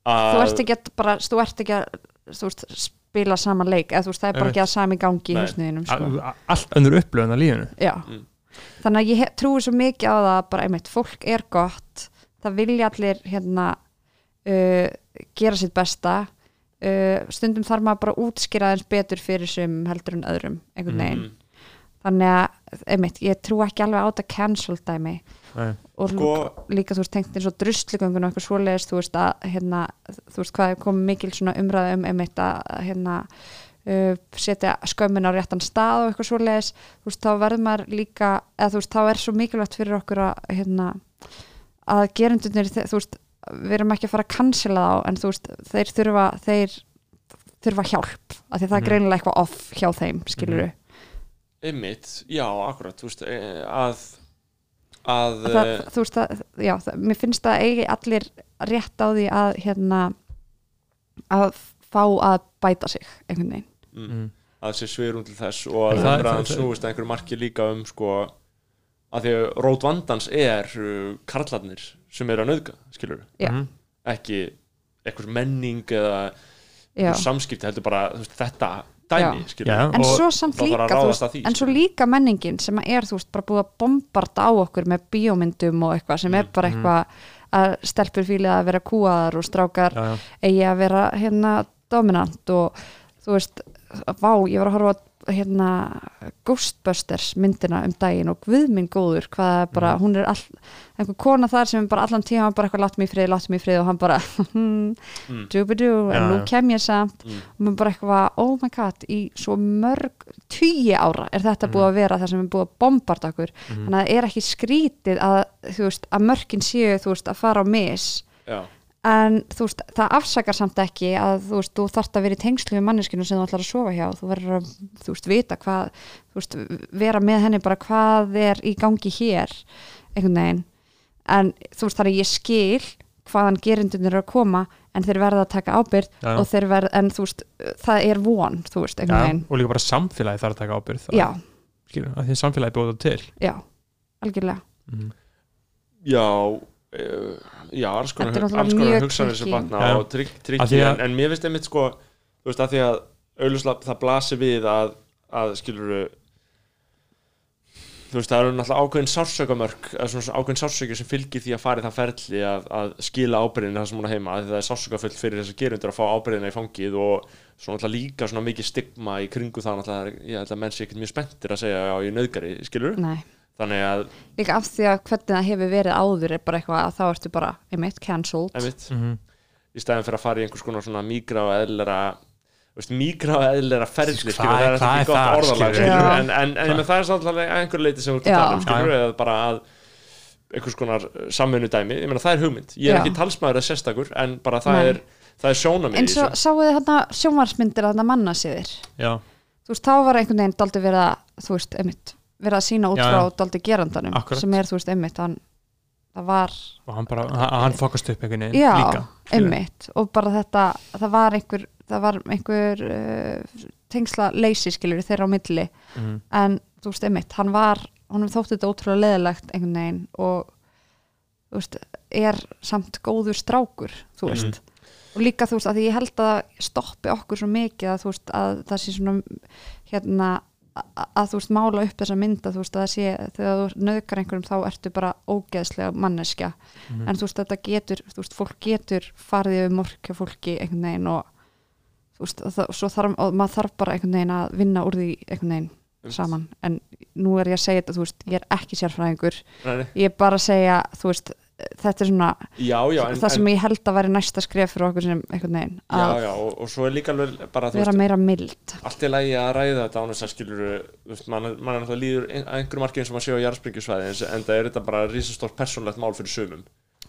að þú ert ekki að bara, þú ert ekki að þú veist, spila sama leik eða þú veist, það er bara ekki að sami gangi í Nei. hausniðinum sko. A- Allt önnur upplöðun að lífinu já, Mm. þannig að ég he- trúi svo mikið á það að bara einmitt, fólk er gott það vilja allir hérna uh, gera sitt besta uh, stundum þarf maður bara að útskýra eins betur fyrir sem heldur en öðrum einhvern veginn, Mm. þannig að einmitt, ég trú ekki alveg á þetta cancel dæmi Nei. og Sko- líka þú veist tengt eins og druslugöngun og eitthvað svoleiðist þú veist að hérna, þú veist hvað er komið mikil svona umræða um einmitt að hérna uh, setja skömmin á réttan stað og eitthvað svoleiðis þú veist þá verður maður líka eða þú veist þá er svo mikilvægt fyrir okkur að hérna að gerendunir þú veist við erum ekki að fara að cancela þá en þú veist þeir þurfa þeir þurfa hjálp af því að það er Mhm. greinilega eitthvað off hjá þeim skilur Mhm. einmitt, já, akkurat þú veist, e- að að það, eh, þú veist að, já, það, mér finnst að eigi allir rétt á því að hérna að fá að bæta sig einhvern veginn. Mm, að sé sviðrún til þess og að Það- umræðan það- snúist að einhverju marki líka um sko að því að rót vandans er uh, karlarnir sem eru að nauðga skilur Já. Mhm. ekki einhver menning eða samskipti heldur bara þú veist, þetta dæmi skilur Já. en að að en svo líka menningin sem að er þú veist bara búið að bombarda á okkur með bíómyndum og eitthvað sem er bara Mhm. eitthvað að stelpur fílið að vera kúaðar og strákar Já, já. eigi að vera hérna dominant og þú veist, vá, ég var að horfa á hérna Ghostbusters myndina um daginn og guð minn góður hvað er bara, hún er all, einhver kona þar sem bara allan tíma bara eitthvað látt mig í frið, látt mig í frið og hann bara Mm. djúbidú, en Já, nú kem ég samt. Mm. og maður bara eitthvað, oh my god í svo mörg, tíu ára er þetta búið að vera það sem er búið að bombarda okkur. Mhm. þannig að það er ekki skrítið að, þú veist, að mörkin séu þú veist, að fara á mis. Já, en þú veist, það afsakar samt ekki að þú veist, þú þarft að vera í tengslu við manneskinu sem þú ætlar að sofa hjá, þú verður að þú veist, vita hvað, þú veist, vera með henni bara hvað er í gangi hér einhvern veginn. En þú veist, þannig að ég skil hvaðan gerindunir eru að koma en þeir verða að taka ábyrgð Já, já. og þeir verða, en þú veist, það er von þú veist, einhvern Já, veginn. og líka bara samfélagi þarf að taka ábyrð já, skilur, að því samfélagi það til. Já, algjörlega. Mm. já uh, já, alls konar, alls konar mjög hugsanir sem batna Já. og trygg, að- en, en mér finnst einmitt sko þú veist, að því að auðvitað það blasir við að, að skilur þú veist, það eru náttúrulega ákveðin sársökamörk eða svona ákveðin sársöki sem fylgir því að fara í það ferli að, að skila ábyrðinu það sem hún er heima, af því það er sársökafull fyrir þess að gerundur að fá ábyrðina í fangið og svona náttúrulega líka svona mikið stigma í kringu það náttúrulega, ég held að menn sé ekkert mjög spenntir að segja já, ég er nöðgari, skilur Nei. Þannig að, líka af því að hvernig það hefur verið áður er bara eitthvað að þá ertu bara, einmitt, cancelled. Einmitt. Mm í stæðin fyrir að fara í einhvers konar svona mígra og eðlera veist, mikroeðlera ferli Hvað- skilur, það er ekki gott orðalag en, en, en, en það er að einhver leiti sem við erum að tala um skilur, Já, eða bara að einhvers konar samvinnu dæmi, ég meina það er hugmynd. Ég er Já. ekki talsmaður að sérstakur en bara það Nei. er, það er sjónamið eins og sáu þið hérna sjónvarsmyndir þarna mannasiðir já, þú veist, þá var einhvern veginn daldi verið að þú veist, einmitt, verið að sína út frá já. daldi gerandanum Akkurat. sem er, þú veist, einmitt, hann það var, og hann bara, hann, hann fokast upp einhvern veginn líka einmitt og bara þetta, það var einhver það var einhver uh, tengsla leysi skilur þeirra á milli Mhm. en þú veist, einmitt, hann var honum þótti þetta ótrúlega leðilegt einhvern veginn og þú veist, er samt góður strákur þú Mhm. veist og líka þú veist, að ég held að stoppi okkur svo mikið að þú veist, að það sé svona hérna að, þú veist, mála upp þessa mynda þú veist, að það sé, þegar þú nöðkar einhverjum þá ertu bara ógeðslega manneskja Mhm. en þú veist, þetta getur, þú veist, fólk getur farið yfir morkja fólki einhvern veginn og þú veist, það, þarf, og maður þarf bara einhvern veginn að vinna úr því einhvern veginn saman en nú er ég að segja þetta, þú veist, ég er ekki sérfræðingur nei. ég er bara að segja, þú veist þetta er svona, já, já, en, það sem en, ég held að væri næsta skref fyrir okkur sem einhvern veginn já, og, og svo er líka alveg bara vera veist, meira mild. allt í lagi að ræða þetta án þess að skilur mann man er náttúrulega líður ein- að einhverju marki eins og maður sé á jarðspringjusvæði en það er þetta bara risastórt persónlegt mál fyrir sumum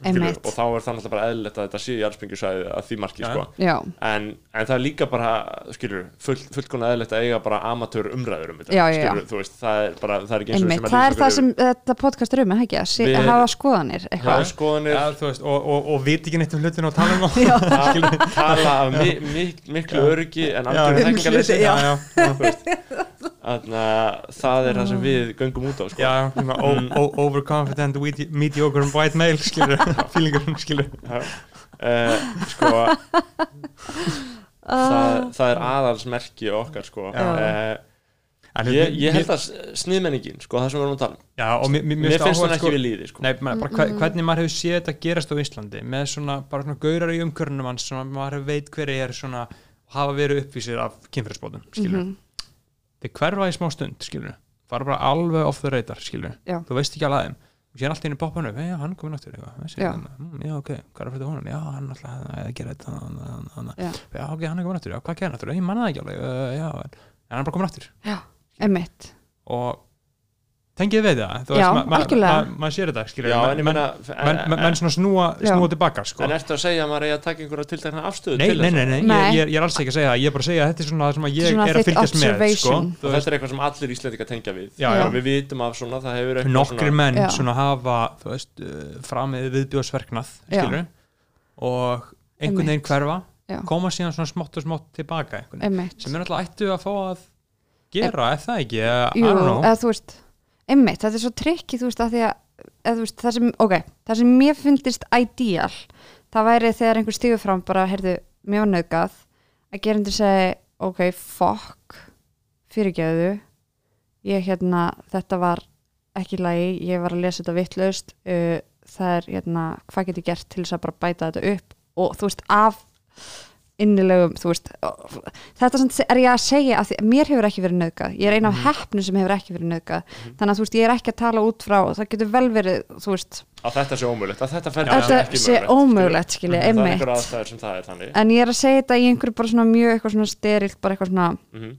skilur, og þá er það náttúrulega bara eðlilegt að þetta sé jarðspringjusvæði að því marki sko. já, en, en það er líka bara skilur, full, fullkona eðlilegt að eiga bara amatör umræður um þetta Já, já, já. skilur, þú veist, það er bara, það er ekki eins og sem að það er það sem þetta podcast er um, ekki? Að hafa skoðanir skoðanir. Já, þú veist, og, og, og viti ekki neitt um hlutinu og tala um það ta- tala af mi, mi, miklu öryggi en Já. þekkingarleysi það er það sem við göngum út á sko. já, svona o- o- overconfident medi- mediocre white male skilur, feelingur skilur uh, sko það, það er aðalsmerki okkar sko. Uh, En ég, ég held að sniðmenningin sko, það sem við erum að tala um. Já, og mér, mér, mér finnst áhugavert, það ekki við líði sko. Nei, maður, bara, hva- hvernig maður hefur séð þetta gerast á Íslandi með svona, bara svona gaurar í umkörnum hans, svona maður veit hver er svona, hafa verið uppvísir af kynfyrirsbótum, skilur Mhm. Þeir hverfa í smá stund, skilur fara bara alveg off the radar, skilur Já. þú veist ekki alveg og sér allt í henni poppan upp, hei, hann komið náttúr Já. mm, já, ok, hvað er fyrir honum? Já, hann alltaf að gera þetta Já. já, ok, hann er komið náttúr, já, hvað gerir náttúr ég manna það ekki alveg, já, en hann er bara komið náttúr já, einmitt. Og tengið við það þú Já, ma- ma- ma- maður sér þetta, skilur Já, en ég menn, meina menn, menn, menn svona snúa, snúa tilbaka, sko. En ertu að segja að maður eigi að taka einhverja tiltekna afstöðu Nei, til nei, nei, nei, Nei. Ég, ég, er alls ekki að segja það, ég er bara að segja að þetta er svona það sem að ég Svona er að fylgjast með, sko. Veist, þetta er eitthvað sem allir íslendinga tengja við. Já, já. Við vitum af svona, það hefur eitthvað nokkri svona menn Já. svona hafa þú veist, uh, framið viðbjóðsverknað og einhvern veginn hverfa koma síðan svona smátt og smátt tilbaka sem er náttúrulega ættu að fá að gera, er það ekki? Einmitt, þetta er svo trikki, þú veist, að því að þú veist, það sem, ok, það sem mér fyndist ideal, það væri þegar einhver stígur fram bara, heyrðu, mér var nöðgað að gerendur segi, ok, fuck fyrirgjöðu ég hérna, þetta var ekki í lagi, ég var að lesa þetta vittlaust uh, það er, hérna, hvað get ég gert til þess að bara bæta þetta upp? Og þú veist, af innilegum, þú veist þetta er ég að segja að því, mér hefur ekki verið nöðgað, ég er ein af Mhm. heppnum sem hefur ekki verið nöðgað, þannig að þú veist ég er ekki að tala út frá, það getur vel verið þú veist, að þetta sé ómögulegt, að þetta ferli þetta ekki sé ómögulegt skilja, það er einmitt. einhver aðstæður sem það er þannig. En ég er að segja þetta í einhverju bara svona mjög eitthvað svona sterilt, bara eitthvað svona Mhm.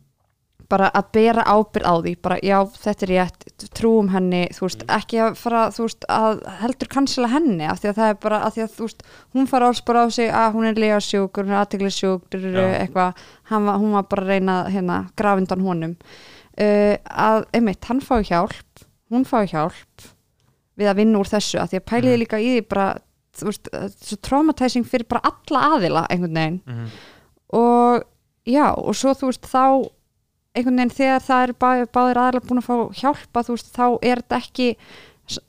Bara að bera ábyrð á því bara já, þetta er rétt, trúum henni þú veist, ekki að fara, þú veist að heldur kansela henni, af því að það er bara af því að þú veist, hún fara alls bara á sig að hún er legasjúk, hún er aðteglisjúk eitthvað, hún var bara að reyna hérna, grafindan honum. Uh, að, einmitt, hann fái hjálp hún fái hjálp við að vinna úr þessu, af því að pæliði líka í því bara, þú veist, uh, svo traumatizing fyrir bara alla aðila einhvern veginn. Mhm. og já, og svo þú veist þá einhvern veginn þegar það er bá, báðir aðalega búin að fá hjálpa þú veist, þá er þetta ekki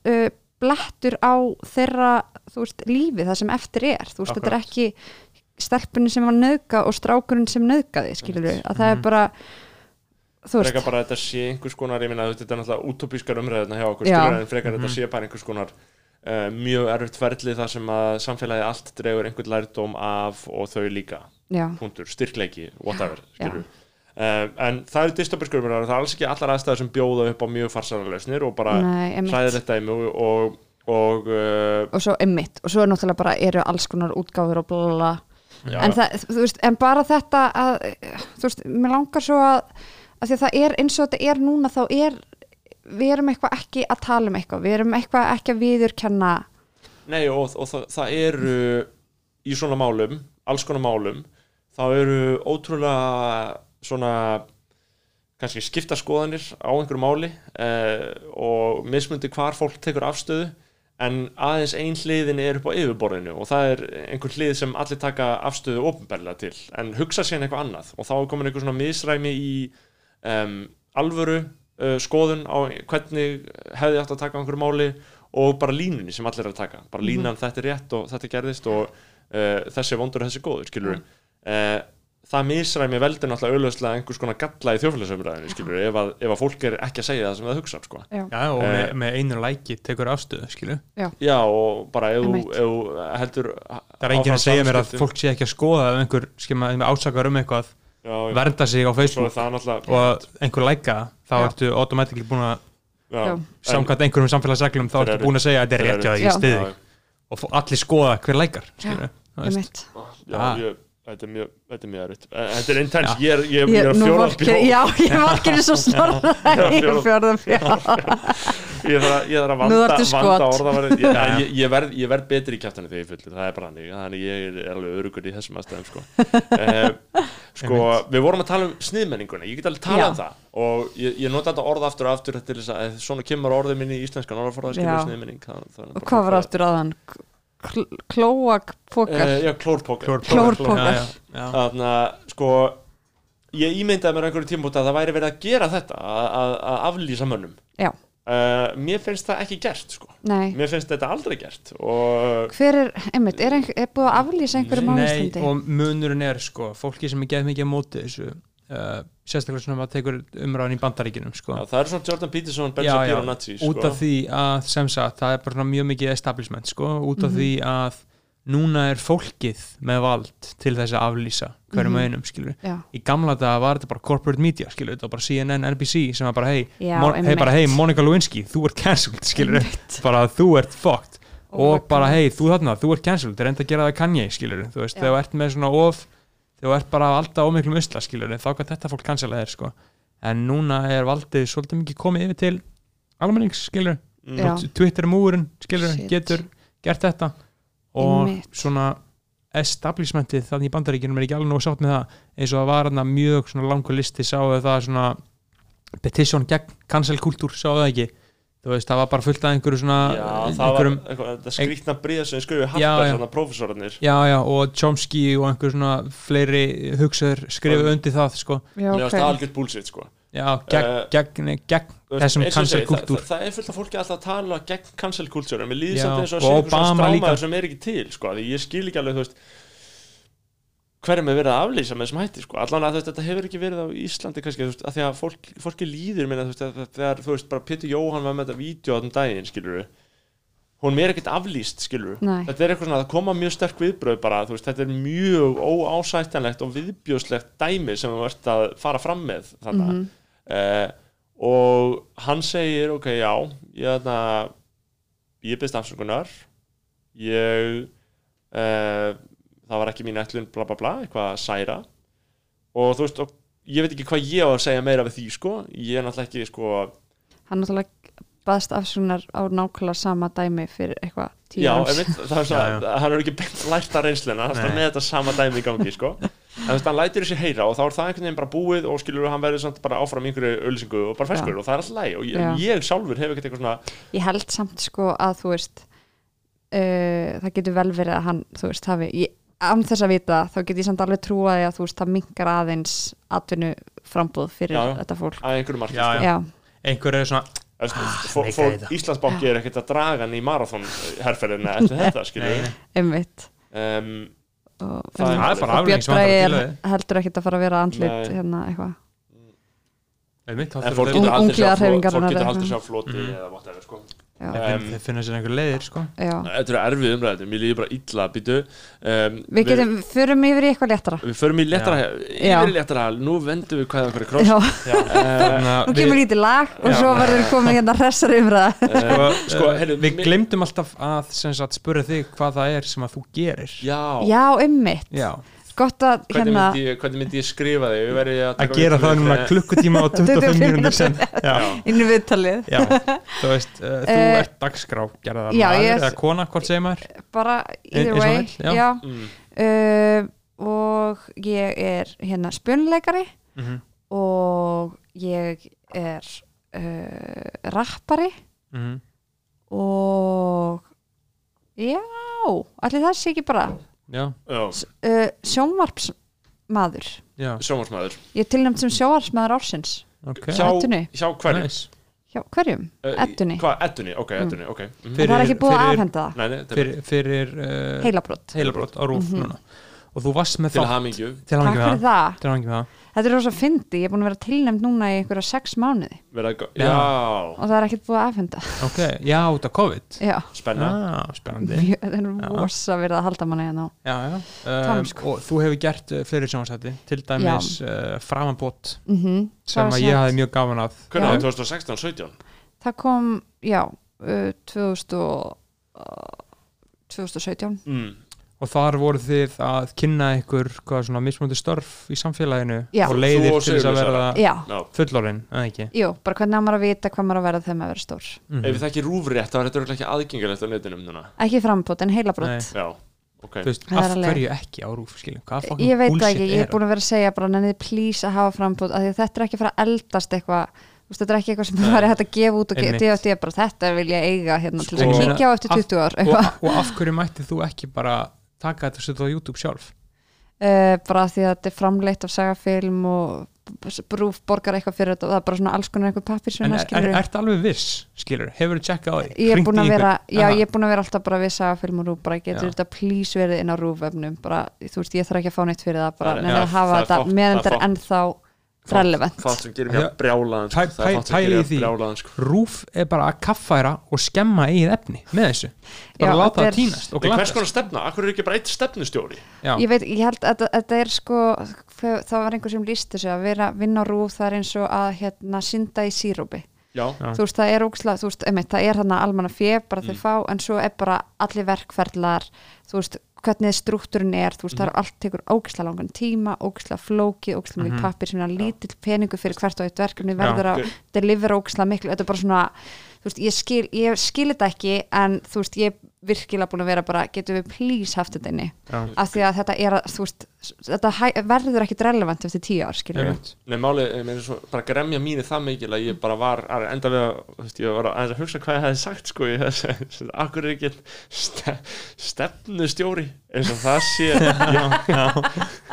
uh, blettur á þeirra þú veist, lífi það sem eftir er. Þú veist, þetta er Akkurat. ekki stelpunni sem var nöðga og strákurinn sem nöðgaði skilur við, að það er Mhm. bara þú veist, frekar bara að þetta sé einhvers konar ég minna þetta er náttúrulega útópískar umræðina hjá okkur Já. skilur, en frekar þetta Mhm. sé bara einhvers konar uh, mjög erfitt ferli þar sem að samfélagi allt dregur einhvern lærdóm af og þau líka, já, punktur, styrkleiki whatever, skilur uh, en það eru dystopískar umræðina, það er alls ekki allar aðstæður sem bjóða upp á mjög farsara lausnir og bara nei, einmitt. hræðir þetta og, og, og uh, og svo einmitt, og svo er náttúrulega bara eru alls konar útgáfur og blala Já, en, en bara þetta að, þú veist, mér langar svo að, að það er eins og þetta er núna þá er, við erum eitthvað ekki að tala um eitthvað, við erum eitthvað ekki að viðurkenna. Nei og, og það, það eru í svona málum, alls konar málum þá eru ótrúlega svona kannski skipta skoðanir á einhverju máli eh, og mismundi hvar fólk tekur afstöðu en aðeins ein hliðin er upp á yfirborðinu og það er einhver hlið sem allir taka afstöðu ofinberlega til en hugsa sér eitthvað annað. Og þá er komin einhver svona misræmi í um, alvöru uh, skoðun á hvernig hefði átt að taka á einhverju máli og bara línunni sem allir er að taka. Bara línan þetta er rétt og þetta gerðist og uh, þessi er vondur og þessi er góður skilur uh, það misræmi veldur náttúrulega auðvitað einhvers konar galla í þjófélagsumræðinu skilur ef að, ef að fólk er ekki að segja það sem það hugsa sko. já, Já, og Eh. með, með einu læki tekur afstöðu, skilu já og bara ef þú- ef heldur Það er enginn að segja mér að fólk sé ekki að skoða ef einhver skema, ásakar um eitthvað já, já, vernda sig á Facebook og einhver læka þá Já. ertu automatically búin að já, Já. samkvæmt einhverjum samfélagsreglum þá ertu búin að segja að þetta er rétt Já. já, og allir skoða hver lækar skilur já, ég, þetta er mjög þetta er mjög erfitt. Þetta er intense, ég er, ég, ég Ég, er að nú fjóra vorkenni- já, ég vorkir svo snorra í fjórða- fjörðum fjörðum ég þarf að, ég að vanda, vanda orðavarið ég, ég, ég, verð, ég verð betri í kjæftanu þegar ég fullir það er bara hannig, þannig ég er alveg örugur í þessum aðstæðum sko. uh, sko, við vorum að tala um sniðmenninguna. Ég get alveg talað um Já. það. Og ég, ég nota þetta orð aftur og aftur til þess að svona kemur orðið minni í íslenskan orðaforða skilur sniðmenning. Er og hvað var aftur aðan klóak pókar Eh, já, klórpókar Klórpókar. Já, já, já. Þannig að sko ég ímyndaði mér á einhverju tímpúti að það væri verið að gera þetta að, aflýsa mönnum. Já, uh, mér finnst það ekki gert sko. nei. Mér finnst þetta aldrei gert og hver er, einmitt, er, einhver, er búið að aflýsa einhverjum á Nei, og munurinn er sko fólki sem er geð mikið á móti þessu uh, sérstaklega svona að maður tekur umræðan í bandaríkinum sko. Já, það er svona Jordan Peterson, Ben Já, já, Shapiro, Nazi sko. út af því að sem sagt, það er bara svona mjög mikið establishment sko, út af því að núna er fólkið með vald til þess að aflýsa hverjum Mhm. einum skilur já, í gamla daga var þetta bara corporate media skilur, þetta var bara CNN, NBC sem var bara hei, hey, einmitt. bara, hey Monica Lewinsky, þú ert cancelled skilur, bara þú ert fucked. Oh og bara hei, þú þarna, þú ert cancelled. Er enda að gera það Kanye, skilur þú veist, þegar þú ert með svona of þú ert bara alltaf ómiklum usla, skilur þá kann þetta fólk cancella þér, sko en núna er valdið svolítið mikið komið yfir til almennings, skilur Mm. Twitter múurinn, skilur, Shit. getur gert þetta og Einmitt. svona establishmentið þannig í bandaríkjunum er ekki alveg nóg sátt með það eins og það var þarna mjög svona langur listi sáu það svona petition gegn cancel kultúr, sáu það ekki þú veist, það var bara fullt af einhverju svona Já, það var einhverjum, eitthvað, þetta skrýtna bríða sem Harper, já. svona prófessorarnir. Já, já, og Chomsky og einhver svona fleiri hugsaður skrifu undir það, sko. Já, finnst það ok algjört bullshit sko. Já, gegn, Eh, gegn, gegn þessum segi, það, það, það er fullt af fólki alltaf að tala gegn cancel kultúr en mér og að sé einhver svona Obama líka. strámaður sem er ekki til sko, því ég skil ekki alveg þú veist hverjum er verið að aflýsa með þessum hætti sko. allan að þetta hefur ekki verið á Íslandi kannski, veist, að því að fólk, fólki líður minna, þú veist, að þegar, þú veist, bara Pétur Jóhann var með þetta vídeo á þessum daginn, skilur við hún er ekkert aflýst, skilur við þetta er eitthvað svona, það koma mjög sterk viðbröð bara, veist, þetta er mjög óásættanlegt og viðbjóðslegt dæmi sem þú ert að fara fram með þarna Mhm. uh, og hann segir ok, já ég, þarna, ég byrst afsökunar ég uh, það var ekki mín ætlun bla bla bla, eitthvað að særa. Og þú veist, og ég veit ekki hvað ég á að segja meira við því, sko. Ég er náttúrulega ekki, sko hann náttúrulega baðst afsunar á nákvæmlega sama dæmi fyrir eitthvað tíu já, árs. einmitt, það er svona, Já, hann er ekki beint lært að reynsluna, hann er með þetta sama dæmi í gangi, sko. En þú veist, hann lætur þessi heyra og þá er það einhvern veginn bara búið og skilur hann verður samt bara áfram í einhverju ölsingu og bara feskur Já. og það er alltaf læg og ég, Já. ég sjálfur hef ekkert eitthvað svona ég held samt sko að þú veist uh, það getur vel verið að hann þú veist hafi, ég, án þess að vita þá get ég samt alveg trúa því að þú veist það minkar aðeins atvinnu frambúð fyrir Já, já. þetta fólk að einhverju Já, sko já. já, einhver er svona, veist, Ah. Íslandsbanki er ekkert að draga hann í marathon herferðina eftir þetta nei. einmitt um, og, Það er en- bara er það. heldur ekkit að fara að vera andlit Nei. hérna eitthvað þá fólk getur við- haldið sér á floti- eða Mhm. eða whatever sko Um, þeir finna sér einhver leiðir sko. Já. Þetta eru erfið umræðum, mér líður bara illa býtu um, Við getum, förum yfir í eitthvað léttara. Við förum í léttara, Já. yfir í léttara Nú vendum við hvað okkur er kross. Já, að og kemur lítið lag og Já. svo verður komið hérna hressar umræða. Uh, Sko, heyrðu, við mér- glemdum alltaf að sem sagt, spura þig hvað það er sem að þú gerir. Já, Já, ummitt, Já. Gott að Hvernig, hérna myndi ég, hvernig myndi ég skrifa þig? Að, að gera það núna klukkutíma og 25 mínútur sen já, inn í viðtalið já, þú veist uh, þú Eh, ert dagskrá, gera það já, maður ég- eða kona, hvort segir maður bara either way já. já. mm, Uh, og ég er hérna spjönleikari mm -hmm. og ég er uh, rappari Mhm. og já, allir það sé ekki bara já, uh, sjónvarpsmaður. Já, sjónvarsmaður ég er tilnæmt sem sjónvarpsmaður ársins. Ok. Hjá, hjá hverju? Nice. hjá hverjum? Uh, Eddunni. Hvað, Eddunni, ok, Eddunni, ok. Mm. og það er ekki búið að fyrir- afhenda það. Nei, nei, þetta er fyrir, fyrir uh, heilabrót heilabrót á rúf Mhm. núna. Og þú varst með til þátt. hamingju. Til takk hangi fyrir með það það, það þetta er rosa fyndi ég er búin að vera tilnæmt núna í einhverja sex mánuði Já. Já, og það er ekkert búið að afhenda ok, já, út af COVID já, spenna ah, spennandi mjög- það er Já. rosa verið að halda manni hérna já, já. Tala um Um, sko. og þú hefur gert uh, fleiri sjónvarsætti til dæmis uh, framambót mm -hmm. sem að ég hafði mjög gafan af Hvernig Já. var 2016, 17? það kom, já uh, 2000 og, uh, 2017 Mm. Og þar voru þið að kynna ykkur hvað svona mismunandi störf í samfélaginu Já. og leiðir og til þess að verða fullorinn, eða ekki? Jú, bara hvernig á maður að vita hvað maður á að verða þegar maður verður stór. Mhm. ef við þekki rúfrétt þá er þetta ekki aðgengilegt á netinum núna. Ekki frambót en heilabrót Nei. Já, ok. Þú veist, Það af hverju ekki á rúf skiljum, ég veit það ekki, ég er búin að vera að segja bara nennið please að hafa frambót af því að þetta er ekki að fara að eldast eitthvað. Þú veist, þetta er ekki eitthvað sem það er hægt að gefa út og gefa þetta bara þetta vil ég eiga hérna til þess að kíkja á eftir af- 20 ár. og, og af hverju mætti þú ekki bara taka þetta og setja það á YouTube sjálf? Uh, bara því að þetta er framleitt af sagafilm og brúf borgar eitthvað fyrir þetta og það er bara svona alls konar eitthvað pappir sem en það skilur. er, ertu alveg viss, skilur, hefur þú tjekkað á því? Ég er búin að vera, já Aha. ég er búin að vera alltaf bara við sagafilm og rúf, bara getur Já. þetta please verið inn á rúfvefnum, bara þú veist ég þarf ekki að fá neitt fyrir það, bara já, að hafa þetta meðan þetta er ennþá relevant Fátt sem gerir Já. mér brjálaðan sko. Pæ- Það sem pæli í gerir því. mér brjálaðan sko. rúf er bara að kaffæra og skemma eigið efni með þessu bara Já, láta það týnast og hvers konar stefna? Akkur er ekki bara eitt stefnustjóri? Já. ég veit, ég held að þetta- er sko það var einhver sem líst þessu að vera að vinna á rúf það er eins og að hérna synda í sírópi þú veist, það er óksla, þú veist, einmitt, það er þarna almanna fjö, bara þeir Mm. fá, en svo er bara allir verkferðlar, þú veist hvernig struktúrin er, þú veist, það er allt tekur óksla langan tíma, óksla flókið óksla mikið Mhm. pappir sem er lítill peningu fyrir hvert og eitt verkefni verður að delivera óksla miklu, þetta er bara svona þú veist, ég skil, ég skil þetta ekki en þú veist, ég virkilega búin að vera bara, getum við please haft þetta inni? Já. af því að þetta er að, þú veist þetta verður ekkit relevant eftir tíu ár, skilur við. Nei, málið, ég meina svo, bara gremja mínu það mikil að ég bara var að enda við að, veist, ég var að, aðeins að hugsa hvað ég hefði sagt, sko, í þessu, akkur er ekki ste, stefnustjóri, eins og það sé, já,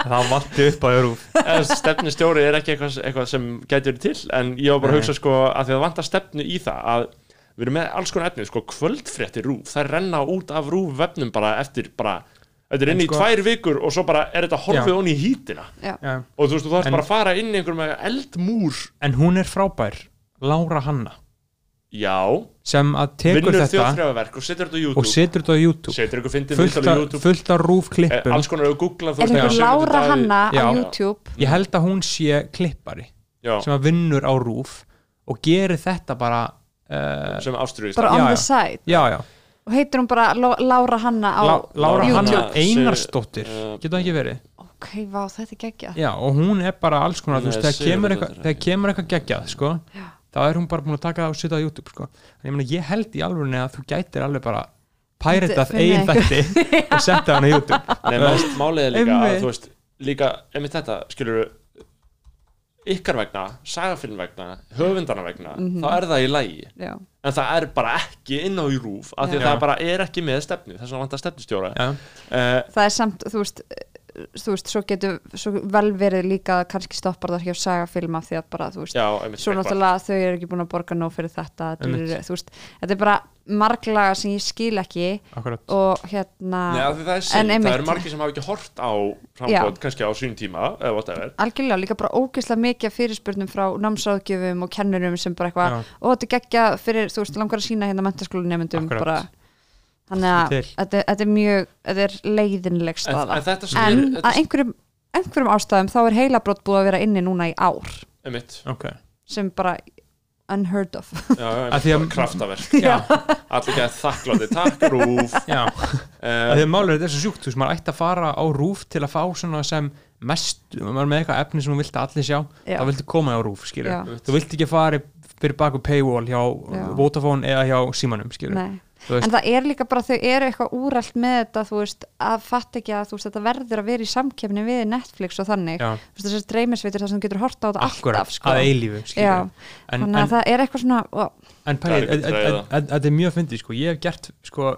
það valdi upp á rúf eða stefnustjóri er ekki eitthvað, eitthvað sem gæti verið til, en ég var bara að hugsa, sko, að því að það vantar stefnu í það, að við erum með alls konar efni, sko, kvöldfrétti rúf, það renna út af rúf vefnum bara eftir, bara, þetta er inn í sko- tvær vikur og svo bara er þetta horfið Já. onni í hítina Já. og þú veist, þú þarfst bara að fara inn í einhver með eldmúr. En hún er frábær. Lára Hanna. Já, sem að tekur vinnur þjóðþrjáverk og setur þetta á YouTube. og setur þetta á YouTube. Setur ykkur fyndið fullt af, YouTube. fullt af rúf eh, klippum alls konar að googla þú er Sigmundur Lára Hanna á. YouTube? Ég held að hún sé klippari já, sem að vinnur á rúf og gerir þetta bara sem ástriðist bara on Já, the já. side? Já, já, og heitir hún bara Lára Hanna á Lá, Lára YouTube? Hanna Einarsdóttir. Uh, getur það ekki verið? Ok, vá, þetta er geggja já, og hún er bara alls konar þú er þegar kemur eitthvað eitthvað geggjað, sko þá er hún bara búin að taka það og setja það á YouTube, sko. En ég, meina, ég held í alvörunni að þú gætir alveg bara pæritað eigin þætti og setja hann á YouTube. Nei, mál, málið er líka að þú veist líka, einmitt þetta, skilur ykkar vegna, sagafilm vegna höfundana vegna, Mhm. þá er það í lægi já, en það er bara ekki inn á í rúf af því að Já. það bara er ekki með stefnu þess að vantar stefnustjóra. Já, uh, það er samt, þú veist þú veist, svo getur svo vel verið líka að kannski stoppar það hjá sagafilm af því að bara, þú veist já, svo náttúrulega þau eru ekki búin að borga nóg fyrir þetta er, þú veist, þetta er bara marglaga sem ég skil ekki akkurat. og hérna Nei, það er En synd, það eru margir sem hafa ekki hort á framkvæmt kannski á sín tíma eða whatever. Algjörlega líka bara ógeðslega mikið fyrirspurnum frá námsráðgjöfum og kennurum sem bara eitthvað, og þetta geggja fyrir, þú veist, langar að sína hérna mentaskólanemyndum Akkurat. bara, þannig að þetta, þetta er mjög, þetta er leiðinleg en, staða. en sem en er að einhverjum, einhverjum ástæðum þá er heilabrótt búið að vera inni núna í ár. Er mitt ok. Sem bara unheard of. Já, já, Að því að- kraftaverk. Já, allir ekki að þakklátti, takk rúf. Já. uh, Að því að málið er þetta er svo sjúkt, þú veist, maður ætti að fara á rúf til að fá svona sem mest, maður er með eitthvað efni sem þú vilt að allir sjá, Já. þá viltu koma á rúf, skilur, Já. þú vilt ekki fara fyrir baku paywall hjá Já. Vodafone eða hjá Símanum, skilur Nei. Þú veist- en það er líka bara þau eru eitthvað úrælt með þetta þú veist, að fatt ekki að þú veist, þetta verður að vera í samkefni við Netflix og þannig. Já, þú veist, þessi dreymisveitur þar sem þú getur horta á þetta akkurat, alltaf sko. að eilífu, þannig að en, það er eitthvað svona ó, en Það er pæli, ekki græða. þetta er mjög fyndið, sko, ég hef gert, sko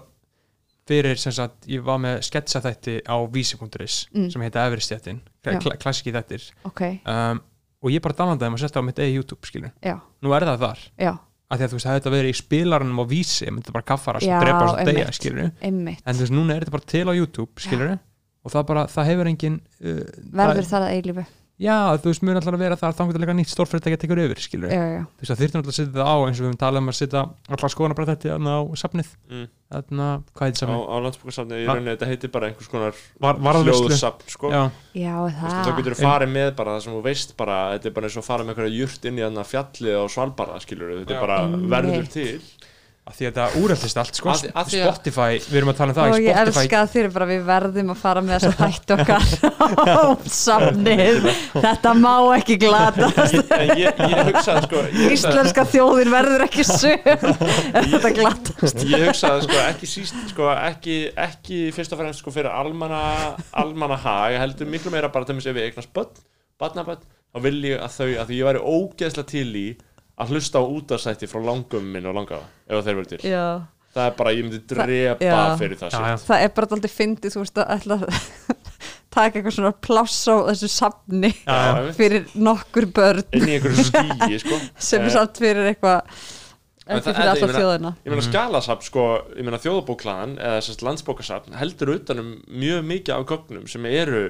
fyrir sem sagt, ég var með sketsa þætti á vísi.is Mm. sem heita Everestjættin, kl klassiki þættir. Ok, um, og ég bara downloadaði og setta á mitt eigi YouTube, skilur já, nú er það þar, já, af því að þú veist, það hefði þetta verið í spilaranum á vísi, ég myndi bara kaffara sem drepa og svo deyja, skilur en þú veist, núna er þetta bara til á YouTube, skilur og það bara, það hefur engin uh, verður það, það að eilífu já, þú veist, mjög alltaf að vera þar þannig að leika nýtt stórfyrirtæki að tekur yfir, skilur já, já, þú veist, það þyrftir alltaf að setja það á eins og við höfum talað um að setja allar skoðana bara þetta á safnið, Mm. þarna, hvað heitir á, safnið? á landsbúkarsafni í Va- rauninni þetta heitir bara einhvers konar Var, hljóðsafn sko. já, já, það. þá getur þú farið með bara það sem þú veist bara, þetta er bara eins og fara með einhverja jurt inn í þarna fjallið á Svalbarða skilur þetta Já. er bara verður til af því að þetta úrættist allt, sko. Því að- Spotify, við erum að tala um það og ég Spotify elska að þér bara við verðum að fara með þess að þætt okkar. Á samnið þetta má ekki glata en ég, ég hugsaði sko ég hugsaði, íslenska þjóðin verður ekki sög ef þetta glatast. Ég hugsaði sko ekki síst sko ekki, ekki fyrst og fremst sko fyrir almanna almanna hag, ég heldur miklu meira bara til ef við eignast börn, barnabörn þá vil ég að þau, að því ég væri ógeðslega til í að hlusta á útastætti frá langum minn og langafa, ef þeir verður til. Já. Það er bara, ég myndi drepa já. fyrir það já, það er bara aldrei fyndið þú veist að ætla að taka eitthvað svona pláss á þessu safni já, fyrir nokkur börn. Inn í einhverju skíi sko. sem er Eh, samt fyrir eitthvað En ekki það- fyrir meina- þjóðina. ég meina skalasafn sko, ég meina þjóðabóklaðan eða landsbókasafn heldur utanum mjög mikið af gögnum sem eru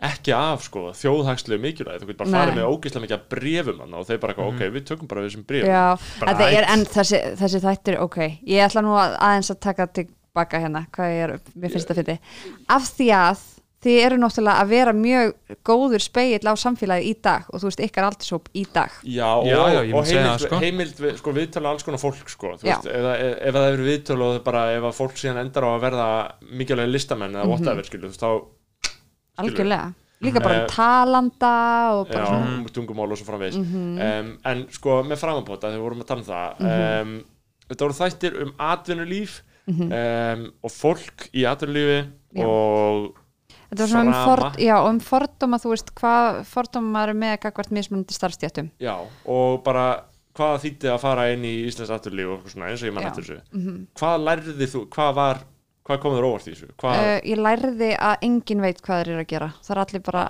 ekki af sko, þjóðhagslu mikilvæg þú getur bara farið með ógeðslega mikið af brefum hann og þeir bara, Mhm. ok, við tökum bara við þessum brefum þetta er en þessi, þessi þættir, ok ég ætla nú að, aðeins að taka tilbaka hérna hvað ég er, mér finnst það fyndi af því að þið eru náttúrulega að vera mjög góður speill á samfélagið í dag og þú veist ykkar aldurshóp í dag Já, og, Já, já, ég og heimild, það, sko. heimild við, sko, viðtölu alls konar fólk sko, þú Já. veist, ef, ef, ef það eru viðtölu og það bara, ef að fólk síðan endar á að verða mikilvæg listamenn Mhm. eða whatever, skilur, þú veist, þá algjörlega, líka bara Eh, um talanda og bara já, svona um tungumál og svo framvegis. Mhm. um, en sko með framabóta þegar við vorum að tala um það um, þetta voru þættir um atvinnulíf um, og fólk í atvinnulífi Mhm. Og Þetta var svona um, Frama. ford, já, um fordóma, þú veist, hvað fordóma maður er með gagvart mismunandi starfstjættum. og bara hvað þýtti að fara inn í Íslands atvinnulíf og eitthvað svona eins og ég mann eftir þessu. Mm hvað lærði þú, hvað var hvað kom þér óvart í þessu? Uh, ég lærði að enginn veit hvað þeir eru að gera. Það er allir bara,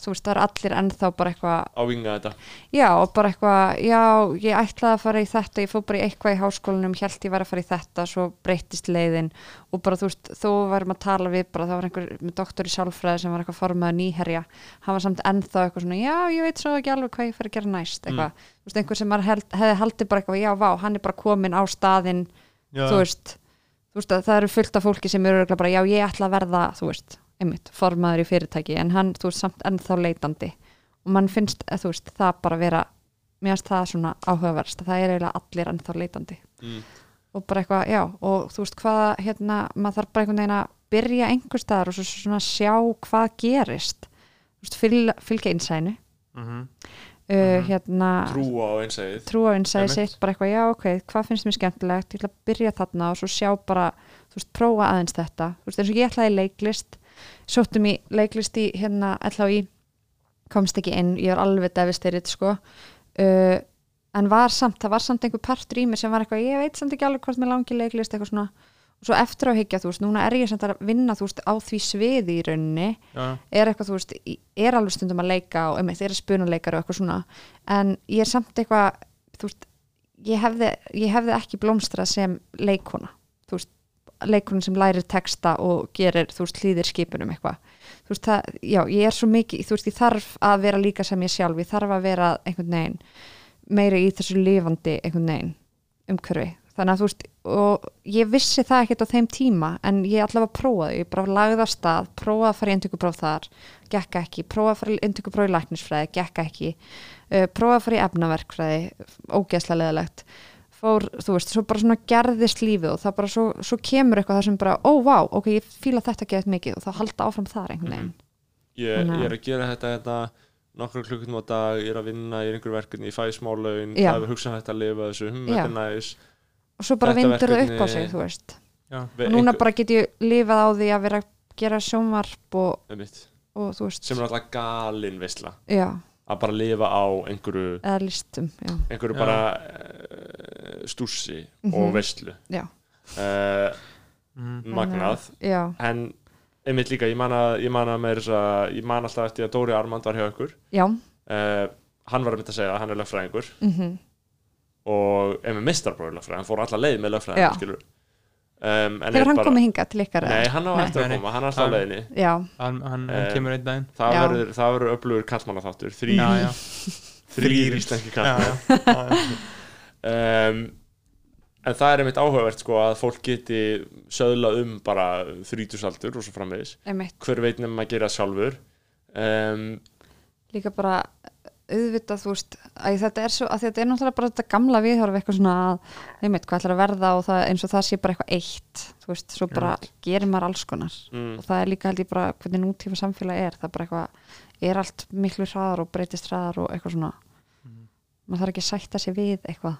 þú veist, það er allir ennþá bara eitthvað, á vinga þetta? Já, og bara eitthvað, já, ég ætlaði að fara í þetta, ég fór bara í eitthvað í háskólanum, held ég var að fara í þetta, svo breyttist leiðin. Og bara, þú veist, þó varum að tala við bara, það var einhver með doktor í sálfræði sem var eitthvað formaður nýherja, hann var samt ennþá eitthvað svona, já, ég veit svo ekki alveg hvað ég fer að gera næst, eitthvað, þú veist, einhver sem held, hefði haldið bara eitthvað, já, vá, hann er bara komin á staðinn Já. þú veist, þú veist að það eru fullt af fólki sem eru bara, já ég ætla að verða þú veist, einmitt, formaður í fyrirtæki en hann, þú veist, samt ennþá leitandi og mann finnst, eh, þú veist, það bara vera mér finnst það svona áhugaverst að það er eiginlega allir ennþá leitandi Mm. og bara eitthvað, já, og þú veist hvað hérna, maður þarf bara einhvern veginn að byrja einhver staðar og svo svona sjá hvað gerist þú veist, fylg, fylgja innsænu Mhm. Uh, hérna trú á einsæðið trú á Einmitt. sitt bara eitthvað, já ok, hvað finnst mér skemmtilegt? Ég ætla að byrja þarna og svo sjá bara þú veist, prófa aðeins þetta. Þú veist, eins og ég ætlaði í leiklist sóttum í leiklist í hérna LHI komst ekki inn, ég var alveg devastated sko. Uh, en var samt, það var samt einhver partur í mér sem var eitthvað, ég veit samt ekki alveg hvort mér langi í leiklist eitthvað svona svo eftir á higgja, þú veist, núna er ég samt að vinna, þú veist, á því sviði í rauninni. Já, er eitthvað, þú veist, í- er alveg stundum að leika og einmitt, er að spuna leikar og eitthvað svona. En ég er samt eitthvað þú veist, ég hefði, ég hefði ekki blómstrað sem leikona þú veist, leikona sem lærir texta og gerir, þú veist, hlýðir skipunum eitthvað, þú veist, það, já, ég er svo mikið, þú veist, ég þarf að vera líka sem ég sjálf, ég þarf að vera einhvern veginn meiri í þessu lifandi einhvern veginn umhverfi þannig að þú veist, og ég vissi það ekkert á þeim tíma, en ég allavega prófaði ég bara lagði af stað, prófaði að fara í endurkupróf þar, gekk ekki prófaði að fara í endurkupróf í læknisfræði, gekk ekki uh, prófaði að fara í efnaverkfræði ógeðslega leðilegt fór, þú veist, svo bara svona gerðist lífið og það bara svo, svo kemur eitthvað það sem bara, ó, vá, ok, ég fíla þetta geðt mikið og þá halda áfram þar einhvern veginn ég, Þannig að- ég er að gera þetta, þetta nokkra klukkutum á dag, ég er að vinna í einhverju verkefni, ég fæ smá laun, Já. það er hugsanlegt að lifa þessu, Já. þetta er næs og svo bara vindur það upp á sig, þú veist. Já, og núna einhver- bara get ég lifað á því að vera að gera sjónvarp og, einmitt, og þú veist, sem er alltaf galin veistla, já, að bara lifa á einhverju, eða listum já, einhverju Já. bara uh, stússi Mhm. og veistlu já, uh, mhm, magnað. Já, en einmitt líka, ég man að, ég man að með þess að ég man alltaf eftir að Dóri Armand var hjá ykkur. Já. Uh, hann var að mynda að segja að hann er lögfræðingur. Mm og er með mistarbróður lögfræðing, hann fór alla leið með skilur um, en hefur hann bara, komið hingað til ykkar Nei, hann á eftir að koma, hann er alltaf leiðinni. Já, hann, hann, hann kemur einn daginn. það verður, það verður öflugur kallmannaþáttur þrý, já, já, þrýr íslenski kallmann já, já, um, en það er einmitt áhugavert sko að fólk geti söðlað um bara þrítusaldur og svo framvegis. Einmitt. Hver veit nefnum að gera sjálfur. Um, líka bara auðvitað þú veist þetta er svo, þetta er náttúrulega bara þetta gamla viðhorf eitthvað svona að, einmitt, hvað ætlar að verða og það, eins og það sé bara eitthvað eitt þú veist, svo bara gerir maður alls konar. Mm, og það er líka held ég bara hvernig nútíma samfélag er, það er bara eitthvað er allt miklu hraðar og breytist hraðar og eitthvað svona. Maður þarf ekki að sætta sig við eitthvað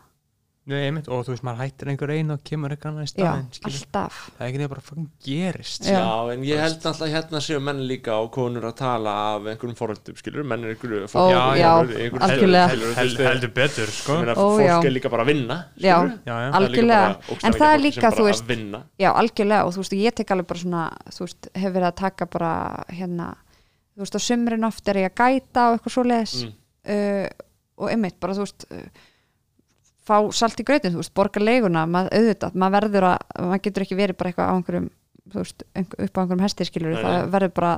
Nei, einmitt, og þú veist, maður hættir einhver einn og kemur eitthvað annað í já, skilur. alltaf það er ekki það bara fucking gerist Já. Já, en ég held alltaf hérna séu menn líka á konur að tala af einhverjum foröldum, skilur, menn er einhverju Ó, já, algjörlega. Hel, heldur betur, sko Ég meina, Ó, fólk já. er líka bara að vinna Já. já, já, Algjörlega. En það er fólk líka, þú veist- já, algjörlega og þú veist, ég tek alveg bara svona þú veist, hef verið að taka bara hérna, þú veist, á sumrin oft er ég að gæta og eitthvað svoleiðis fá salt í grötin, þú veist, borga leiguna maður auðvitað, maður verður að maður getur ekki verið bara eitthvað á einhverjum þú veist, upp á einhverjum hestiskilur Nei, það verður bara,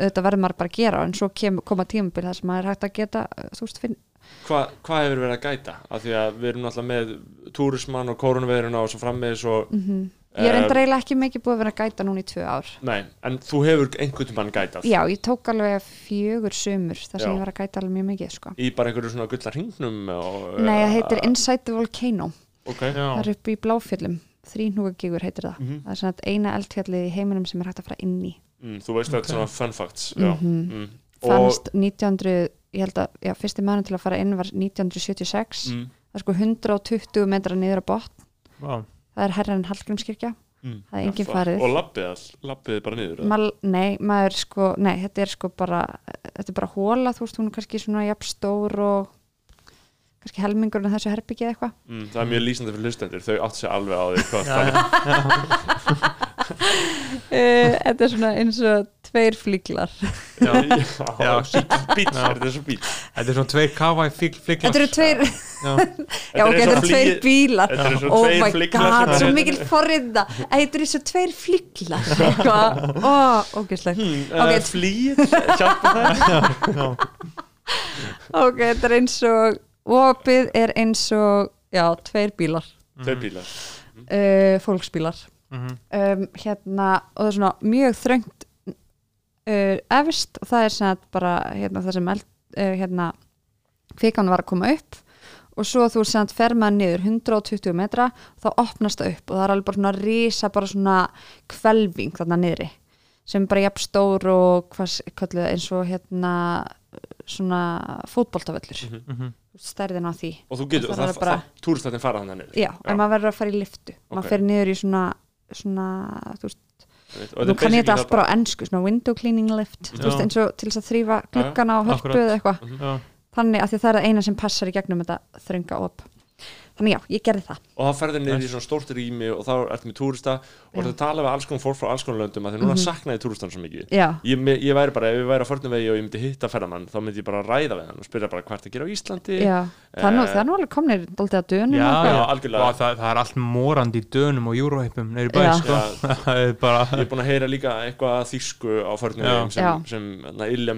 auðvitað verður maður bara að gera en svo kem, koma tímabil þar sem maður er hægt að geta þú veist, finn, Hva, Hvað hefur verið að gæta? Af því að við erum náttúrulega með túrismann og koronaveiruna og svo frammiðis og mm ég er enda eiginlega ekki mikið búið að vera að gæta núna í tvö ár Nei, en þú hefur einhvern tímann gætað já, ég tók alveg fjögur sumur þar sem Já. ég var að gæta alveg mjög mikið sko. í bara einhverju svona gullar hringnum nei, það heitir Inside the Volcano Ok, já, það er upp í Bláfjöllum þrínúgagígur heitir það Mhm. það er svona eina eldfjallið í heiminum sem er hægt að fara inn í mm, þú veist þetta Ok. er svona fun facts. Mhm. mm. fannst 1900 ég held að, já, fyrsti maður til að fara inn var 1976 mm, það er sko 120 metra niður á botn Vá. Það er herran Hallgrímskirkja mm. Það er engin Já, farið. Og lappið bara niður? Mal, nei, maður sko, nei, þetta er sko bara þetta er bara hóla, þú veist, hún er kannski svona jafn stór og kannski helmingurinn af þessu herbyggið eitthvað mm, Það er mjög lýsandi fyrir hlustendur, þau átt sér alveg á því hvað það er uh, Þetta er svona eins og tveir flíklar já. Já, bíl, Já. er þetta svo bíl Þetta er svona tveir kafa í fliklar Þetta eru tveir, Já, já ok, þetta eru tveir bílar. Þetta eru svo Oh tveir my fliklar god, svo mikil forriða Þetta eru svo tveir flíklar eitthvað, ó, ógeðslegt. Hmm, Ok. Flýð, Ok, þetta er eins og opið er eins og já, tveir bílar. Tveir bílar. Uh, fólksbílar. Mhm, um, hérna, og það er svona mjög þröngt uh, efst og það er svona bara hérna, það sem eld, uh, hérna, kvikan var að koma upp og svo þú sem fer maður niður 120 metra þá opnast það upp og það er alveg bara svona rísa bara svona kvelving þarna niðri sem er bara jafn stór og hvað það, eins og hérna svona fótboltavöllur. Mm mhm. stærðin á því. Og þú getur, það, það er það, túristættin fara þannig niður. Já, en maður verður að fara í liftu Ok. maður fer niður í svona svona, þú veist, nú kann ég þetta allt bara á ennsku, svona window cleaning lift veist, eins og til þess að þrýfa gluggana á hörpu eða eitthvað, já, þannig að því það er það eina sem passar í gegnum þetta þrönga op þannig já, ég gerði það. Og þá ferður niður í svona stórt rými og þá ertu með túrista og að tala við alls konar fólk frá alls konar löndum að því núna saknaði túristan svo mikið. Já, ég, ég væri bara, ef ég væri á förnum vegi og ég myndi hitta ferðamann þá myndi ég bara ræða við hann og spyrja bara hvað er að gera á Íslandi. Já. Það, er nú, Eh, það er nú alveg komnir dóltið að dönum Já, já, algjörlega. Og það, það er allt morandi í dönum og júróheipum neyri bæ það bara ég er búin að heyra líka eitthvað þýsku á förnum vegum sem, sem, sem illja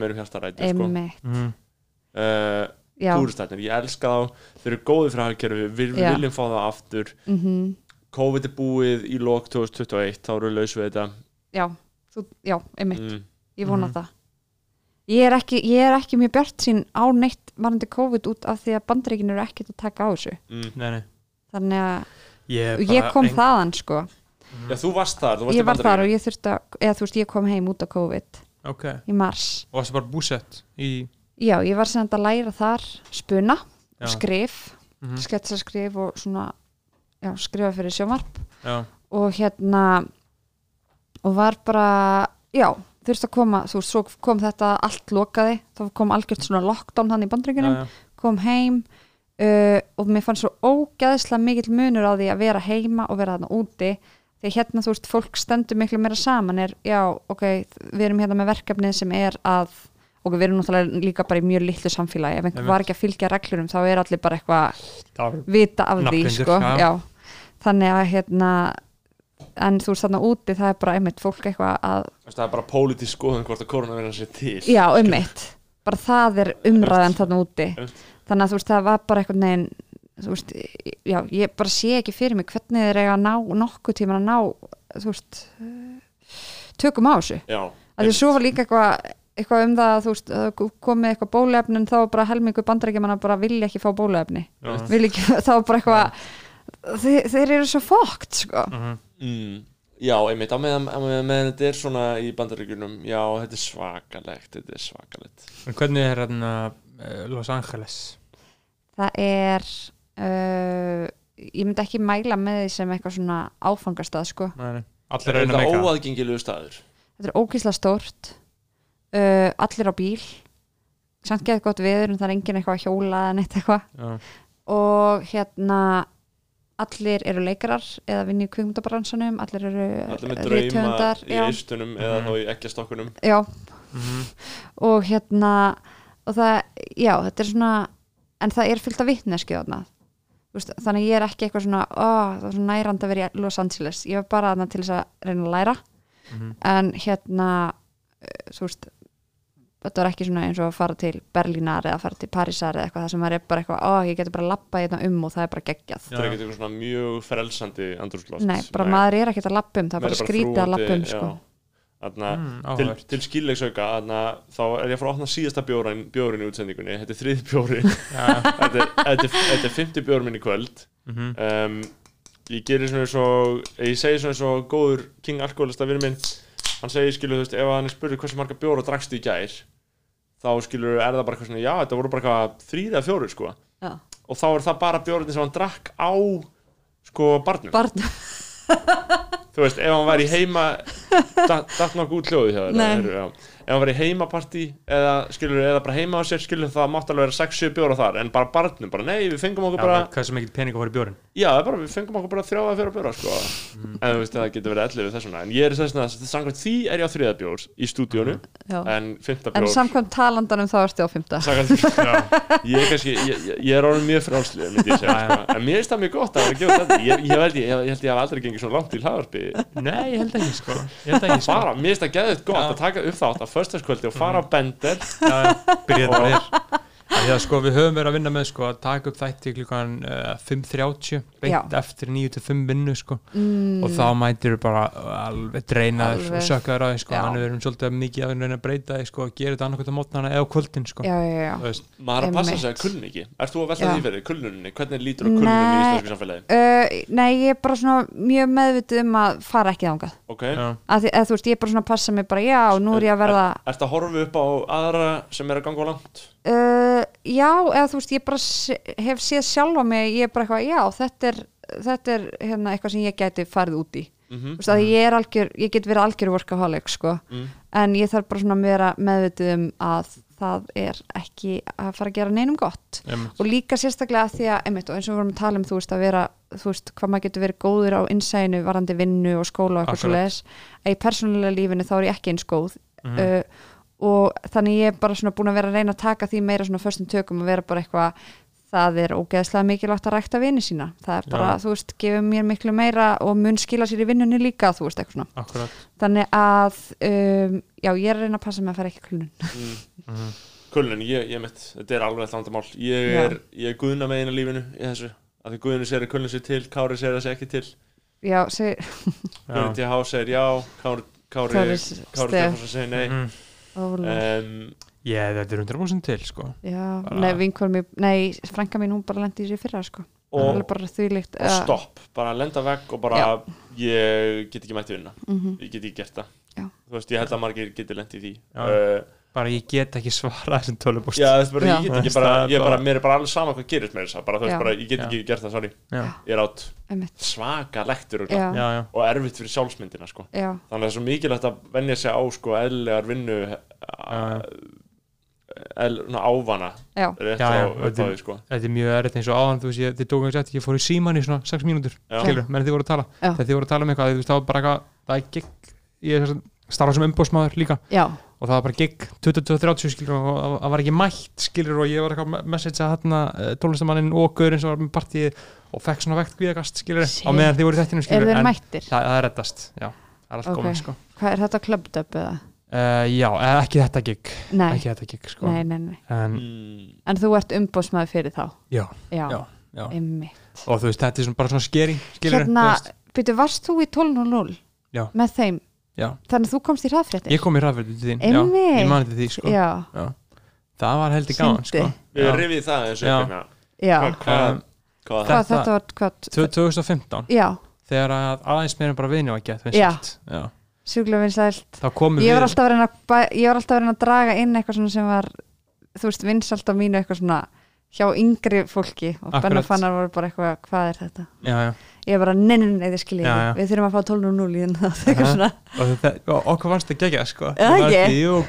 mm, túristætnir, ég elska þá. Þeir eru góði fyrir hagkerfi, við Já. viljum fá það aftur. Mhm, COVID er búið í lok 2021 þá eru við laus við þetta. Já, þú, já, einmitt. Mm. ég vona Mhm. það. Ég er, ekki, ég er ekki mjög bjart sín á neitt varandi COVID út af því að bandaríkin eru ekkert að taka á þessu. Mm. nei, nei. þannig að Ég, ég kom ein- þaðan sko. Já, þú varst þar, þú varst ég í var þar og ég þurfti að eða þú veist ég kom heim út af COVID ok, í mars. Og varstu bara búsett í já ég var sem að læra þar spuna Já. skrif Mhm. sketsaskrif og svona já, skrifa fyrir sjómarp og hérna og var bara já þurfti að koma, þú veist, svo kom þetta allt lokaði, þá kom algjört svona lockdown hann í já. kom heim uh, og mér fannst svo ógæðslega mikill munur á því að vera heima og vera þarna úti því hérna þú veist, fólk stendur miklu meira saman er, já, ok, við erum hérna með verkefnið sem er að og við erum náttúrulega líka bara í mjög litlu samfélagi. Ef einhver var ekki að fylgja reglurum þá er allir bara eitthvað vita af því sko, já. já. þannig að hérna en þú veist þarna úti það er bara einmitt fólk eitthvað að það er bara pólitísk skoðun hvort að koronavirðan sé til. Já, einmitt, bara það er umræðan þarna úti. Einmitt. þannig að þú veist það var bara einhvern veginn þú veist, já, ég bara sé ekki fyrir mig hvernig þeir eiga að ná nokkuð tíma að ná, þú veist tökum á þessu. Já, að því svo var líka eitthvað eitthvað um það að þú veist, að komið eitthvað bóluefni en þá var bara helmingu bandarækjumanna bara vilja ekki fá vilja ekki, þá var bara eitthvað þeir, þeir eru svo fókt sko. Mhm. mm. já einmitt á meðan, á meðan, meðan þetta er svona í bandaríkjunum já, þetta er svakalegt þetta er svakalegt En hvernig er hérna uh, Los Angeles það er uh, ég myndi ekki mæla með því sem eitthvað svona áfangastað sko. nei, nei. Er allir reyna þetta að meika óaðgengilegu staður? þetta er ógísla stórt uh, allir á bíl samt getur gott viður en það er engin eitthvað að hjóla eða neitt eitthvað Já. og hérna allir eru leikarar eða vinni í kvikmyndabransanum allir eru Allir með drauma í eistunum eða Mhm. þá í ekkjastokkunum já, Mhm. og hérna og það, já, þetta er svona en það er fyllt af vitneski þarna Þú veist, þannig að ég er ekki eitthvað svona ó, það er svona nærand að vera í Los Angeles ég var bara þarna til þess að reyna að læra Mhm. en hérna eh, þú veist þetta var ekki svona eins og að fara til Berlínar eða fara til Parísar eða eitthvað það sem maður er bara eitthvað, ó, ég getur bara lappa hérna um og það er bara geggjað. Það er ekkert eitthvað svona mjög frelsandi andrúsloft Nei, bara maður er ekkert að lappa um, það er bara skrítið að lappa um sko. Þarna, Mm, til, áhugavert. til skillegsauka þá er ég að fara að opna síðasta bjórin, bjórin í útsendingunni, þetta er þrið bjórin Já, þetta, er- þetta, er- þetta er 50 bjórin minn í kvöld. Mhm. um, ég gerir svona eins og ég segi svona eins og góður King Alkoholista vinur minn hann segir skilur þú veist ef hann er spurður hversu marga bjóra drakstu í gær þá skilur er það bara eitthvað svona já þetta voru bara eitthvað þrýð eða fjóru sko Já. og þá er það bara bjórinn sem hann drakk á sko barnum Barn, þú veist ef hann væri heima datt datt nokkuð út já. ef hann væri heimapartí eða skilur eða bara heima á sér skilur það mátt alveg vera 6-7 bjóra þar en bara barnum bara nei við fengum okkur Já, bara hvað sem ekkert pening að fara í bjórin Já, það er bara, við fengum okkur bara þrjá að fjóra bjóra sko. Mm. en þú veist það getur verið ellið við þessuna en ég er þess að samkvæmt því er ég á þriða bjór í stúdíónu Mm. en fymta en bjór samkvæmt talandanum þá ertu á fymta samkvæmt, ég er kannski ég, ég, ég er orðin mjög frálslið myndi ég segja Já, sko. en mér finnst það mjög gott að að Nei, ég held ekki sko. Ég held ekki sko. Bara, mér finnst það geðið gott að taka upp þátt á föstaskvöldi og fara á bender Já, já, byrja þetta Og- þér Já, sko, við höfum verið að vinna með sko, að taka upp þætti klukkan uh, 5.30 beint Já. eftir 9-5 vinnu sko. mm, og þá mætir við bara alveg dreinaður og sökkaður á því sko. Já. hann er verið svolítið mikið að reyna að breyta því sko, að gera þetta annarkvæmt á mótnana eða á kvöldin sko. já, já, já Þú veist, maður að passa sig að kuln ekki Ert þú að velta Já. því fyrir, kulnuninni, hvernig lítur á kulnuninni í Nei. íslensku samfélagi Uh, nei, ég er bara svona mjög meðvitið um að fara ekki þangað ok, já, að því, eða, þú veist, ég er bara svona að passa mig bara, já, nú er ég að verða Ertu að horfa upp á aðra sem er á uh, já, eða þú veist, ég bara hef séð sjálfa mig, ég er bara eitthvað, já, þetta er þetta er hérna eitthvað sem ég gæti farið út í. Mm þú veist, ég er algjör, ég get verið algjör workaholic, sko. Mm. en ég þarf bara svona að vera meðvitið um að það er ekki að fara að gera neinum gott. Einmitt. og líka sérstaklega því að einmitt, og eins og við vorum að tala um þú veist að vera þú veist hvað maður getur verið góður á innsæðinu varandi vinnu og skóla og eitthvað svo leiðis að í persónulega lífinu þá er ég ekki eins góð. Mhm. uh, og þannig ég er bara svona búin að vera að reyna að taka því meira svona föstum tökum og vera bara eitthvað það er ógeðslega mikilvægt að rækta vini sína það er bara, Já. þú veist, gefur mér miklu meira og mun skila sér í vinnunni líka, þú veist, eitthvað svona Akkurat þannig að, um, já, ég er að reyna að passa með að fara ekki klunun mm. Mhm. Kulun, ég, ég mitt, þetta er alveg landamál ég er, ég er guðna með einu lífinu í þessu, af því guðinu segir að kulun sér til Kári segir að segja ekki til já, seg, Guðinu Já. TH segir já Kári, Kári, Kári Kári s- Stefánsson segir nei Mhm. ólega um, Ég, þetta er 100% til sko. Já, Bara- nei, nei, frænka mín hún bara lendi í sér í fyrra, sko. Og, þvílíkt og stopp, bara lenda vekk og bara, ég get ekki mætti vinna mm ég get ekki gert það. Já. þú veist, ég held að margir geti lent í því. Já. uh, Bara ég get ekki svara þessum tölubúst já, bara, Já. ég get ekki bara, er ég bara, bara- mér er bara alveg sama hvað gerist með þess að bara, ég get ekki gert það, sorry. Já, ég er átt einmitt, svaka lektur já, já, já, og erfitt fyrir sjálfsmyndina, sko. Já, þannig að það er svo mikilvægt að venja sig á, sko, eðlilegar vinnu ná, ávana þetta- sko. Þetta er mjög erfitt eins og áðan Þú veist, ég, þið tókum ekki eftir, ég fór í síman í svona 6 mínútur. Skilur, menn þið voru að tala. Þegar þið voru að tala um eitthvað, þú veist, það var bara eitthvað Það er gig, ég er starfa sem umbóðsmaður líka. Já, og það var bara gig 22-30 skilur og það- var ekki mætt skilur og ég var eitthvað að messagea hérna tónlistamannin og gaurinn sem var með partíið og fekk svona vekt kvíðakast skilur á meðan þið voru eru skilur en mættir? það, það er reddast, já, það er allt Ok. komið sko Hvað er þetta klöpdöp eða? uh, já, eh, ekki þetta gig Nei, ekki þetta gig sko nei, nei, nei en mm. En þú ert umbóðsmaður fyrir þá? já, Já, já, já og þú veist, þetta er svona, bara svona skeri skilur, Hérna, byrju, varst þú í 12.00? Já. Með þeim? Já, Þannig að þú komst í hraðfréttir? ég kom í rafverði til þín já, ég mani til því sko. Já, það var heldur gaman sko. Við rifið það eins og já. Hvað, hvað, Um, hvað Hvað Þetta- var, hvað? 2015 Já, þegar að aðeins meira bara vini var gett Já. vinsælt. vinsælt ég var alltaf að reyna að, bæ- ég var alltaf að reyna að draga inn eitthvað svona sem var þú veist, vinsalt á mínu eitthvað svona hjá yngri fólki. Og. Benna Fannar voru bara eitthvað, hvað er þetta? já, já. Ég var bara, nei, nei, nei, þið skiljið Já, já. við þurfum að fá 12.0 í þennan Aha. svona. Og, þetta, og okkur fannst það gegja sko.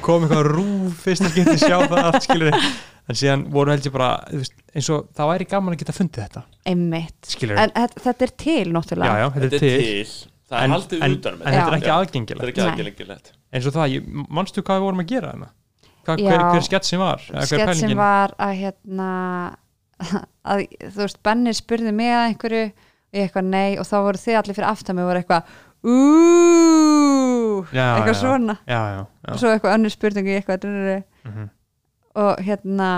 Kom eitthvað rúf fyrst að geta sjá það allt skilur en síðan voru held ég bara veist, eins og það væri gaman að geta fundið þetta. Einmitt, skilur en þetta- þetta er til já, náttúrulega, já, þetta þetta er til. það er en, haldið en, utan en með þetta er Já. ekki það aðgengilegt. Er ekki aðgengilegt. Eins og það, ég, manstu hvað við vorum að gera þarna? Hva, Já. hver, hver sketsin var? Eða hver skett sem var að hérna að, þú veist, Benni spurði mig að einhverju eitthvað nei og þá voru þið allir fyrir aftan mig og voru eitthvað úúúú. Eitthvað já. svona. Já, já, og svo eitthvað önnur spurning í eitthvað drrrr, Mhm. og hérna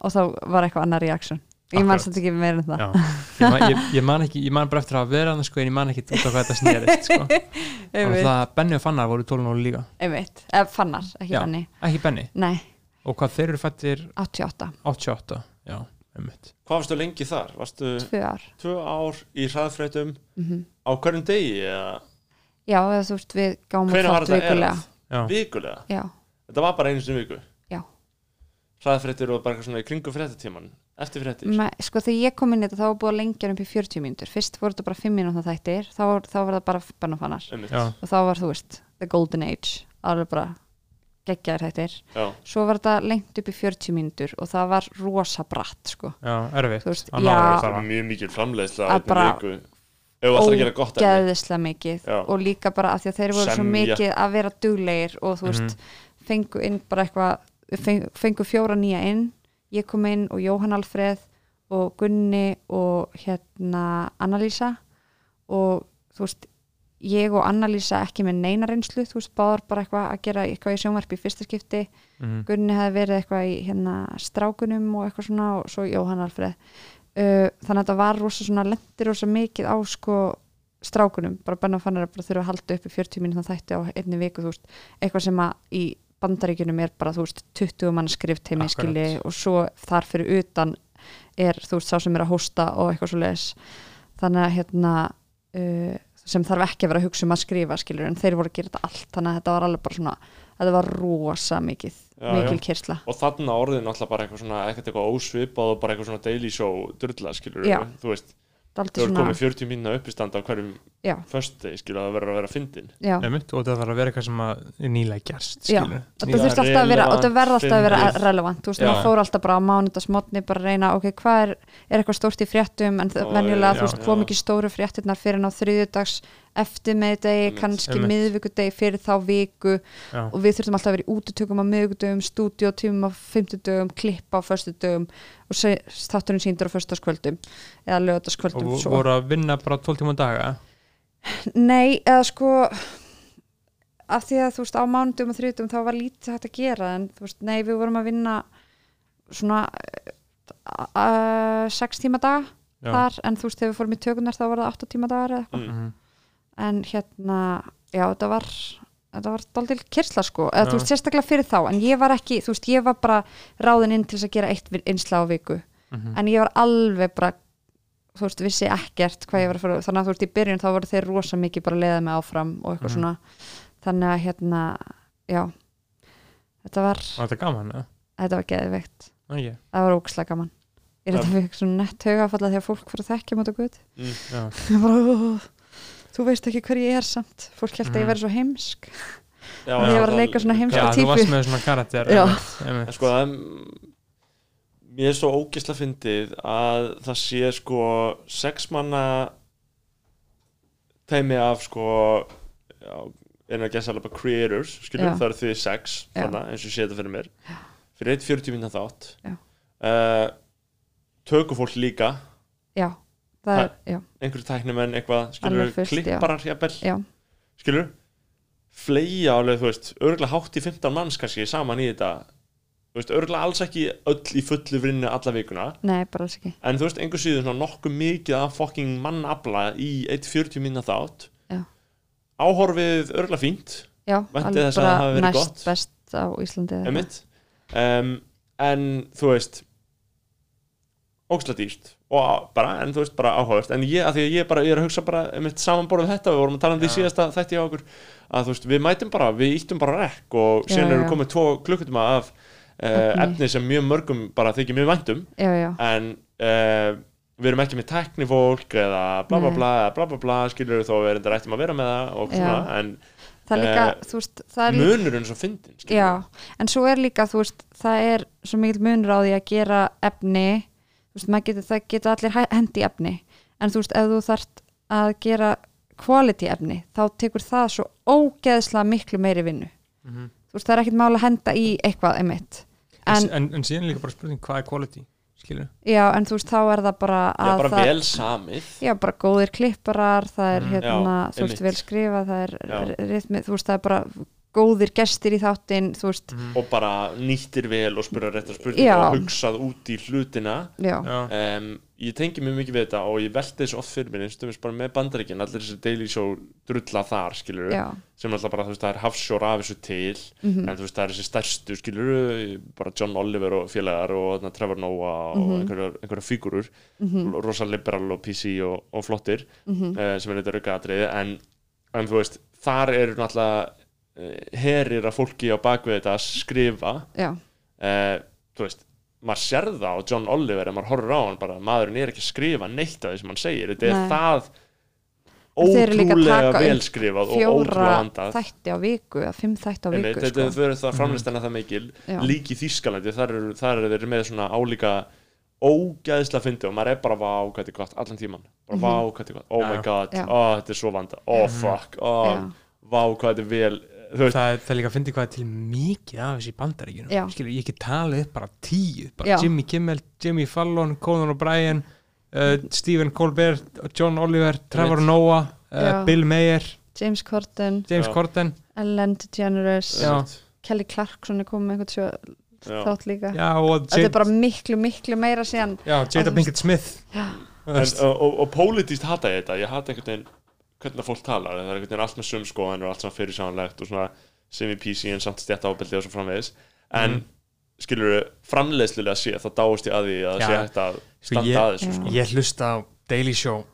og þá var eitthvað annar reaksjón ég man samt ekki meira en það. Ég, man, ég, ég man ekki, ég man bara eftir að vera þannig sko, en ég man ekki út á hvað þetta snerist sko. og það Benni og Fannar voru 12 ára líka. Einmitt, eða fannar, ekki. Benni. ekki Benni, nei, og hvað þeir eru fættir 88, 88, já, einmitt. Hvað varstu lengi þar? varstu tvö ár. tvö ár í hraðfréttum? Mm á hverjum degi eða? Já, eða þú veist, við gáum var þátt þetta vikulega. vikulega? já, þetta var bara einu sinni í viku? Já. hraðfréttir og bara eitthvað svona í kringum fréttatíman eftir fréttir Me, sko þegar ég kom inn í þetta þá var búið að lengja upp í 40 mínútur. Fyrst voru þetta bara 5 mínútur þættir þá, þá var það bara. Já, og þá var þú veist, the golden age. Alveg bara geggjaðir þættir Já. svo var þetta lengt upp í 40 mínútur og það var rosa bratt sko já, erfitt Þú veist, Að já. það er mjög mikil framleiðsla Að bara- viku ef þú ætlar að gera gott efni. geðislega mikið Já. og líka bara af því að þeir voru svo Semja. mikið að vera duglegir og þú veist, Mhm. fengu inn bara eitthvað fengu, fengu fjóra nýja inn ég kom inn og Jóhann Alfreð og Gunni og hérna Annalísa og þú veist ég og Annalísa ekki með neina reynslu þú veist, báðar bara eitthvað að gera eitthvað í sjónvarpi í fyrsta skipti, Mhm. Gunni hefði verið eitthvað í hérna strákunum og eitthvað svona og svo Jóhann Alfreð. Uh, þannig að þetta var rosa svona lendir rosa mikið á sko strákunum, bara Benna Fannar bara þurfa að halda upp í 40 mínútur þætti á einni viku, þú veist, eitthvað sem að í bandaríkjunum er bara, þú veist, 20 mann skrift heimi Akkurat. skilji og svo þar fyrir utan er, þú veist, sá sem er að hósta og eitthvað svo leis þannig að hérna uh, sem þarf ekki að vera að hugsa um að skrifa skilur en þeir voru að gera þetta allt þannig að þetta var alveg bara svona, þetta var rosa mikið Já, mikil já. kyrsla og þarna orðin alltaf bara eitthvað svona ekkert eitthvað ósvipað og bara eitthvað svona daily show drullla skilur Já. þú veist þú er svona komið 40 mínuna uppistand á hverjum föstudegi skilur það verður að vera fyndin Einmitt, og það þarf að vera eitthvað sem að er nýlega gerst og það þurfti alltaf að vera það relevant. Þú veist, maður fór alltaf bara á mánudagsmotni bara að reyna, ok, hvað er, er eitthvað stórt í fréttum? En venjulega, þú veist, kom já. ekki stóru fréttirnar fyrir en á þriðjudags eftir meðdegi, kannski Einmitt. miðvikudegi fyrir þá viku Já. og við þurftum alltaf að vera í útutökum á miðvikudögum, stúdíotímum á fimmtudögum, klippa á föstudögum og þátturinn síndur á föstaskvöldum eða og lögataskvöldum svo. voru að vinna bara 12 tíma daga Nei, eða sko af því að þú veist á mánudum og þriðdum þá var lítið hægt að gera en þú veist, nei, við vorum að vinna svona uh, sex tíma daga þar en þú veist, þegar við fórum í tökunar þá var það 8 tíma dagar eða eitthvað mm. Mhm. En hérna, já, þetta var þetta var daldil kyrsla sko. Eða þú veist, sérstaklega fyrir þá, en ég var ekki þú veist, ég var bara ráðin inn til að gera eitt einsla á viku, Mhm. en ég var alveg bara þú veist, vissi ekkert hvað ég var að fara þannig að þú veist, í byrjun þá voru þeir rosa mikið bara að leiða mig áfram og eitthvað Mhm. svona. Þannig að hérna, já. Þetta var, Var þetta gaman, eða? þetta var geðveikt. Okay. það var ókslega gaman. Ég er þetta fyrir svona nett haugafalla þegar fólk fyrir að þekkja mát og þú veist ekki hver ég er samt. Fólk held að ég Mhm. væri svo heimsk. Já, Og ég var að leika svona heimska Já, þú típu. varst með svona karakter. En sko það Mér er svo ógisla fyndið að það sé sko sex manna teimi af sko að gesa alveg bara creators skilur, það eru því sex þannig, eins og sé þetta fyrir mér. Fyrir eitt 40 minna þátt. Já. uh, tökufólk líka. Já, það er, já, einhverju tæknimenn eitthvað, skilur, klipparar skilur fleia alveg, þú veist, örgulega hátt í 15 manns kannski saman í þetta. Þú veist, örgulega alls ekki öll í fullu vinnu alla vikuna, nei, en þú veist, einhver síður svona nokkuð mikið af fucking mannabla í 1.40 minna þátt. Já. áhorfið örgulega fínt. Já, alveg þess að það hafi bara verið næst gott. best á Íslandi um, en þú veist ógæslega dýrt og bara, en þú veist, bara áhugavert en ég, að því að ég bara, ég er að hugsa bara samanborðið þetta, við vorum að tala um því Já. síðasta þætti á okkur, að þú veist, við mætum bara við íttum bara rekk og síðan eru já. komið tvo klukkutíma af uh, Efni. sem mjög mörgum bara þykir mjög væntum já, en uh, við erum ekki með teknifólk eða bla bla bla, bla bla bla skilur þó við erum þetta rættum að vera með það og svona, en það er líka, Eh, þú veist það er munurinn svo fyndin skilurðu. já, en svo er líka, þú veist það er veist, getur það geta allir hendi efni en þú veist, ef þú þarft að gera quality efni, þá tekur það svo ógeðslega miklu meiri vinnu Mhm. þú veist, það er ekkert mál að henda í eitthvað emitt en, en, en, síðan líka bara spurning hvað er quality skilur já, en þú veist, þá er það bara Já, að bara það, vel samið já, bara góðir klipparar það er Mm. hérna, Já, þú veist, vel skrifað það er Já. rithmið, þú veist, það er bara góðir gestir í þáttinn, þú veist. Og bara nýttir vel og spura réttar spurningar Já. og hugsað út í hlutina. Já, já, um, ég tengi mjög mikið við þetta og ég velti þessu oft fyrir mér eins og bara með bandaríkinn, allir þessi daily show drulla þar, skilur sem alltaf bara, þú veist, það er hafsjór af þessu til mhm, en þú veist, það er þessi stærstu, skilur bara John Oliver og félagar og þarna, Trevor Noah og Mhm. einhverjar, einhverjar fígurur mhm, rosa liberal og PC og, og flottir uh, sem er þetta raukaðatriði en, en þú veist, þar eru náttúrulega herir af fólki á bakvið þetta að skrifa. Uh, þú veist maður sér það á John Oliver ef maður horfir á hann bara, maðurinn er ekki að skrifa neitt af því sem hann segir, þetta Nei. er það að ótrúlega velskrifað og fjóra ótrúlega handað þætti á viku eða fimm þætti á viku þetta sko. þau eru það framlistana það mikil. Já. lík í Þýskalandi, þar eru, þeir með svona álíka ógæðislega fyndi og maður er bara vá hvað þetta er gott allan tíman, bara Mhm. vá hvað þetta er gott. Oh my god, oh þetta er svo vanda oh Mhm. fuck, oh vá hvað þetta er vel það, er- það er líka að fyndi hvað er til mikið af þessi bandaríkjunum skilur, ég get talið upp bara tíu bara Já. Jimmy Kimmel, Jimmy Fallon, Conan O'Brien uh, Stephen Colbert John Oliver, Trevor. Noah uh. Bill Mayer, James Corden, James. Corden Ellen DeGeneres Já. Kelly Clarkson er komið sjö já. þátt líka já, og þetta er Jada, bara miklu, miklu meira síðan já, Jada Pinkett Smith Já. En, og, og, og pólitíst hata ég þetta ég hata einhvern veginn hvernig fólk talar það er einhvern veginn allt með sumskoðan og allt svona fyrirsánlegt og svona semi-PC en samt stjætt ábyldi og svo framvegis en Mhm. skilur framleiðslulega sé þá dáist ég að því að það Já. sé hægt að Sko, standa ég- að þessu Já. sko. ég hlusta á Daily Show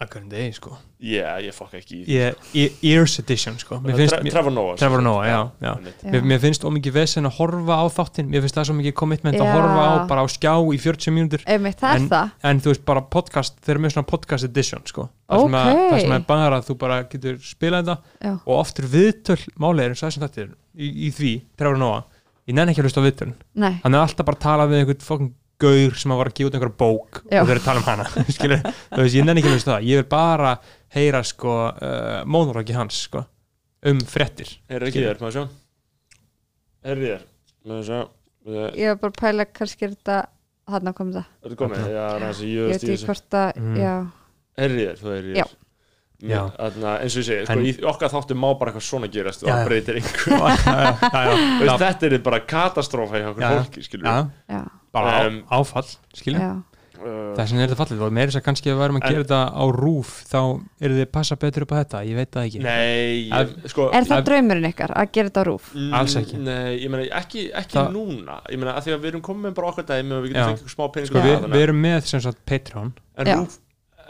að hverjum degi sko. Yeah, ég fokk ekki ég, Ears Edition sko. Mér, Trevor Noah Trevor Noah, já, já. Já. mér, mér finnst ómikið vesen að horfa á þáttinn. Mér finnst það svo mikið commitment að Já. horfa á bara á skjá í 40 mínútur. En- en þú veist bara podcast, þeir eru með svona podcast edition sko, það sem, að, það sem er bara að þú bara getur spilað þetta. Já. og oft er viðtöl málega eins og þessum þetta er í, í því, Trevor Noah ég nenni ekki að hlusta á viðtöl Nei, hann er alltaf bara að tala við einhvern fokkin gaur sem að var að gefa út einhverja bók Já. og þeir eru að tala um hana skilur, þú veist, ég nenni ekki að hlusta það. Ég vil bara heyra sko uh, mónuraki hans sko um frettir Er ekki þér, maður sjá? Er þér, maður sjá? Er ég var bara að pæla kannski er þetta hann kom það, þetta komið? Já, næst ég ég veit í ekki þessu. hvort að Mhm. já, Er þér, þú er Já. þér Þarna, eins og ég segi, sko, En- í okkar þáttum má bara eitthvað svona gerast og það já. breytir einhver já, já, Veist, já, þetta er bara katastrófa hjá okkur Já. fólki skilur já, já, bara á, Um, áfall uh, þess vegna er þetta fallið og meira þess að kannski við værum að En- gera þetta á rúf þá eru þið passa betur upp á þetta ég veit það ekki. Nei, ég, sko er það Ef- draumurinn ykkar að gera þetta á rúf? Alls ekki. Nei, ég meina, ekki, ekki Það- núna. Ég meina, að því að við erum komið bara okkar dæmi og við getum fengið smá pening sko, við, það, við erum með sem sagt Patreon. En rúf, Það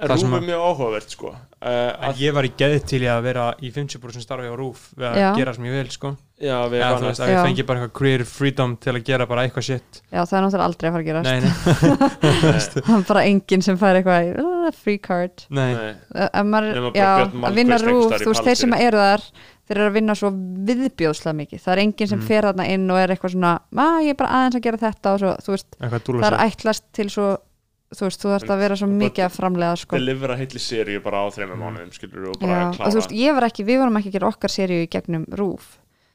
rúf er mjög áhugavert sko. uh, að að, ég var í geði til í að vera í 50% starfi á rúf við að Já. gera sem ég vil sko. Já, við erum annars að ég Já. fengi bara eitthvað creative freedom til að gera bara eitthvað shit. Já, það er náttúrulega aldrei að fara að gera nei, nei, það bara enginn sem fær eitthvað uh, free card. Nei, Nei, að, vinna rúf, þú veist, þeir sem eru þar þeir eru að vinna svo viðbjóðslega mikið. Það er enginn sem Mm. fer þarna inn og er eitthvað svona að ég er bara aðeins að gera þetta. Og svo, þú veist, það er ætlast til svo þú veist, þú þarfst að vera svo mikið að framlega sko. delivera heitli seríu bara á þreymur mánuðum skilur og já, bara og þú klára veist, ég var ekki, við vorum ekki að gera okkar seríu í gegnum rúf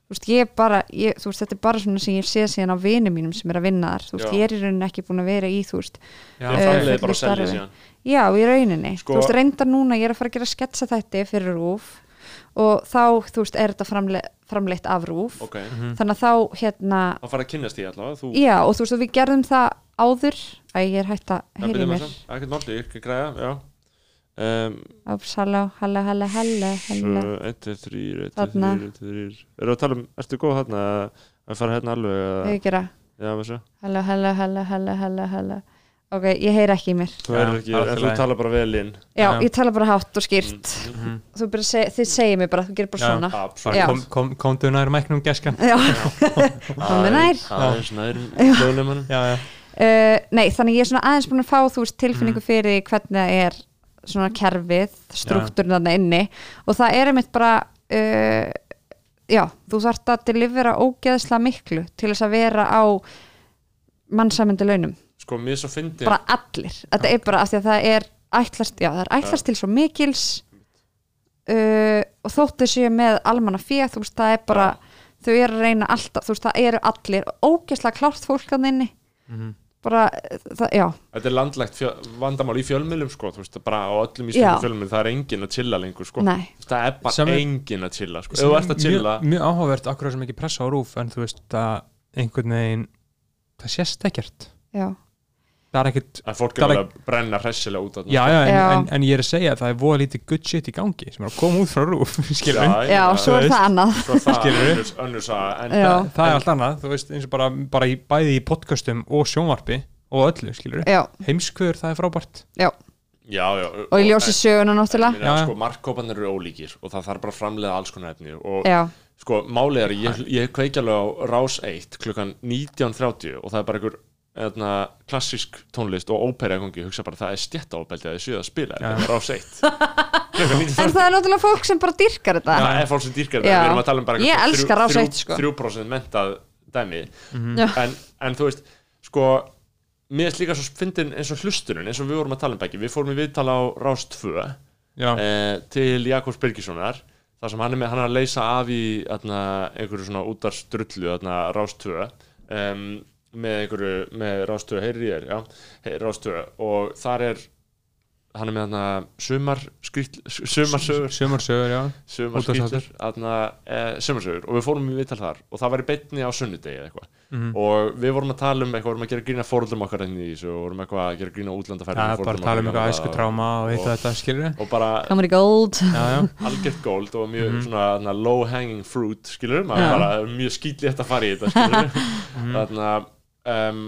þú veist, ég bara, ég, þú veist, þetta er bara svona sem ég sé síðan á vinum mínum sem er að vinna þar. Þú veist, Já. ég er í rauninni ekki búin að vera í, þú veist já, Eh, framleiðum bara fullu að selja starfi. síðan. Já, í rauninni, Sko- þú veist, reyndar núna ég er að fara að gera sketsa þætti fyrir rúf og þá, þú veist, er þetta framle framleitt af rúf Ok, Mhm. þannig að þá, hérna þá fara að kynnast því allavega Þú já, og þú veist, og við gerðum það áður. Að ég er hægt að heyri mér. Ekkert máli, ekki græða, halló, halló, halló Svo, 1, 2, 3, 1, 2, Þarna. 3, 1, 2, 3 Eru að tala um, ertu góð þarna að- fara hérna alveg halló, halló, halló, halló Ok, ég heyri ekki í mér. Þú tala bara vel inn. Já, ég tala bara hátt og skýrt. Mhm. Þú bara seg, þið segir mér bara, þú gerir bara Já. svona. komdu nær mæknum geskan Já, Komdu nær. Aðeins nær hljóðnumanum já, já, Uh, nei, þannig ég er svona aðeins búin að fá þú veist Mm. tilfinningu fyrir því hvernig það er svona kerfið, struktúrin þarna inni. Og það er einmitt bara uh, já, þú þarft að delivera ógeðslega miklu til þess að vera á mannsamöndi launum, Sko, fyndi bara allir. Þetta er bara af því að það er ætlast, já, það er ætlast til svo mikils uh, og þóttu séu með almanna féð, þú veist, það er bara þau eru að reyna alltaf, þú veist, það eru allir ógeðslega klárt fólk að inni. Mhm. Bara, það, já Þetta er landlægt fjö, vandamál í fjölmiðlum sko, þú veist, bara á öllum Já. íslenskum fjölmiðlum það er enginn að chilla lengur sko. Nei, það er bara Sem er- enginn að chilla sko. ef þú ert að chilla mjög, mjög áhugavert akkur sem ekki pressa á rúf en þú veist að einhvern veginn það sést ekkert já, það er ekkert að fólk er alveg að brenna hressilega út þarna, Já, já, en. En, en ég er að segja að það er voða lítið good shit í gangi sem er að koma út frá rúf Já, já, ég svo er það annað. Það Skilurðu? önnur, önnur saga en Já. það, það er allt annað, þú veist, eins og bara, bara í, bæði í podcastum og sjónvarpi og öllu, skilur Já, heimskvöður, það er frábært. Já, já, já, og í ljósi söguna náttúrulega. sko, markkópanir eru ólíkir og það þarf bara að framleiða alls konar efni og Já, sko, málið er, ég, ég kveiki alveg á Rás 1 klukkan 19.30 og það er bara einhver eðna, klassísk tónlist og ópera í gangi, hugsa bara það er stjættaóbeldi að þið séu að spila Já. þetta, Rás 1 klukkan en 19.30 það er náttúrulega fólk sem bara dyrkar þetta það er fólk sem dýrkar Já. þetta, við erum að tala um bara Ég eitthvað elska þrjú- Rás þrjú- 1, sko. 3% mentað dæmi Já. en, en þú veist, sko mér er líka svo fyndin eins og hlustunum eins og við vorum að tala um Beggi, við fórum í viðtala á Rás 2 Já, eh, til Jakobs Birgissonar þar sem hann er, með, hann er að leysa af í atna, einhverju svona útarstrullu um, með einhverju, með ég er, já, hey, rástöða og þar er hann er með þarna sumar skrýtl, sumarsögur sumarsögur, já. Sumarskýttur e, sumarsögur og við fórum í viðtal þar. Og það var í beinni á sunnudegi eða eitthvað. Mhm. og við vorum að tala um eitthvað, vorum að gera grína fóröldum okkar enn í þessu og vorum eitthvað að gera grína Já, útlandaferðum bara tala um eitthvað æsku tráma og hitt og þetta, skilur og bara Comedy Gold. Algjört góld og mjög Mhm. svona þarna, low hanging fruit skilur maður bara mjög skýtlegt að fara í þetta skilur Mhm. þarna um,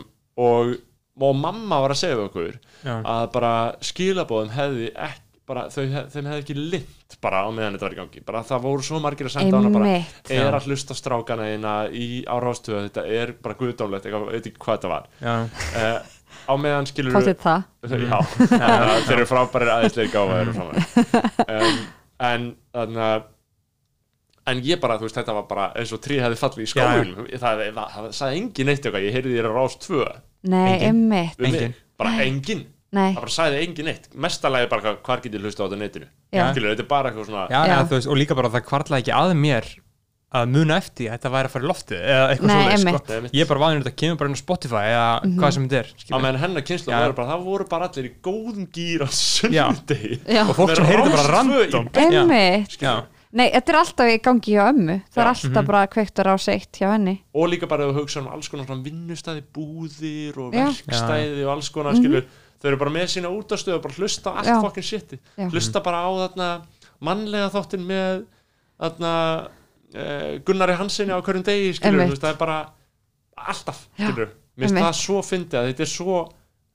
og, og mamma var að segja við okkur já, að bara skilabóðum hefði ekki bara, þau, þeim hefði ekki lind bara á meðan þetta var í gangi. Bara það voru svo margir að senda hana bara Einmitt. er að hlusta strákana eina í árástöðu, þetta er bara guðdómlegt eitthvað, veit ekki hvað þetta var. Uh, á meðan skilur er það? já, þeir eru frábærir aðeinslega frábærir um, en þannig að en ég bara, þú veist, þetta var bara eins og trí hefði fallið í skólinum það, það, það, það sagði engin neitt eitthvað, ég heyrði þér að rás tvö. Nei, einmitt. Mig, bara engin Nei, það bara sagði engin neitt, mestalagi bara hvað- getur hlusta á þetta á netinu? Já, skilur, þetta er bara eitthvað svona já, Já. já. Veist, og líka bara það kvartlaði ekki að mér að muna eftir því að þetta væri að fara í loftið eða eitthvað einmitt. sko. Ég er bara vanur þetta kemur bara inn á Spotify eða hvað sem þetta er á meðan hennar kynslu Já. voru bara, það voru bara allir í góðum gýr á sunnudegi. Já, og fólk sem heyrði bara random Nei, þetta er alltaf í gangi hjá ömmu. Það er alltaf bara kveiktur á seitt hjá henni. Og líka bara að hugsa um alls konar vinnustæði, búðir og verkstæði og alls konar skilur, þau eru bara með sína útastöðu og bara hlusta allt Já. fokkin shiti hlusta bara á þarna mannlega þáttin með þarna uh, Gunnari Hansinni á hverjum degi skilur, það er bara alltaf, skilur, mér finnst það svo fyndið að þetta er svo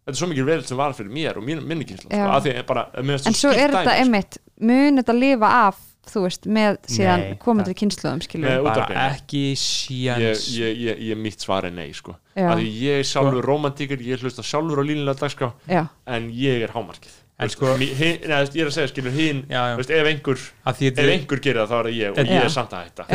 þetta er svo mikið verið sem var fyrir mér og minni kynsla, sko, En svo er þetta sko. einmitt Mun þetta lifa af, þú veist, með síðan Nei, komandi kynsluðum, skilur bara ekki ég, síans. Ég, ég, ég mitt svar er nei sko. Ég er sjálfur romantíkur ég hlusta sjálfur á línulega dagskrá Já, en ég er hámarkið. Sko- mi- hin, neða, ég er að segja skilur hinn ef einhver einhver gerir það þá er það ég og ég er samt að hætta.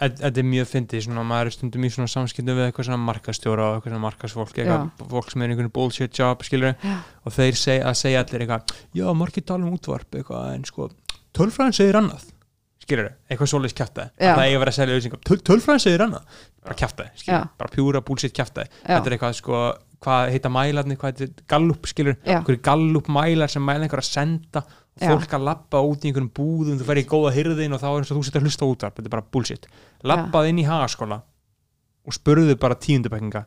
Þetta er mjög fyndið, svona maður er stundum í svona samskiptum við eitthvað svona markastjóra og eitthvað svona markasfólk, eitthvað fólk sem er í einhvern bullshit job, skilur Já. og þeir seg, að segja allir eitthvað já, margir tala um útvarp, eitthvað en sko, tölfræðin segir annað. Skilur, eitthvað svoleiðis kjaftaði. Já. það eigi að vera að selja auðvitað, Töl, tölfræðin segir annað. Bara kjaftaði, skilur, Já. bara pjúra bullshit kjaftaði, Já. þetta er eitthvað sko hvað heita mælarnir, hvað heitir gallup skilur, einhverju gallup mælar sem mæla einhver að senda fólk að labba út í einhverjum búðum þú ferð í góða hyrðin og þá er eins og þú setur að hlusta útvarp. Þetta er bara bullshit, labbað inn í hagaskóla og spurðu bara tíundabækinga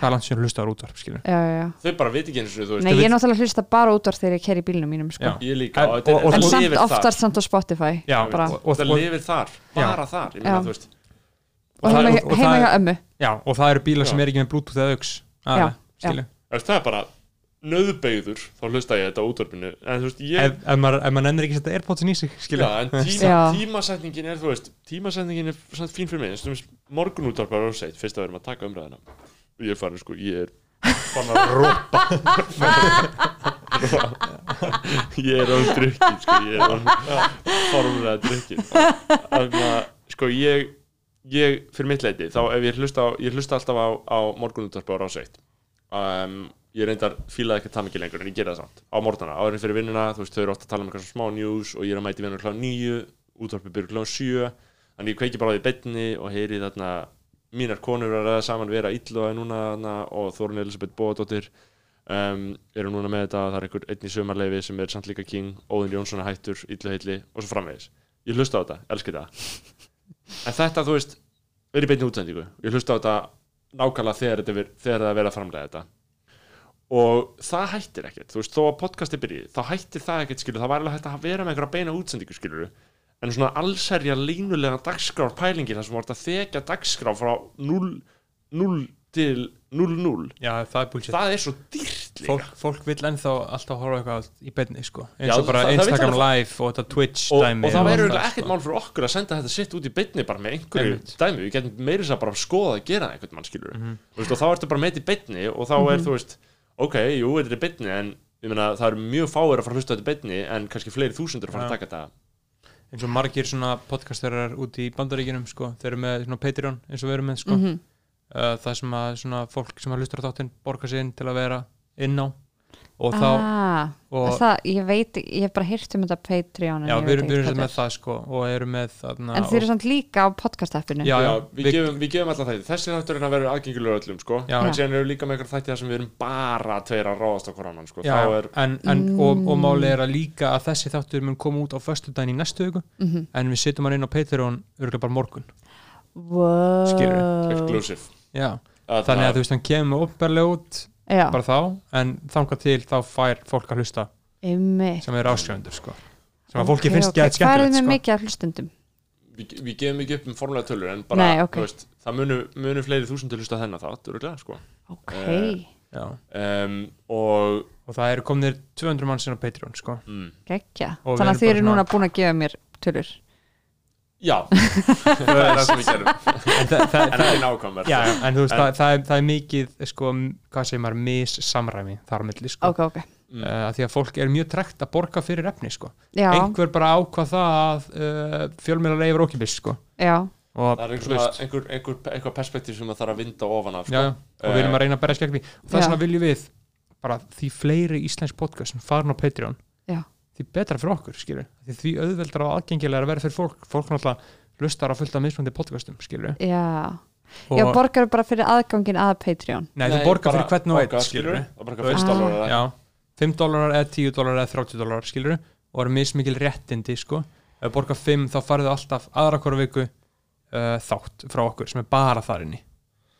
hvað er langt sem hlusta á útvarp skilur já, já, já. Þau bara veit ekki eins og þú veist. Nei, ég er náttúrulega hlusta bara út þegar ég keri bílnum mínum, sko. Já. ég líka En- og, er- og- En samt oftast samt á Spotify Já, bara. og, og, lifir þar, bara þar Og það- heima, og- og heima það hjá er- ömmu. Já, og það eru bílar sem er ekki með bluetooth eða auks það er bara nöðbeigður þá hlusta ég þetta á útvarpinu. En þú veist, ég ef, ef, maður, ef maður nennir ekki að setja airpodsin í sig skilur Já, en tíma, Já. tímasetningin er, þú veist, tímasetningin er samt fín fyrir mig, eins og morgun útvarpar og seitt, fyrst að við erum að taka umræðina ég er farin, sko, ég er farin að rópa ég er án drukkin, sko, ég er án formlega drukkin þannig að, sko, ég ég, fyrir mitt leiti, þá ef ég hlusta á, ég hlusta alltaf á, á morgun útvarpar og seitt um, ég reyndar fílaði ekki það mikið lengur en ég gera það samt á morgnana, áður en fyrir vinnuna, þú veist, þau eru ofta að tala um eitthvað smá news og ég er að mæti vinnuna kláð nýju útvarpið byrju kláð sjö þannig ég kveiki bara á því betni og heyri þarna mínar konur að ræða saman vera illuða núna þarna, og Þórun Elisabeth Bóðadóttir um, eru núna með þetta það er einhver einn í sömarleifi sem er samt líka king Óðin Jónsson er hættur, illu heitli og svo framvegis. Ég hlusta á þetta, elski þetta. En þetta, þú veist, er í beinni útsendingu. Ég hlusta á þetta nákvæmlega þegar, þetta er, þegar það er verið að framlega þetta. Og það hættir ekkert. Þú veist, þó að podcasti byrji, þá hættir það ekkert skilur, það var alveg hægt að vera með einhverja beina útsendingu skilur en svona allserja línulega dagskrár pælingi þar sem voru að þekja dagskrár frá 0, 0 til 0-0 já, það er það er svo dýrt líka fólk, fólk vill ennþá alltaf horfa eitthvað í beinni sko. eins og bara Instagram live og þetta Twitch og, dæmi og það auðvitað það, ekkert sko. mál fyrir okkur að senda þetta sitt út í beinni bara með einhverju Einmitt. dæmi, við getum meiri þess að bara skoða að gera einhvern mann skilur Mhm. veist, og þá ertu bara með í beinni og þá er þú veist ok, jú, þetta er í beinni en meina, það eru mjög fáir að fara að hlusta þetta í beinni en kannski fleiri þúsundur að fara að Já. taka þetta eins og margir svona podcasterar út í bandaríkinum sko. þeir eru með svona Patreon eins og við erum með sko. Mhm. uh, það sem að svona fólk sem að hlustur á þáttinn borga sig inn til að vera inn á og þá ah, og, það, ég veit, ég hef bara hýrt um þetta Patreon en já, við erum, hvað með það sko, og erum með þarna, En þeir eru samt líka á podcast-appinu Já, Já, já, við, við- gefum, við gefum alltaf þætti þessi þáttur er að vera aðgengilegur öllum sko. Já. en síðan eru líka með eitthvað þætti þar sem við erum bara tveir að ráðast á hver annan sko. já, þá er, en, en, og, og Mm. máli er að líka að þessi þáttur mun koma út á föstudaginn í næstu viku Mhm. en við setjum hann inn á Patreon örgulega bara morgun wow. Skilurðu, exclusive já. að þannig að þú veist hann kemur opinberlega út Já, bara þá, en þangað til þá fær fólk að hlusta einmitt sem er áskrifendur sko. sem að fólki finnst ok. gett Hvað er skemmtilegt þið með sko. mikið af hlustundum? við, við gefum ekki upp um formulega tölur en bara, Nei, ok. þú veist, það munu, munu fleiri þúsundur hlusta á þennan þátt, örgulega, sko. Ok, Eh, já. um, og, og það eru komnir 200 mann sinna á Patreon sko. mm. geggja Og við þannig erum að þið eru bara núna búin að gefa mér tölur Já, það er það sem við gerum en, það, það, En það, ekki já, en þú veist, En- það, það, er, það er mikið sko, hvað segir maður, missamræmi þar á milli sko. ok, ok, Mm. uh, því að fólk er mjög trekt að borga fyrir efni sko. já, einhver bara ákvað það að uh, fjölmjöla leifur okkibis sko. já og, Það er einhver, einhver, einhver, einhver perspektíf sem það þarf að vinda ofan af sko. já, og við erum að reyna að berja skegn því og er svona viljum við bara því fleiri íslensk podcast sem farin á Patreon Já. Því betra fyrir okkur skilur því, því auðveldar og aðgengilega að vera fyrir fólk. Fólk náttúrulega hlustar á fullt af mismandi podcastum skilur já, já borgar bara fyrir aðgangin að Patreon. Nei, þú borgar fyrir hvern og borgar fyrst dólar já, 5 dólarar eða 10 dólarar eða 30 dólarar skilur og eru mismikil réttindi sko. Ef þú borgar 5 þá farið alltaf aðra hverju viku uh, þátt frá okkur sem er bara þar inni.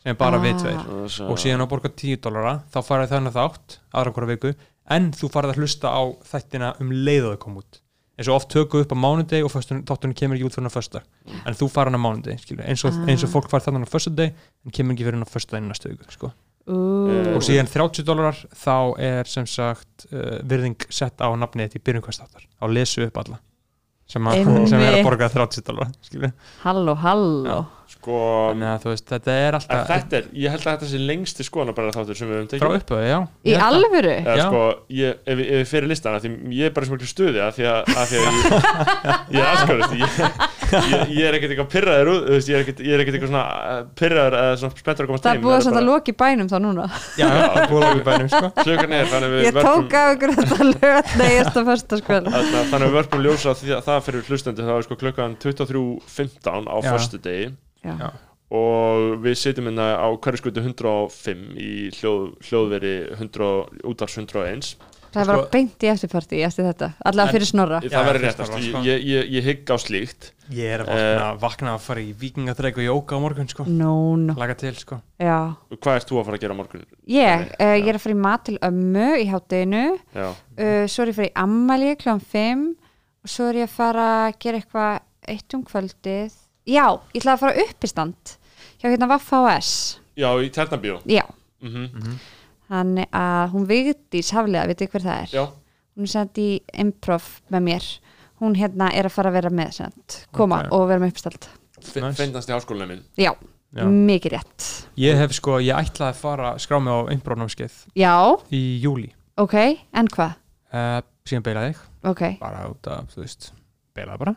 Sem er bara Ah. við tveir. Og síðan að borga 10 dólara þá farið þennan þátt aðra hverju viku en þú farið að hlusta á þættina um leið og þau kom út. Eins og oft tökum við upp á mánudegi og þáttunum kemur ekki út fyrir hann á föstudag. En þú farið hann á mánudegi skilur eins og, Ah. eins og fólk farið þannig á föstudegi en kemur ekki fyrir hann á föstudaginn næstu viku sko. Ú, og síðan 30 dólarar þá er sem sagt uh, virðing sett á nafnið þitt í byrjun hvers þáttar. Á lesu upp alla. Sem, að, sem er að borga 30 dólarar halló, halló Sko, þannig að þú veist þetta er alltaf þetta er, ég held að þetta sé lengsti skoðan bara þáttur sem við höfum tekið. Frá upphauði, já. Í Ég held að- alvöru? Eða Já. sko, ég, ef, við- ef við fyrir listan að því ég er bara sem miklu stuði að því að, að, því að ég, ég er aðskarist ég, ég, ég er ekkert eitthvað pyrraður út, þú veist, ég er ekkert, ég er ekkert eitthvað svona eh, pyrraður eða svona spenntur að komast það er heim, búið það að samt að í bænum þá núna. Já, er búið að í bænum sko. Klukkan er þannig að við ég tók af ykkur þetta lög negist á fyrsta skvel Þarna- þannig að við vörpum ljósa því að það fyrir hlustendur það er sko klukkan 23.15 á Já. förstu degi já, og við setjum hérna á hverju skutu 105 í hljóð, hljóðveri 100, útars 101 það bara Sko- beint í eftirparti eftir þetta, allavega fyrir snorra. það verður réttast, var, sko. ég, ég, ég hygg á slíkt. Ég er að vakna, vakna að fara í vikingatreik og jóka á morgun sko. No, no, laga til sko. Já. Hvað ert þú að fara að gera á morgun? ég, uh, ég er að fara í mat til ömmu í hátteginu uh, svo er ég að fara í ammali kl. 5 og svo er ég að fara að gera eitthvað eitt um kvöldið já, ég ætla að fara upp í stand hjá hérna Vaffa OS já í Ternabjó já, mm þannig að hún Vigdís Haflega, veitir hver það er? Já, hún er sett í improv með mér. Hún hérna er að fara að vera með sent, koma Ok. og vera með uppstald Nice. finnast í háskólanum minn. Já, Já. mikið rétt. Ég hef sko, ég ætlaði að fara að skrá mig á einbrónámskeið já, í júli ok, en hvað? Uh, síðan beilaði ég. Ok, bara út af, þú veist beilaði bara,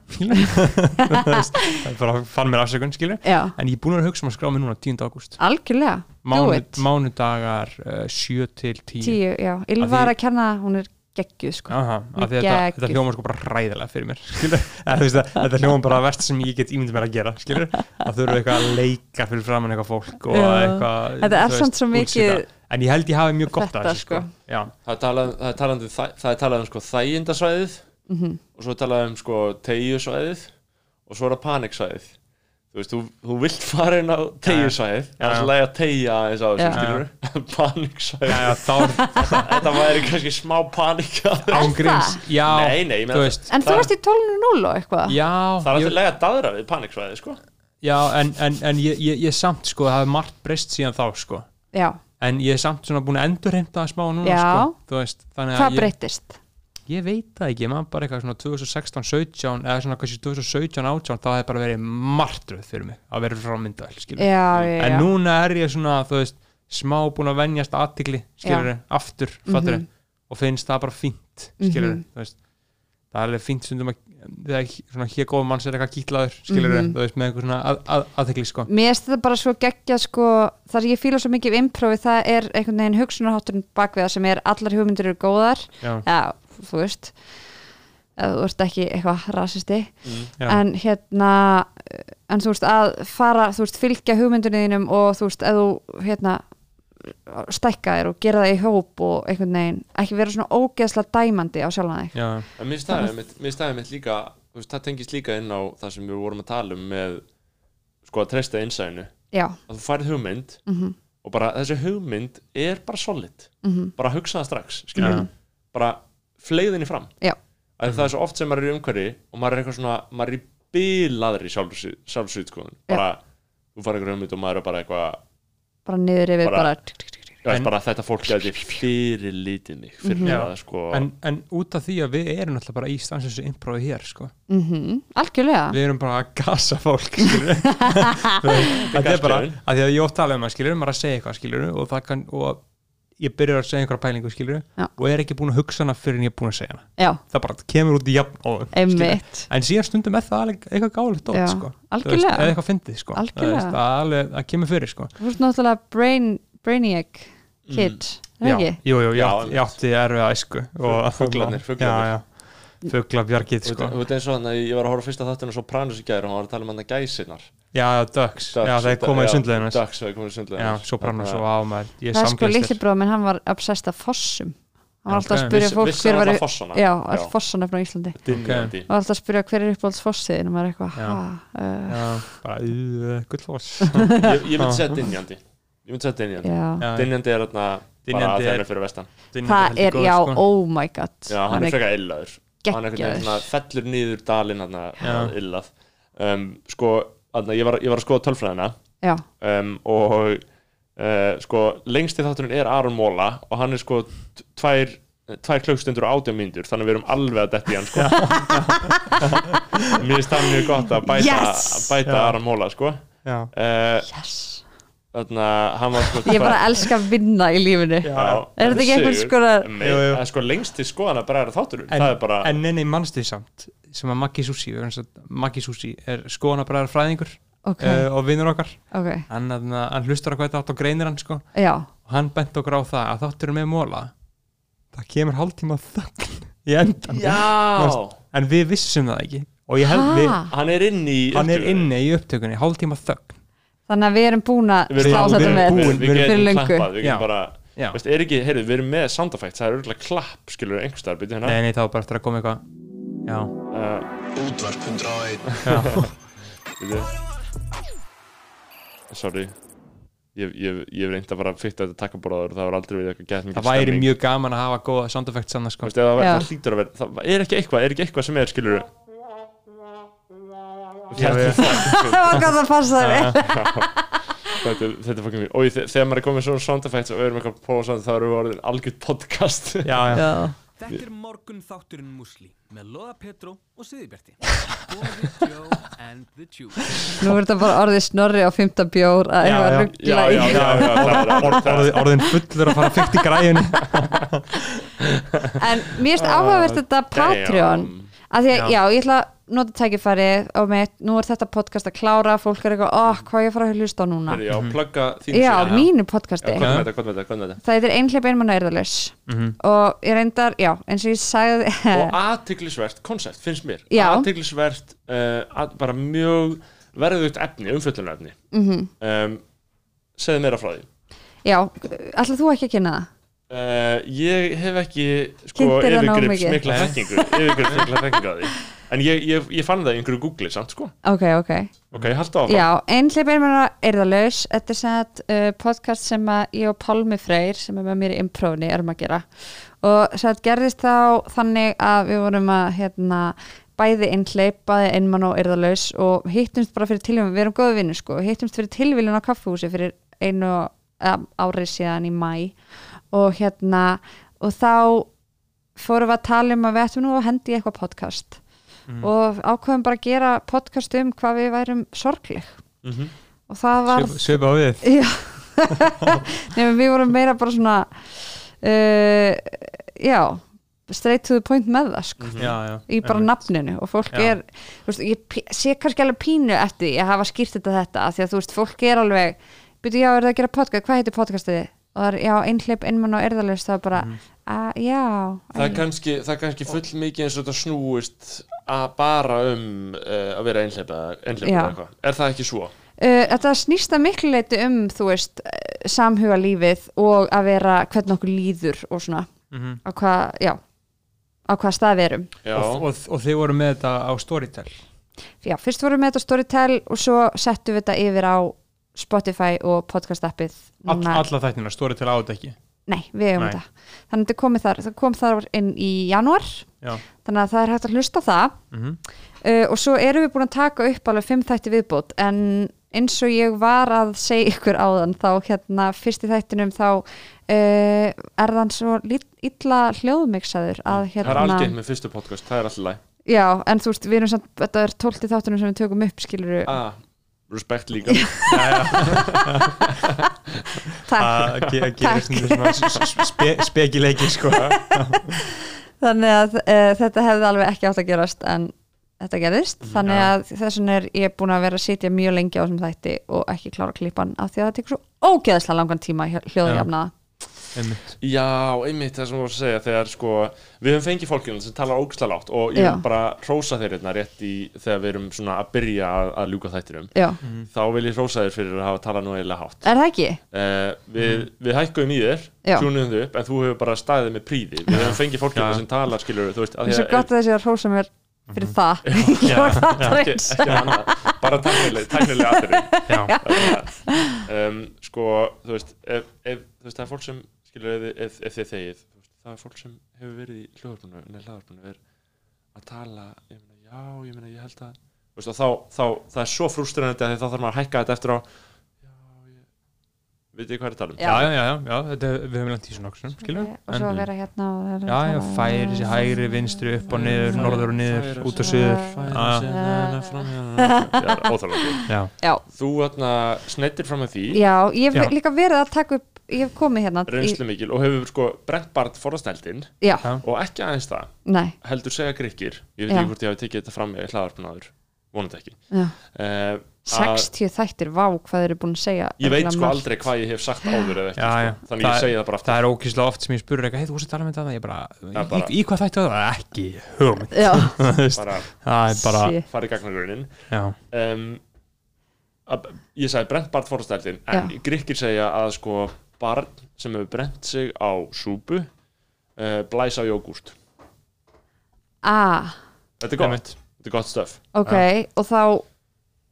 bara fann mér afsökun, skilur já, en ég er búin að að hugsa um að skrá mig núna 10. ágúst algjörlega do Mánu, it, mánudagar uh, 7 til 10 tíu, já Ylva er að kenna, hún er geggjuð sko Aha, af því þetta, Geggjuð. þetta hljóma sko bara ræðilega fyrir mér skilur, eða, þú veist, að, þetta hljóma bara að verst sem ég get ímyndið mér að gera skilur, að þurfa eitthvað að leika fyrir framann eitthvað fólk og Já. eitthvað Þetta er þú samt svo mikið útsita. en ég held ég hafi mjög gott Þetta, að þessu sko. sko. Já, Það er talað, það er talað, um, það, það er talað um sko þægindasvæðið Mhm. og svo er talað um sko tegjusvæðið og svo er það paniksvæðið. Þú veist, þú, þú vilt fara inn á tegjusvæðið Já, það er já. svo læg að tegja eins á þessu paniksvæðið. Já, þá Þetta væri kannski smá panika ángríns já, Nei, nei, þú veist. En þú Það- varst í 12.0 og eitthvað? Já, Það er alltaf læg að daðra við paniksvæðið sko. Já en, en, en ég, ég, ég samt sko, það hefur margt breyst síðan þá sko. Já, en ég er samt svona búin að endurheimta að smá núna Já. sko, veist, hvað að ég, veit það ekki, maður bara eitthvað svona 2016, 17 eða svona kannski 2017, 18 það hefði bara verið martröð fyrir mig að vera frá já, en núna er ég svona, þú veist smá búin að venjast aðtikli, aftur, fattur Mhm. og finnst það bara fínt, þú veist, það er alveg fínt stundum að þegar svona hér góð manns er eitthvað kýtlaður skilur Mhm. þú veist, með eitthvað svona að, að, aðtikli sko. Mér finnst þetta bara svo geggja sko, þar sem ég fíla svo mikið improvi það er einhvern veginn hugsunarhátturinn bakvið það sem er allar hugmyndir eru góðar. Já, Já, þú veist eða þú ert ekki eitthvað rasisti. Já, en hérna en þú veist að fara, þú veist fylgja hugmyndunni þínum og þú veist að þú hérna stækka þér og gera það í hóp og einhvern veginn, ekki vera svona ógeðslega dæmandi á sjálfan þig. Já, En mér staðið mitt, líka þú veist, það tengist líka inn á það sem við vorum að tala um með sko að treysta innsæðinu Já, að þú færið hugmynd mhm, og bara þessi hugmynd er bara solid. Mhm, bara hugsa það strax, skilur Já. bara fleiðinni fram Já. að það er svo oft sem maður er í umhverfi og maður er eitthvað svona, maður er í bilaðri sjálfsvítskoðun Já. bara, þú farið einhver hugmynd og maður er bara eitthvað bara niður yfir Bara- bara, bara þetta fólk gæti fyrir lítið mig fyrir Já. það sko en, en út af því að við erum náttúrulega bara í stansinsu imprófi hér sko. mm algjörlega við erum bara að gasa fólk þetta er bara að því að ég ótt tala um það skilur maður að segja eitthvað skilur og það kann og ég byrjar að segja einhverja pælingu skilur og er ekki búin að hugsa hana fyrir en ég er búin að segja hana já, það bara kemur út í jafn og en síðan stundum er það alveg eitthvað Já, sko. Veist, eða eitthvað fyndið sko. Það veist, það, kemur fyrir sko. þú ert náttúrulega brain, brainiac kid, er það já, ekki? jú, jú, ég Já, átti- ég átti erfið æsku og Fuglarnir, fuglarnir. fuglabjargið sko. Þú veit eins og þannig að ég var að horfa á fyrsta þáttinu svo Pranus í gæður og hann var að tala um hann að gæsinar já, ducks, já, það er komað í sundleginu Ducks, það er komið í sundleginu já, Sopranos og ég það er sko samgleðstir. litli bróð, menn hann var obsessed af fossum. Hann var alltaf að spyrja fólk Vissi hann var alltaf fossana? já, all fossanöfn á Íslandi. Dynjandi og alltaf að spyrja hver er uppáhalds fossiðin og maður er eitthvað, Já. ha, uh, já, bara, uh, gullfoss Ég, myndi segja dynjandi. Ég myndi segja dynjandi. Já. Dynjandi er bara að er- þeirra fyrir vestan. það er, já, oh my god. Já, hann er frekar illaður. Hann er fellur niður dalinn þarna, ég var, ég var að skoða tölfræðina já, um, og uh, sko, lengst í þátturinn er Aron Móla og hann er sko tvær tvær klökstundur og átján mínútur þannig að við erum alveg að detti hann sko. mér finnst það mjög gott að bæta, Yes! bæta Já. Aron Móla sko. já, uh, yes þannig að hann var sko ég bara elska að vinna í lífinu Já. er þetta ekki einhvern Jú, jú. það er sko lengst til skoðan að bara þátturinn en, það er bara en neini mannstuð samt sem að Maggi Sushi vegna þess að Maggi Sushi er skoðanabræðar fræðingur ok, uh, og vinnur okkar ok, hann, hann, hann hlustar á hvað þetta átt og greinir hann sko. já og hann bent okkur á það að þátturinn með móla það kemur hálftíma þögn í endan já, en við vissum það ekki og ég held við, Ha? hann er inn í hann er upptökunni. inni í upptökunni hálftíma þögn þannig að við erum búin að erum- slá við þetta erum með búin- við, við við fyrir klappað við getum bara. Veist, er ekki, heyrðu, við erum með sound effects það er örgulega klapp, skilur, einhverstaðar byrju hérna. Nei, nei, það var bara eftir að koma eitthvað. Já, uh, Útvarp 101 já, byrju sorry. Ég, ég, ég hef reynd að bara fyrta þetta takkaborðaður og það var aldrei við eitthvað gett mikið það væri stemming. mjög gaman að hafa góða sound effects annars sko. Veist, ef það, það hlýtur að vera, það er ekki eitthvað er ekki eitthvað sem er, skilur. það var gott að passa það vel þetta, er- þetta er fokkin mér og ég, þegar maður er komið svona sound effects og við erum eitthvað að prófa svona þá erum við orðin algjörð podcast. Já, já. já, Þetta er morgun þátturinn Musli með Loða Petro og Juice. Nú er þetta bara orðið snorri á fymta bjór að eitthvað ruggla í. já, já, já, það Orð, það er- orðin, orðin fullur að fara fyrst í græjunni. En mér finnst áhugavert þetta Patreon. Að því að, já, ég ætla að nota tækifærið og með, nú er þetta podcast að klára fólk er eitthvað, oh, hvað á ég að fara að hlusta á núna Heyrðu, Já, plugga þín já, síðu. mínu Já, podcasti hvað með þetta, hvað með þetta, hvað með þetta það er einhleip einmann erðalus Mhm. og ég reyndar, já, eins og ég sagði og aðtiklisvert koncept finnst mér Já. aðtiklisvert uh, að, bara mjög verðugt efni, umfjöllunarefni mm Mhm. um, segðu meira frá því já, ætla þú ekki að kynna það? Uh, ég hef ekki sko það yfirgrip smikla þekkingu. Yfirgrip smikla þekkingu að því. En ég, ég, ég fann það í einhverju Google samt sko. Ok, ok, ok, haltu áfram. Já, einhleip einmann erðalus þetta er sett uh, podcast sem að ég og Pálmi Freyr sem er með mér í imprófni erum að gera. Og sett gerðist þá þannig að við vorum að hérna bæði innhleip, bæði einmann og erðalaus og hittumst bara fyrir tilvílun, við erum góðu vinnu sko, hittumst fyrir tilvílun á kaffehúsi fyrir einu eða, árið síðan í mæ og hérna og þá fórum við að tala um að við ættum nú að hendi eitthvað podcast. Og ákveðum bara að gera podcast um hvað við værum sorgleg. Mhm. og það var svipa á við. Já. Nefnum við vorum meira bara svona uh, já straight to the point með það sko. Já, já, í bara einmitt. nafninu. Og fólk Já. er þú veist, ég sé kannski alveg pínu eftir að hafa skýrt þetta þetta af því að þú veist, fólk er alveg byrju já, er það að gera podcast, hvað heitir podcastið? þið? Og það er, já, einhleip, innmann og erðalust það er bara, Mhm. að, já það er kannski, það er kannski full mikið eins og þetta snúist að bara um uh, að vera einhleipa er það ekki svo? Uh, þetta snýst að miklu leiti um þú veist, uh, samhuga lífið og að vera hvernig okkur líður og svona, Mhm. á hvað, já á hvað stað við erum og, og, og þið voru með þetta á Storytel já, fyrst vorum við með þetta á Storytel og svo settum við þetta yfir á Spotify og podcast appið All, alla þættina, Storytel á þetta ekki? Nei, við Nei. þetta. Þannig að komið þar, það kom þar inn í janúar. Já, þannig að það er hægt að hlusta það. Mhm, uh, og svo erum við búin að taka upp alveg fimm þætti viðbót en eins og ég var að segja ykkur áðan þá hérna fyrst í þættinum þá uh, er þann svo lit- illa hljóðmiksaður að Það er hérna algengt með fyrstu podcast, það er alltaf læg já, en þú veist, við erum samt, þetta er tólti þáttunum sem við tökum upp, skilur ah, Respect líka. Takk, spe, spekileiki sko. Þannig að uh, þetta hefði alveg ekki átt að gerast en þetta gerðist, þannig Já. að þess vegna er ég búin að vera að sitja mjög lengi á þessum þætti og ekki klára klippan af því að það tekur svo ógeðslega langan tíma að hljóðjafna Einmitt. Já, einmitt það sem þú voru að segja þegar sko, við höfum fengið fólkinu sem talar ógislega látt og ég Já. vil bara hrósa þeir hérna rétt í þegar við erum svona að byrja að, að ljúka þættinum. Já, þá vil ég hrósa þeir fyrir að hafa talað nú eiginlega hátt. Er það ekki? uh, við, við hækkuðum í þér Já. tjúnum þau upp, en þú hefur bara staðið með príði við höfum fengið fólkinu Já. sem talar skilur, þú veist, að Það er svo gott að þessi að hrósa mér fyrir það. Já, Ég var það ekki, reyns ekki annað, bara tæknilega, tæknilega aðrið Já, um, sko, þú veist, ef, ef, þú veist það er fólk sem, skilur, ef, ef, þið þegið það er fólk sem hefur verið í hljóðarpunum nei, hlaðarpunum er að tala ég meina, já, ég meina, ég held að veist, þá, þá, það er svo frústrænandi að þá þarf maður að hækka þetta eftir á veit ég hvað er að tala um? Já. já, já, já, þetta, við höfum lent í svona okkur skilur og svo að vera hérna og vera Já, já, tala- færi þessi hægri, vinstri, upp og niður, norður og niður, út og suður. Já, óþálega já, Já, þú þarna snettir fram með því. Já, ég hef Já. líka verið að taka upp ég hef komið hérna reynslu mikil og hefur sko brent bart Já. og ekki aðeins það. Nei, heldur segja grikkir ég veit ekki hvort ég hafi tekið þetta fram í hlaðarpunaður vonandi ekki já uh, 60 þættir, vá, hvað þeir eru búin að segja ég veit sko margt. aldrei hvað ég hef sagt áður eða ekki Já, já. sko. þannig Það- ég segi það bara aftur. Það er ókýrslega oft sem ég spurur eitthvað, hei, þú að tala með þetta, ég bara, Já, bara- í, í hvað þættu það? Ekki, hugmynd. Bara Það bara, í gagnagrunin. Já, um, að, ég sagði brent barn forðastældin en Já. grikkir segja að sko barn sem hefur brent sig á súpu uh, blæs á jógúrt. Ah, þetta er gott, þetta er gott stöf ok og þá,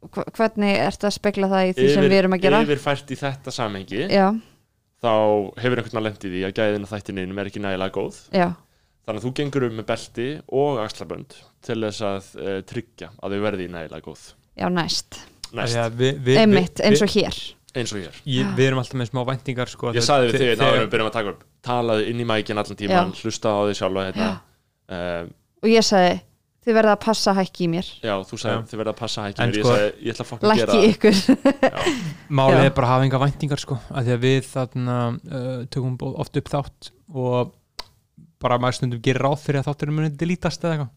hvernig ertu að spegla það í því sem við erum að gera? Yfirfært í þetta samhengi Já, þá hefur einhvern veginn lendið í að gæðin á þættininum er ekki nægilega góð. Já, þannig að þú gengur um með belti og axlabönd til þess að uh, tryggja að þau verði nægilega góð. Já, næst. Næst, Já, við, við, Einmitt, eins og hér. Eins og hér. Ég, Við erum alltaf með smá væntingar sko, ég sagði við þig þegar- við byrjum að taka upp talaðu inn í mækin allan tíman, hlusta á þig sjálfa hérna. um, og ég sagði, þið verða að passa hækki í mér. Já, þú sagði Já. þið verða að passa hækki En mér, ég sko- sagði ég ætla að fokkin gera lækki ykkur. Málið Já. er bara að hafa enga væntingar sko, að því að við þarna uh, tökum oft upp þátt og bara maður stundum gerir ráð fyrir að þátturinn munið delítast eða eitthvað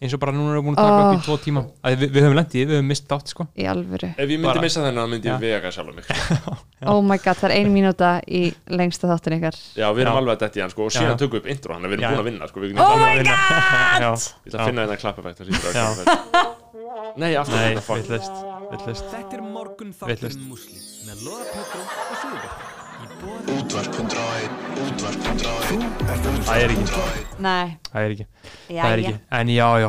eins og bara núna erum við búin að taka upp Oh. í tvo tíma. Að við, við höfum lendið, við höfum mist þátt sko. Í alvöru. Ef ég myndi Bara- missa þennan myndi ég vega sjálf mig sko. Oh my god, það er ein mínúta í lengsta þáttin ykkar. Já, við erum Já. alveg að detti hann sko, og síðan tökum við upp intro hann við erum Já, búin að vinna sko, við Oh my god! Já, ég ætla að finna þetta klappeffekt. nei, aftur þetta fuck. villist, villist Þetta Það er ekki, Nei, það er ekki, já, það er já ekki. En já, já,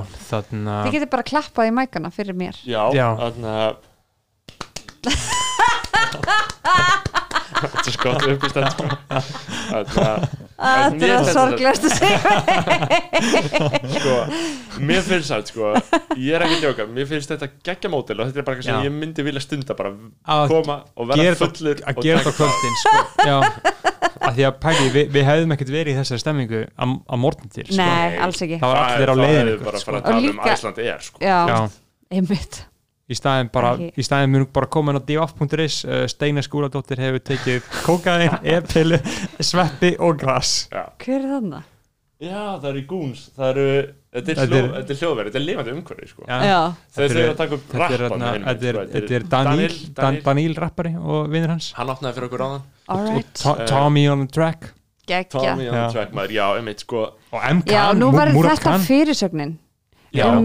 Þið getur bara klappað í mækana fyrir mér. Já, Já. þannig að þetta er skott upp í stend sko. þannig að Ah, Þetta mér er sorglegast að segja sko, mér finnst það sko, ég er ekki að djóka mér finnst þetta geggja mótil og þetta er bara eitthvað sem ég myndi vilja stunda bara Að koma og vera fullur að gera á kvöldin sko. Já, að því að pæli, við, við hefðum ekkert verið í þessari stemmingu að, að morgun til sko. Nei, alls ekki Það var Það allir á leiðin það bara að fara að Og tala um líka- Æsland er sko. Já, Já, einmitt í staðin bara, í staðin munum bara koma inn á divaf.is uh, Steina skúladóttir hefur tekið kókaðin, e-pilu, sveppi og gras. Já. Hver er þarna? Já, það eru gúns Það eru, þetta er, er- er hljóðverð, þetta er lifandi umhverfi sko. Já, Já, þau eru að taka upp Þetta er, rappan þetta er, sko, þetta er Daniel, Dan, Daniel. Daniel rappari og vinnur hans. Hann opnaði fyrir okkur áðan. Alright To- Tommy on the track. Tommy on the Já. track maður, já, einmitt sko. Og M. Já, Khan, nú Mu- verður Murat þetta fyrirsögnin. Já, Um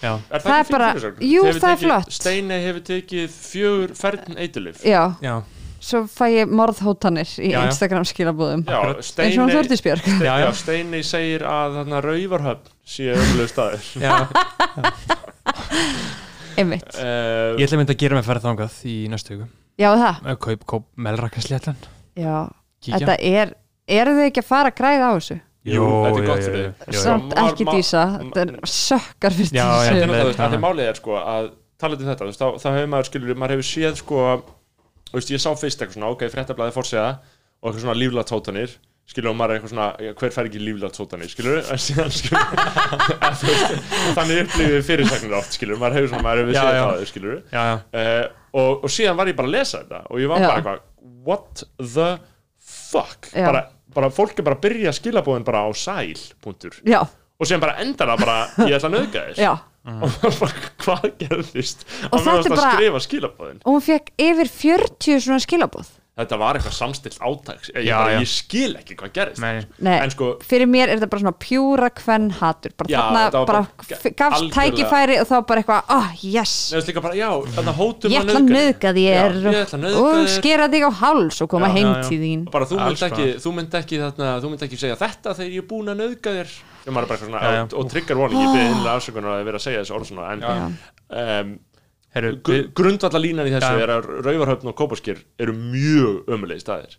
Já. Er Það er bara- jú, Hefur það er flott. Steinei hefur tekið fjögur færn eitulif já. Já, Svo fæ ég morðhótanir í Já, já. Instagram skilabúðum Já, eins og Steinei hann Þórdísbjörg Já, já. Steinei segir að þarna Rauvarhöfn sé umlega staður. Já. Einmitt. Uh, Ég ætla að mynda að gera mig ferð þangað í næstu viku. Já, það? Með Kaup, kaup, melrakasléttan Já, Kíkja. Þetta er Eru þið ekki að fara að græða á þessu? Jú, þetta er gott fyrir þig. Samt ekki dísa Þetta er sökkar fyrir Já, já, Þetta er málið er sko að talandi um þetta, þá, þá hefur maður skilur, maður hefur séð sko ég sá fyrst eitthvað svona, ok, fréttablaði fórsega og eitthvað svona líflega tótanir skilur og maður er eitthvað svona, hver fær ekki líflega tótanir skilur, en síðan skilur þannig upplifið fyrirsagnir oft skilur, maður hefur svona, maður hefur séð já. það skilur já, já, uh, og, og síðan var ég bara að lesa þetta og ég var bara eitthvað, what the fuck? Bara, bara, fólk er bara að byrja skilabóðin bara á sæl, punktur. Já, og síðan bara endar það bara, ég ætla að nauðga þér. Já. Og bara, hvað gerðist? Og maður þetta er að bara- skrifa skilabóðin og hún fekk yfir 40 svona skilabóð þetta var eitthvað samstilt átaks ég, Já, bara, já. ég skil ekki hvað gerðist. Nei. Nei, en sko, fyrir mér er þetta bara svona pjúra kvenn hatur. Bara Já, þarna þetta var bara bara f- gafst algjörlega- tækifæri og þá bara eitthvað, ah, yes. Nefnst líka bara, já, þannig hótum ég ætla að nauðga þér. Já, ég ætla að nauðga og þér. skera þig á háls og koma Já, heim já, já. til þín. Bara þú mynd Alls ekki, þú mynd ekki þarna, þú mynd ekki segja þetta þegar ég er búin að nauðga þér. Og maður bara eitthvað svona, Já, já. og, og trigger warning ég byrði innlega afsökunar að vera að segja þessu orð svona en um, Heru, gr grundvalla línan í þessu Já. er að Rauvarhöfn og Kópaskir eru mjög ömulegi staðir.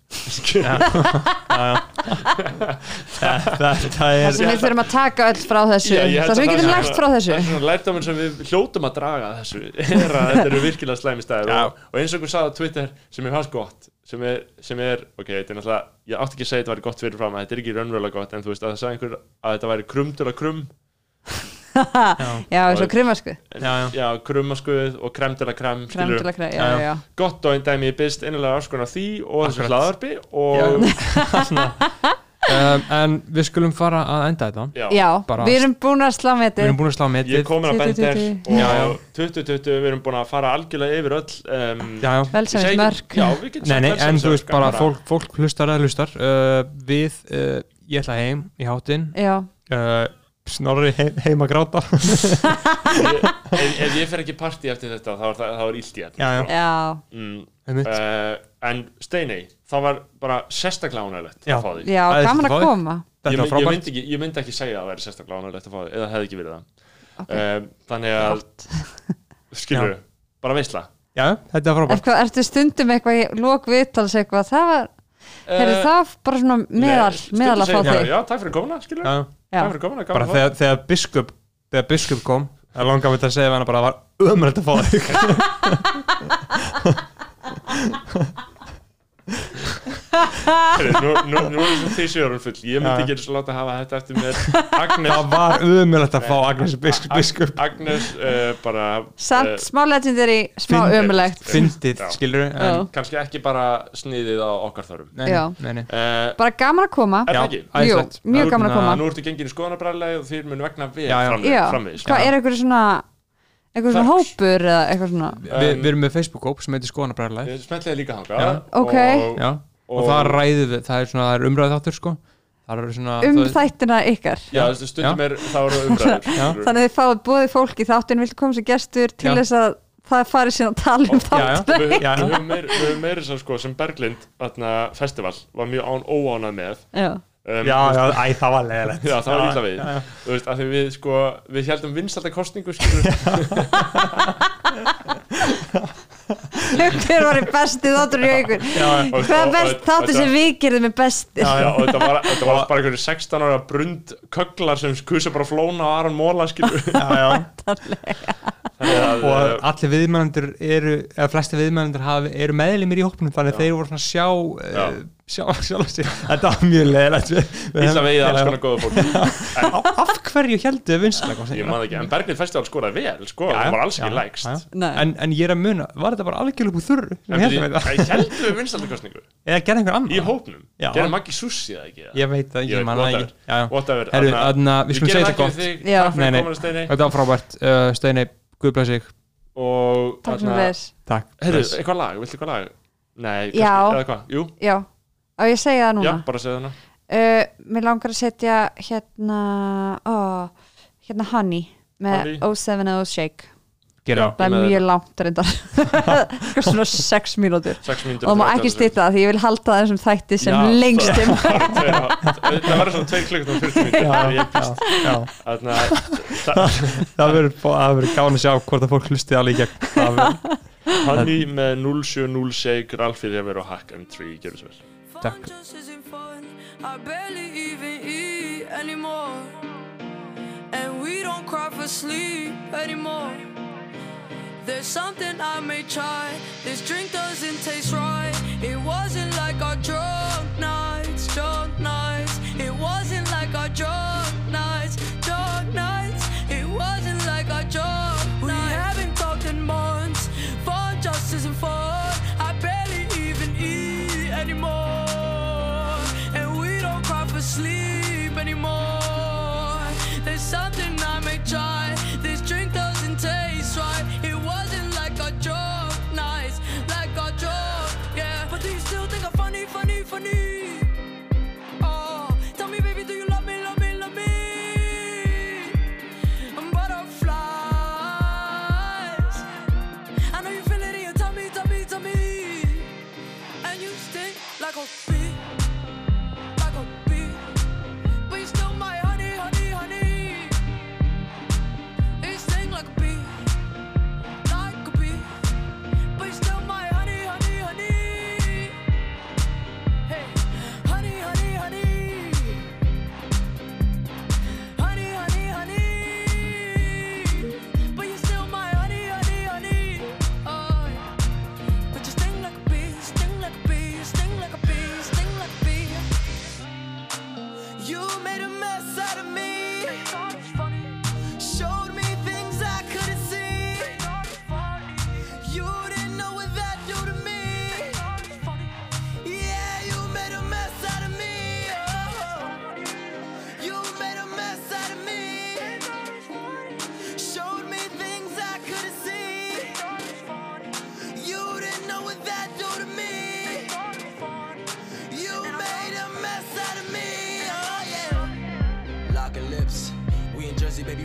Þetta það er sem við þurfum að taka öll frá þessu. Ég það sem við getum lært frá þessu. það er svona lærdóminn sem við hljótum að draga þessu er að þetta eru virkilega slæmi staðir. Og, og eins og einhver sagði á Twitter sem er hans gott sem er, sem er ok, þetta er náttúrulega ég átti ekki að segja þetta væri gott fyrirfram að þetta er ekki raunverulega gott en þú veist að það sagði einhver að þetta væri krumdur að krum já, eins og krimasku En- Já, já. já krummaskuð og kremdur að krem krem skilurðu. til að krem, já, Já, gott og einn dæmi ég byrst einlega afskona því og þessu hlaðarpi og um, en við skulum fara að enda þetta. Já, já, Bara- við erum búin að slá með við erum búin að slá ég metið komin á bender 2020. Já, já. og 2020 við erum búin að fara algjörlega yfir öll um, já, já. ég segi- velsæmismörk já, við getum Nei, nei, sagt en þú veist bara fólk, fólk hlustar eða hlustar. Uh, við, uh, ég ætla heim í hátinn já, uh, Snorri heim, heim að gráta. Ef, ef ég fer ekki í partí eftir þetta þá er, það, þá er illt í Já, já, já, mm, einmitt. uh, en Steinei það var bara sérstaklega ánægilegt Já. að fá því já, Það er gaman þetta að fáið. koma. Ég, Þetta var ég, frábært. myndi ekki, ég myndi ekki segja að það væri sérstaklega ánægilegt að fá því eða hefði ekki verið það. Ok. um, þannig að skilur, bara veistla Já, þetta var frábært. Eitthvað, ertu stundum eitthvað í lók viðtals eitthvað, það var, heyrðu það bara svona meðal, meðal að fá þig. Já, takk fyrir komuna, skilur Já, Bara gaman að fá þegar, þegar biskup þegar biskup kom það langar mér til að segja bara að það var ömrætt að fá þig nú, nú, nú er þessi því sjörum full ég myndi ekki eins og láta hafa þetta eftir mér. Agnes það var ömrætt að fá Agnes biskup, biskup. Agnes uh, bara Samt eh, smá legendary, smá Fyndið. ömulegt fyndið, skilur en, kannski ekki bara sniðið á okkar þörfum. Nei, Já. nei, nei. uh, Bara gaman að koma. Er Já, það ekki? Jú, mjög gaman að koma. Nú ertu gengin í skoðanabræðilega og þér mun vegna við framvegis, hvað er eitthvað svona eitthvað svona hópur eða eitthvað svona? Vi, við erum með Facebook-hóp sem heitir Skoðanabræðarlæð smetliði líka hanga. Já. Ok. og, Já, og, það ræðið við, það er svona, það er umræðið þáttur sko. Það er svona um það, þættina ykkar. Já, þessi stundum er það eru umræður. Skilurðu. þannig að þið fáið bóðið fólk í þáttinu viltu koma sem gestur til Já. þess að það fari síðan að tala um Já, já. þáttina við, við höfum meir- við höfum meiri sem sko sem Berglind þarna, festival var mjög án, óánað með. Já, um, já, já, æ, það var leðilegt Já, það var illa við. já, já. Þú veist, að því við sko við heldum vinstalda kostningu skilur hver var í besti þáttur í Og- hvað er best og- sem við gerðum með besti? Já, og þetta var, þetta var bara einhverju 16 ára brund kögglar sem kusa bara flóna á Aron Móla skilur já, já. Að, og uh, allir viðmælendur eru eða flesti hafi, eru meðlimir í hópnum þannig að þeir voru svona að sjá Já. Uh, sjá, sjá sig, þetta var mjög leðilegt illa vegið alls konar góða fólk. En, af hverju heldur við vinslega ég man ekki, en Berglind festival skoraði vel sko, það var alls ekki lægst. Nei. en, en ég er að muna, var þetta bara algjörlega búið þurru? Ég heldum við vinstalda kostningu eða gerði einhver annar í hópnum, gerði Maggi Sussi eða ekki ég veit það, Ég ég veit, man það whatever. ekki. Við skulum segja gerum þetta ekki þig, fyrir þetta var frábært, uh, Steini, guð bless sig og takk þarna- þess eitthvað lag, viltu eitthvað lag? Já. já, á ég að segja það já, núna bara segja hana uh, mér langar að setja hérna ó, hérna Honey með Honey. 070 Shake. Gera Já. það er mjög langt reyndar. Svona 6 mínútur. 6 mínútur og það má ekki stýta það því ég vil halda það þessum þætti sem Já, lengstum Það verður svona 2 klukkutum og 40 mínútur. Já, já, já. Að það- það verður það verður gáðan að sjá hvort að fólk hlusti alveg í gegn. Það verður- Honey með 070 shake Ralphið ég verið á Hack M3 Gjörðu svo vel Так. I barely even eat anymore. And we don't cry for sleep anymore. There's something I may try. This drink doesn't taste right. It wasn't like our drug.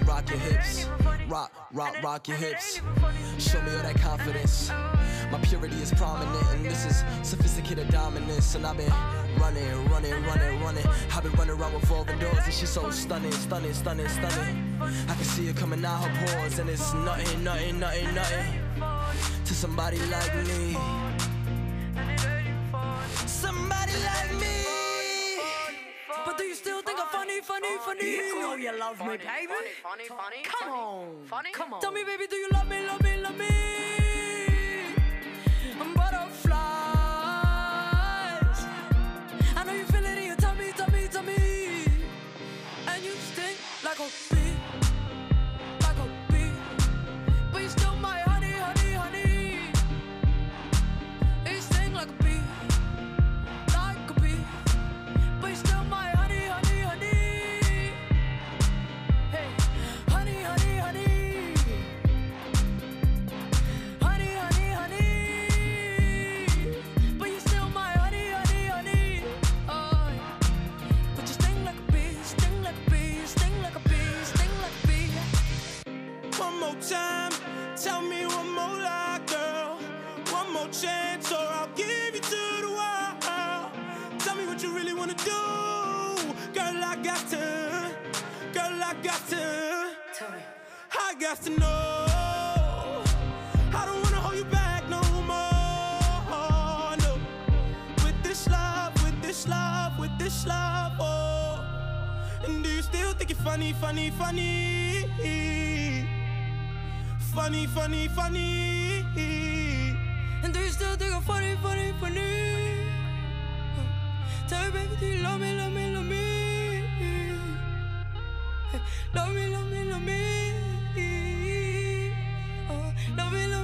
rock your hips. Rock, rock, rock your hips. Show me all that confidence. My purity is prominent, and this is sophisticated dominance. And I've been running, running, running, running. I've been running around with revolving doors, and she's so stunning, stunning, stunning, stunning. I can see her coming out her pores, and it's nothing, nothing, nothing, nothing to somebody like me. funny, funny, funny. You know you love me, baby. Funny, funny, funny. Come on. Funny. Come on. Tell me, baby, do you love me, love me, love me? got to know. this love, oh. And do you still think you're funny, funny, funny? Funny, funny, funny. And do you still think I'm funny, funny, funny? Tell me, baby, do you love me, love me, love me? Love me, love me, love me. Love me oh,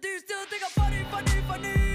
Do you still think I'm funny, funny, funny?